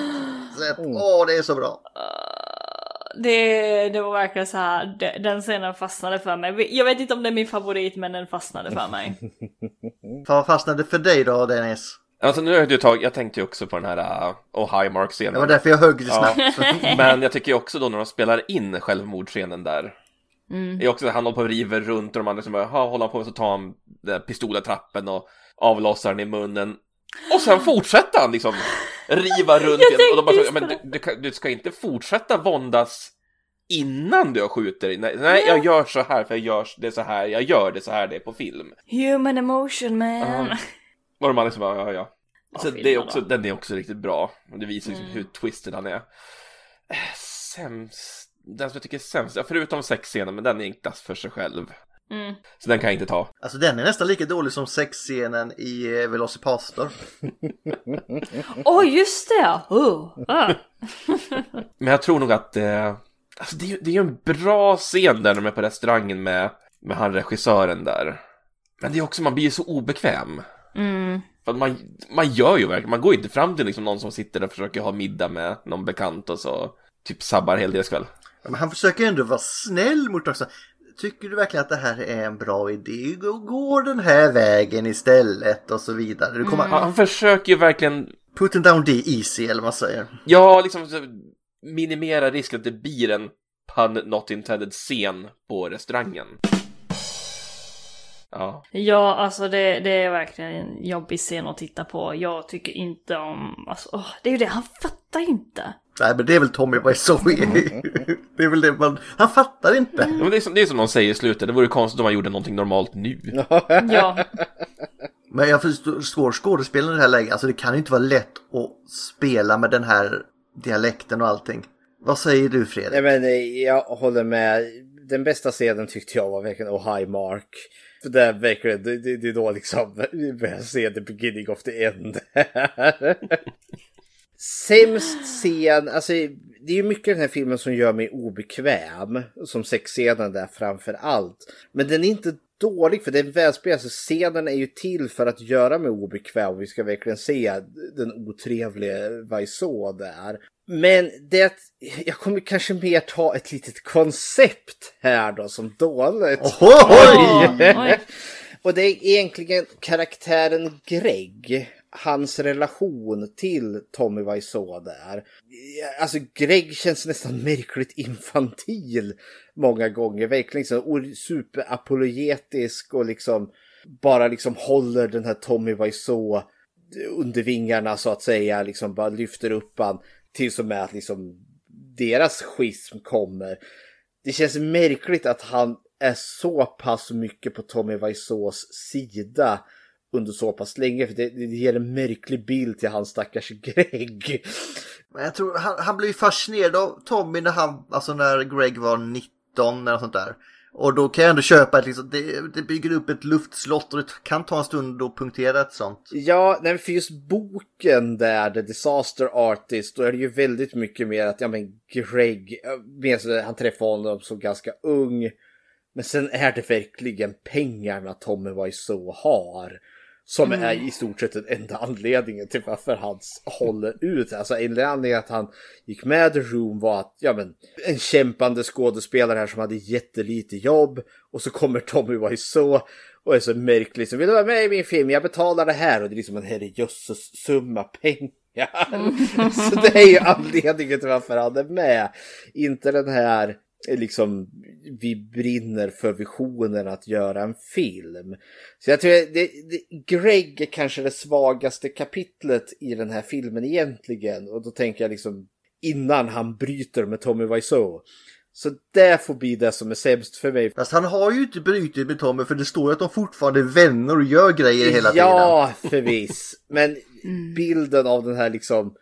sätt. Åh, det är så bra. Det, det var verkligen så här, den scenen fastnade för mig. Jag vet inte om det är min favorit men den fastnade för mig. Vad fastnade för dig då, Dennis? Alltså nu har du tagit, jag tänkte ju också på den här uh, Oh High Mark-scenen. Det var därför jag högg det Ja. snabbt. Men jag tycker ju också då när de spelar in självmordsscenen där. Mm. Det är också att han håller på och river runt och de andra som bara, "Ha, håller på så tar han den här pistoletrappen och avlossar den i munnen. Och sen fortsätter han liksom riva runt igen. Och de bara, så, men du, du, du ska inte fortsätta våndas innan du har skjutit dig. Nej, nej, jag gör så här för jag gör det så här, jag gör det så här, det är på film. Human emotion man. Och de andra liksom, ja, ja, ja. Så det är också, då. den är också riktigt bra. Och det visar liksom Mm. hur twisted han är. Eh, Sämst, den som jag tycker är sämst, ja, förutom sexscenen, men den är inte för sig själv. Mm. Så den kan jag inte ta. Alltså den är nästan lika dålig som sexscenen i eh, Velocipaster. Åh, just det! Oh. Ah. Men jag tror nog att eh, alltså det, är ju- det är ju en bra scen där de är på restaurangen med, med han regissören där. Men det är också, man blir ju så obekväm. Mm. För att man, man gör ju verkligen, man går inte fram till liksom någon som sitter och försöker ha middag med någon bekant och så typ sabbar hela deras kväll. Men han försöker ändå vara snäll mot också. Tycker du verkligen att det här är en bra idé? Gå, gå den här vägen istället och så vidare. Du kommer... Han, han försöker ju verkligen, Putting down the easy eller vad man säger. ja liksom så minimera risken att det blir en pun not intended scen på restaurangen. Ja, Ja, alltså det, det är verkligen en jobbig scen att titta på. Jag tycker inte om... Alltså, åh, det är ju det, han fattar ju inte. Nej men det är väl Tommy Wiseau. det är väl det man... Han fattar inte. Ja, men det är, som, det är som de säger i slutet, det vore konstigt om man gjorde någonting normalt nu. Ja. Men jag förstår skådespelaren i det här läget. Alltså det kan ju inte vara lätt att spela med den här dialekten och allting. Vad säger du Fredrik? Nej men eh, jag håller med. Den bästa scenen tyckte jag var verkligen Oh Hi Mark. För det är verkligen, det, det, det är då liksom vi börjar se the beginning of the end. Sämst scen, alltså det är ju mycket i den här filmen som gör mig obekväm. Som sexscenen där framför allt. Men den är inte dålig för den välspelad. Så scenen är ju till för att göra mig obekväm. Vi ska verkligen se den otrevliga Vaiså där. Men det, jag kommer kanske mer ta ett litet koncept här då som dåligt. Oj! Oj. Och det är egentligen karaktären Greg. Hans relation till Tommy Wiseau där. Alltså Greg känns nästan märkligt infantil många gånger. Verkligen liksom superapologetisk och liksom bara liksom håller den här Tommy Wiseau under vingarna så att säga. Liksom bara lyfter upp han tills och med att liksom deras schism kommer. Det känns märkligt att han är så pass mycket på Tommy Wiseaus sida under så pass länge. För det, det ger en märklig bild till hans stackars Greg. Men jag tror han, han blev fascinerad av Tommy när han, alltså när Greg var 19 eller sånt där. Och då kan jag ändå köpa att liksom, det, det bygger upp ett luftslott och det kan ta en stund att punktera ett sånt. Ja, nej, för just boken där, The Disaster Artist, då är det ju väldigt mycket mer att, ja men Greg, han träffar honom som ganska ung. Men sen är det verkligen pengarna Tommy Wiseau har. Som är i stort sett den enda anledningen till varför han håller ut. Alltså en anledning att han gick med The Room var att, ja men, en kämpande skådespelare här som hade jättelite jobb. Och så kommer Tommy Wiseau och är så märklig. Så vill du vara med i min film? Jag betalar det här. Och det är liksom en herrejösses summa pengar. så det är ju anledningen till varför han är med. Inte den här liksom vi brinner för visionen att göra en film. Så jag tror att det, det, Greg är kanske det svagaste kapitlet i den här filmen egentligen. Och då tänker jag liksom innan han bryter med Tommy Wiseau. Så det får bli det som är sämst för mig. Fast han har ju inte brutit med Tommy för det står att de fortfarande är vänner och gör grejer hela tiden. Ja, förvis. Men bilden av den här liksom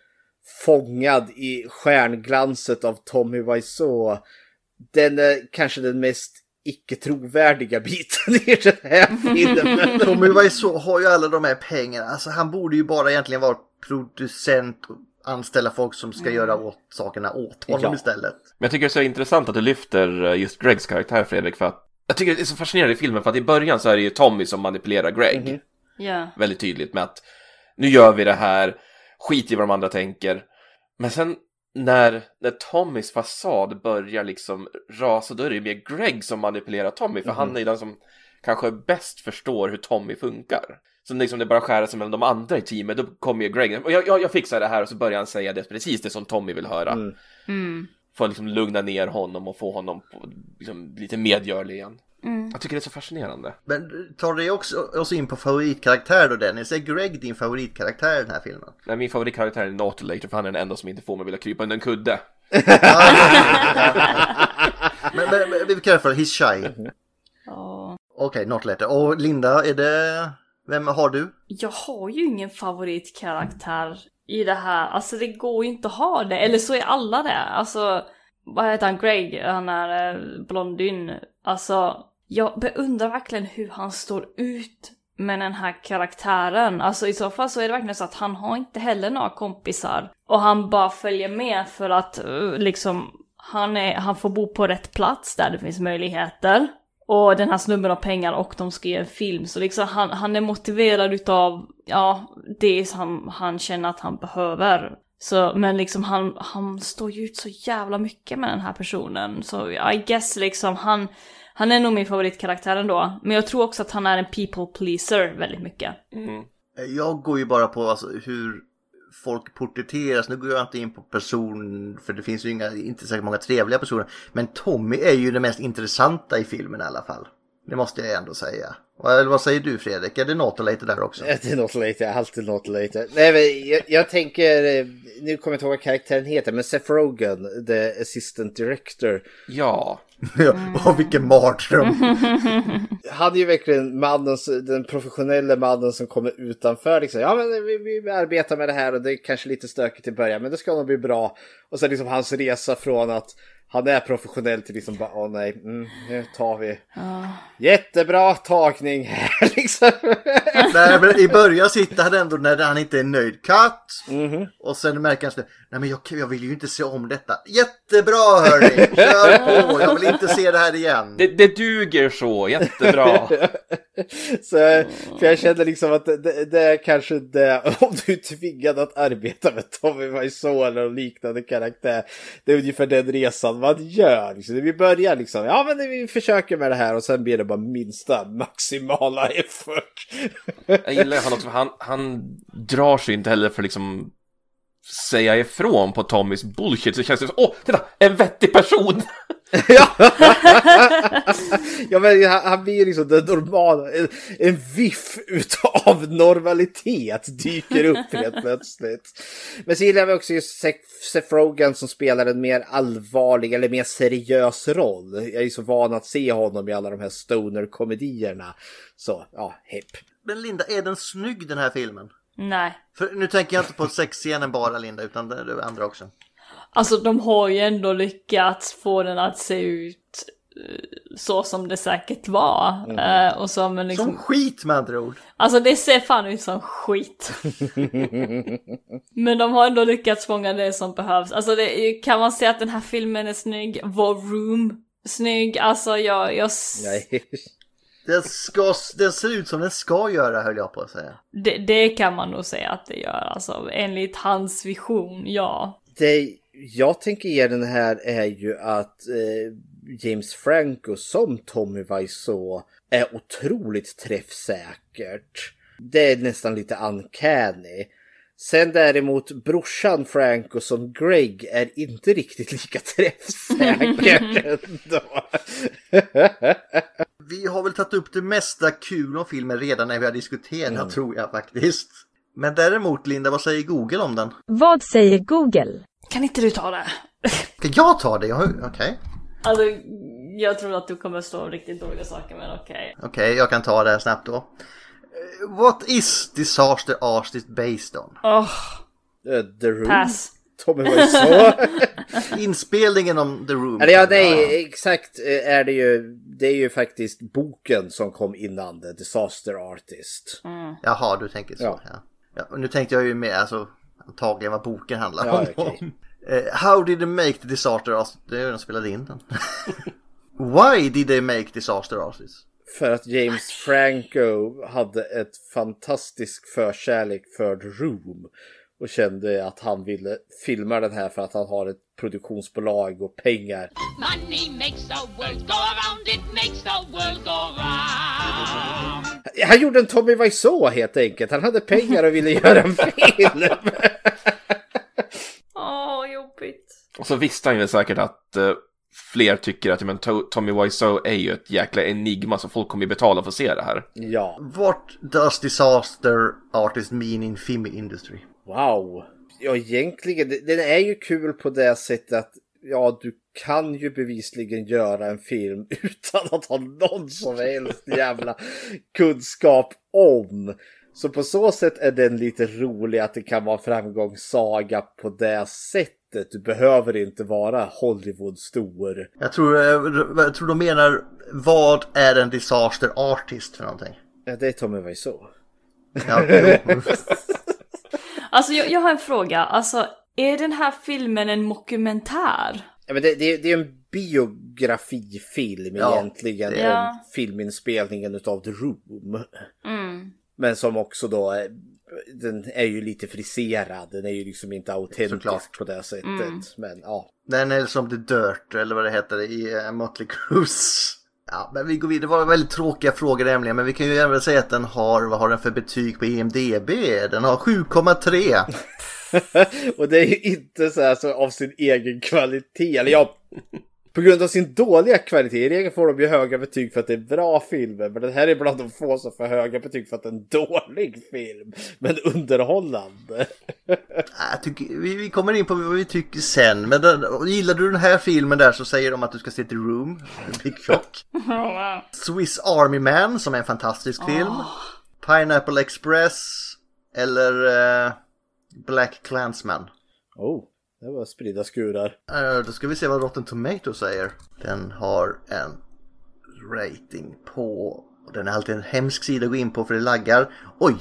fångad i stjärnglanset av Tommy Wiseau. Den är kanske den mest icke trovärdiga biten i den här filmen. Tommy Wiseau har ju alla de här pengarna. Alltså han borde ju bara egentligen vara producent och anställa folk som ska göra åt sakerna åt honom Ja. istället. Men jag tycker det är så intressant att du lyfter eh, just Gregs karaktär Fredrik för att jag tycker det är så fascinerande i filmen för att i början så är det ju Tommy som manipulerar Greg. Ja. Väldigt tydligt med att nu gör vi det här, skit i vad de andra tänker. Men sen när, när Tommys fasad börjar liksom rasa då är det ju mer Greg som manipulerar Tommy för han är ju den som kanske bäst förstår hur Tommy funkar. Så liksom det bara skär sig mellan de andra i teamet, då kommer ju Greg och jag, jag, jag fixar det här och så börjar han säga det precis det som Tommy vill höra. Mm. För att liksom lugna ner honom och få honom på, liksom, lite medgörlig igen. Mm. Jag tycker det är så fascinerande. Men tar det också oss in på favoritkaraktär då Dennis? Är Greg din favoritkaraktär i den här filmen? Nej, min favoritkaraktär är Nautilator för han är den enda som inte får mig vilja krypa under en kudde. Men, men, men be careful, he's shy. Ja. Okej, not letter. Och Linda, är det Vem har du? Jag har ju ingen favoritkaraktär i det här. Alltså det går ju inte att ha det. Eller så är alla det. Alltså, vad heter han? Greg? Han är eh, blondyn. Alltså, jag beundrar verkligen hur han står ut med den här karaktären. Alltså i så fall så är det verkligen så att han har inte heller några kompisar. Och han bara följer med för att eh, liksom han, är, han får bo på rätt plats där det finns möjligheter. Och den här snubben har pengar och de ska ge en film. Så liksom han, han är motiverad utav, ja, det som han känner att han behöver. Så, men liksom han, han står ju ut så jävla mycket med den här personen. Så I guess liksom han, han är nog min favoritkaraktär ändå. Men jag tror också att han är en people pleaser väldigt mycket. Jag går ju bara på alltså, hur folk porträtteras. Nu går jag inte in på person, för det finns ju inga, inte särskilt många trevliga personer. Men Tommy är ju det mest intressanta i filmen i alla fall. Det måste jag ändå säga. Eller vad säger du Fredrik? Är det något lite där också? Det är något lite, alltid något lite. Nej, men jag, jag tänker, eh, nu kommer jag inte ihåg vad karaktären heter, men Seth Rogen, the assistant director. Ja. Och vilken mardröm! Han är ju verkligen mannen, den professionella mannen som kommer utanför. Liksom. Ja, men vi, vi arbetar med det här och det är kanske lite stökigt i början, men det ska nog bli bra. Och sen liksom hans resa från att han är professionell till liksom bara, åh nej, mm, nu tar vi. Jättebra tagning här liksom. Nej, men I början sitter han ändå när han inte är nöjd. Cut! Och sen märker han att nej men jag, jag vill ju inte se om detta. Jättebra hörni! Kör på! Jag vill inte se det här igen. Det, det duger så, jättebra. Så, för jag kände liksom att det, det, är kanske det, om du är tvingad att arbeta med Tommy Wiseau eller liknande karaktär. Det är ungefär den resan man gör. Liksom. Vi börjar liksom, ja men vi försöker med det här och sen blir det bara minsta maximala fuck. Jag gillar han också, han, han drar sig inte heller för liksom säga ifrån på Tommys bullshit så känns det som, åh, titta, en vettig person! Ja, men han, han blir ju liksom den normala, en, en viff utav normalitet dyker upp helt plötsligt. Men så gillar jag också just Seth Rogen som spelar en mer allvarlig eller mer seriös roll. Jag är så van att se honom i alla de här stoner-komedierna. Så, ja, hipp. Men Linda, är den snygg den här filmen? Nej. För nu tänker jag inte på sexscenen bara Linda, utan det andra också. Alltså de har ju ändå lyckats få den att se ut eh, så som det säkert var. Eh, och som, en liksom, Som skit med andra ord. Alltså det ser fan ut som skit. Men de har ändå lyckats fånga det som behövs. Alltså det, kan man säga att den här filmen är snygg? Vår room snygg? Alltså jag, jag Nej. Den, ska, den ser ut som den ska göra höll jag på att säga. det, det kan man nog säga att det gör. Alltså enligt hans vision, ja. Det jag tänker ge den här är ju att eh, James Franco som Tommy Wiseau är otroligt träffsäkert. Det är nästan lite uncanny. Sen däremot brorsan Franco som Greg är inte riktigt lika träffsäker ändå. Vi har väl tagit upp det mesta kul om filmen redan när vi har diskuterat tror jag faktiskt. Men däremot Linda, vad säger Google om den? Vad säger Google? Kan inte du ta det? Ska jag ta det? Okej. Alltså jag tror att du kommer stå riktigt dåliga saker men okej. Okej, jag kan ta det här snabbt då. What is Disaster Artist based on? Åh, Eh, The Room. pass. Tommy Wiseau. Inspelningen om The Room. Eller ja, nej, exakt eh, är det ju. Det är ju faktiskt boken som kom innan The Disaster Artist. Jaha, du tänker så. Ja. Ja. Ja. och nu tänkte jag ju med alltså, antagligen vad boken handlar Ja, om. okej. Eh, how did they make the disaster artist? Det är de spelade in den. Why did they make disaster artist? För att James Franco hade ett fantastisk förkärlek för The Room. Och kände att han ville filma den här för att han har ett produktionsbolag och pengar. Money makes the world go around, it makes the world go round. Han gjorde en Tommy Wiseau helt enkelt. Han hade pengar och ville göra en film. Åh, jobbigt. Och så visste han ju säkert att eh, fler tycker att men, To- Tommy Wiseau är ju ett jäkla enigma så folk kommer ju betala för att se det här. Ja, What does disaster artist mean in film industry? wow. Ja, egentligen, det- den är ju kul på det sättet att ja, du kan ju bevisligen göra en film utan att ha någon som helst jävla kunskap om. Så på så sätt är den lite rolig att det kan vara framgångssaga på det sättet. Du behöver inte vara Hollywood-stor. Jag tror, eh, jag tror de menar vad är en disaster artist för någonting? Ja, det är Tommy Wiseau. Ja. Alltså jag, jag har en fråga. Alltså, är den här filmen en dokumentär? Ja, men det, det, det är en biografifilm Ja, egentligen. det är- Om filminspelningen utav The Room. Mm. Men som också då, är- den är ju lite friserad. Den är ju liksom inte autentisk Såklart. på det sättet. Mm. Men ja. Den är som The Dirt eller vad det heter i uh, Mötley Crües. Ja, men vi går vidare. Det var väldigt tråkiga frågor nämligen. Men vi kan ju även säga att den har, vad har den för betyg på IMDB? Den har 7,3. och det är ju inte så här så av sin egen kvalitet. Eller ja, på grund av sin dåliga kvalitet. I regel får de ju höga betyg för att det är bra filmer. Men den här är bland de få som får höga betyg för att det är en dålig film. Men underhållande. Jag tycker, vi, vi kommer in på vad vi tycker sen. Men den, gillar du den här filmen där så säger de att du ska se till Room. Big Shock. Swiss Army Man som är en fantastisk film. Pineapple Express. Eller eh, Black Clansman. Oh, det var spridda skurar. Uh, då ska vi se vad Rotten Tomatoes säger. Den har en rating på... Den är alltid en hemsk sida att gå in på för det laggar. Oj!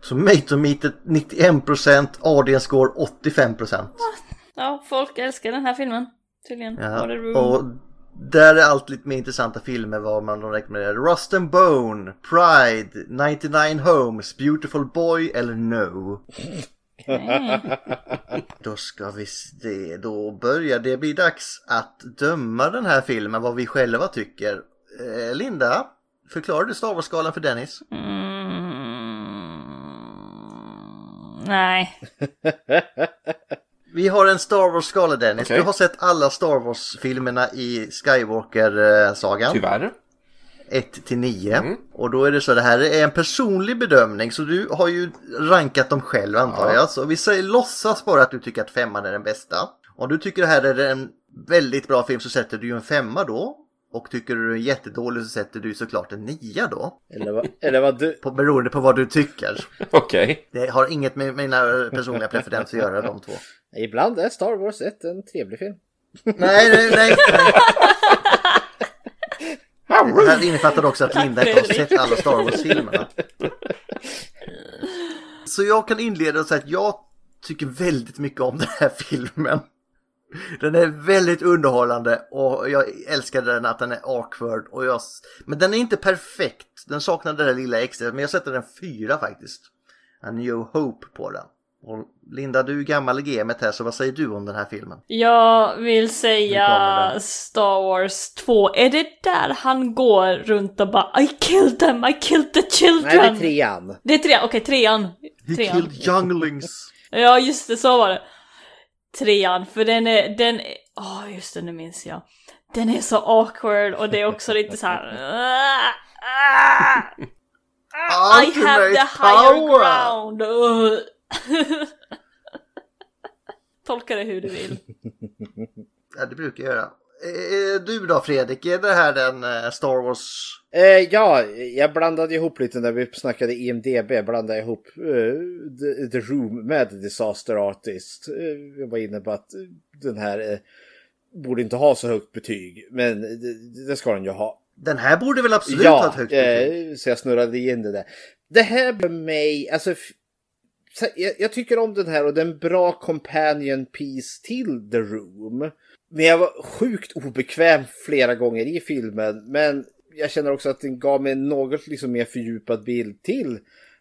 Så Matometer 91%, audience score 85%. Ja, folk älskar den här filmen. Tydligen. Ja, och där är allt lite mer intressanta filmer vad man rekommenderar. Rust and Bone, Pride, 99 Homes, Beautiful Boy eller No. Då ska vi se, då börjar det bli dags att döma den här filmen vad vi själva tycker. Eh, Linda, förklarar du Star Wars-skalan för Dennis? Mm, nej. Vi har en Star Wars-skala Dennis. Okej. Du har sett alla Star Wars-filmerna i Skywalker-sagan. Tyvärr. 1 till 9. Och då är det så, det här är en personlig bedömning så du har ju rankat dem själv antar Ja. jag. Så vi säger, låtsas bara att du tycker att femman är den bästa. Om du tycker det här är en väldigt bra film så sätter du ju en femma då. Och tycker du den är jättedålig så sätter du såklart en nia då. Eller vad, eller vad du... På, beroende på vad du tycker. Okej. Det har inget med mina personliga preferenser att göra de två. Ibland är Star Wars 1 en trevlig film. Nej, nej, nej. Det här innefattar också att Linda inte har sett alla Star Wars-filmerna. Så jag kan inleda och säga att jag tycker väldigt mycket om den här filmen. Den är väldigt underhållande och jag älskar den att den är awkward. Och jag... Men den är inte perfekt. Den saknar det där lilla extra. Men jag sätter den fyra faktiskt. A New Hope på den. Och Linda, du är gammal i gamet här så vad säger du om den här filmen? Jag vill säga. Star Wars 2. Är det där han går runt och bara I killed them, I killed the children? Nej, det är trean. Det är trean, okej trean. He trean. killed younglings. Ja just det, så var det. Trean, för den är, den är, åh just det, nu minns jag. Den är så awkward och det är också lite så här. "Ah, ah, I have the higher power." ground. Tolka det hur du vill. Ja, det brukar jag göra. Eh, Du då Fredrik, är det här den eh, Star Wars? Eh, ja, jag blandade ihop lite när vi snackade IMDB. Blandade ihop eh, the, the Room med Disaster Artist. Eh, jag var inne på att eh, den här eh, borde inte ha så högt betyg. Men det, det ska den ju ha. Den här borde väl absolut ha ett högt betyg? eh, så jag snurrade in det där. Det här för mig, alltså jag, jag tycker om den här och det är en bra companion piece till The Room. Men jag var sjukt obekväm flera gånger i filmen. Men jag känner också att den gav mig en något liksom mer fördjupad bild till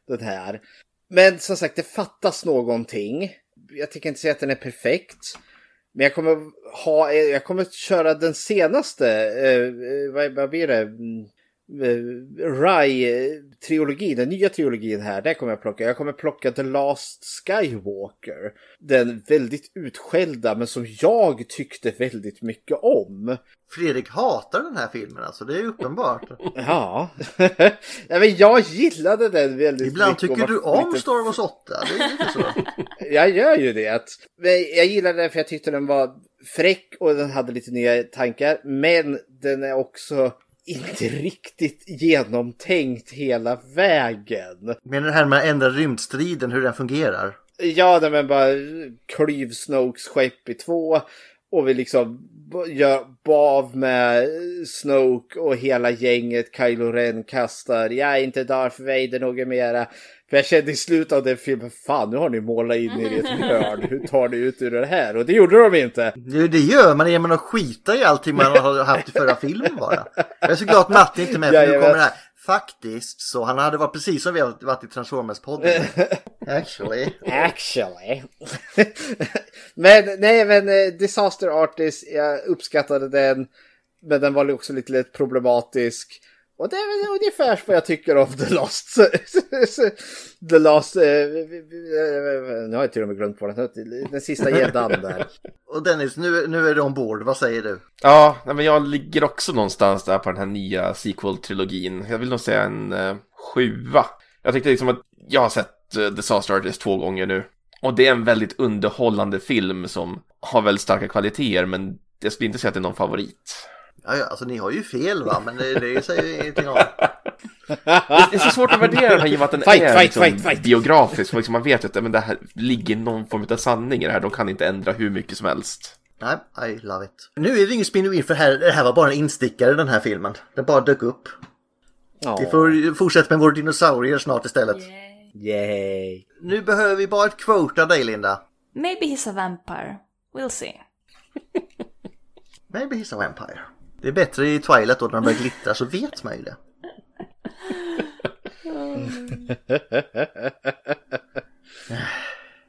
den här. Men som sagt, det fattas någonting. Jag tänker inte säga att den är perfekt. Men jag kommer ha, jag kommer köra den senaste, eh, eh vad, vad blir det? Mm. Eh, Rai-trilogin, den nya trilogin här, där kommer jag plocka. Jag kommer plocka The Last Skywalker. Den väldigt utskällda, men som jag tyckte väldigt mycket om. Fredrik hatar den här filmen alltså, det är uppenbart. Ja, Nej, men jag gillade den väldigt Ibland mycket. och tycker du om lite Star Wars 8, det är lite så. jag gör ju det. Men jag gillade den för jag tyckte den var fräck och den hade lite nya tankar. Men den är också inte riktigt genomtänkt hela vägen. Men det här med att ändra rymdstriden, hur den fungerar. Ja, men bara klyv Snokes skepp i två. Och vi liksom gör bav med Snoke och hela gänget Kylo Ren kastar. Jag är inte Darth Vader något mera. För jag kände i slutet av den filmen, fan nu har ni målat in er i ett hörn. Hur tar ni ut ur det här? Och det gjorde de inte. Det, det gör man genom att skita i allting man har haft i förra filmen bara. Jag är så glad att Matti inte är med för nu kommer det här. Faktiskt så, han hade varit precis som vi har varit i Transformers-podden. Actually. Actually. men nej, men eh, Disaster Artist, jag uppskattade den. Men den var också lite lätt problematisk. Och det är väl ungefär vad jag tycker om The Lost. The Lost... Eh, nu har jag till och med glömt på den. Den sista gäddan där. Och Dennis, nu, nu är du ombord. Vad säger du? Ja, men jag ligger också någonstans där på den här nya sequel-trilogin. Jag vill nog säga en uh, sjua. Jag tyckte liksom att jag har sett uh, Disaster Artist två gånger nu. Och det är en väldigt underhållande film som har väldigt starka kvaliteter, men jag skulle inte säga att det är någon favorit. Ja, ja, alltså ni har ju fel va, men det, det säger ju ingenting om. Det är så svåort att värdera den här i och med att den Fight, är fight, liksom fight, fight. biografisk. Liksom man vet ju att men det här ligger någon form av sanning i det här. De kan inte ändra hur mycket som helst. Nej, I love it. Nu är det ingen spin för här, det här var bara en instickare den här filmen. Den bara dök upp. Vi får fortsätta med vår dinosaurier snart istället. Yay. Nu behöver vi bara ett quote av dig Linda. Maybe he's a vampire. We'll see. Maybe he's a vampire. Det är bättre i Twilight då när de börjar glittra så vet man ju det.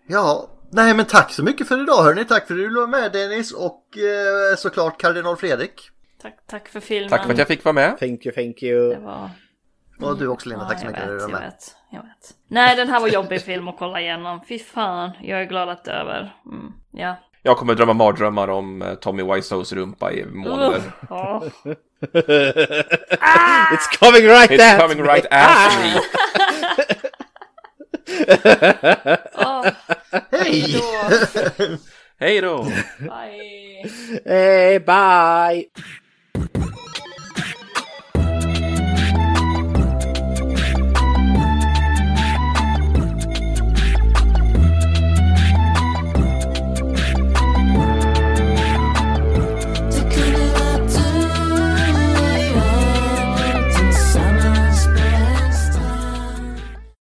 Ja, nej men tack så mycket för idag hörni. Tack för att du var med Dennis och eh, såklart Kardinal Fredrik. Tack, tack för filmen. Tack för att jag fick vara med. Thank you, thank you. Det var... Och du också Linda, tack så Ja, mycket jag för att du vet, jag vet, jag vet. Nej, den här var jobbig film att kolla igenom. Fy fan, jag är glad att det är över. Mm, ja. Jag kommer drömma mardrömmar om eh, Tommy Wiseaus rumpa i månader. Ja. It's coming right It's at coming me. right at me. Åh, Hej! då. Hej då! Bye. Hey, bye.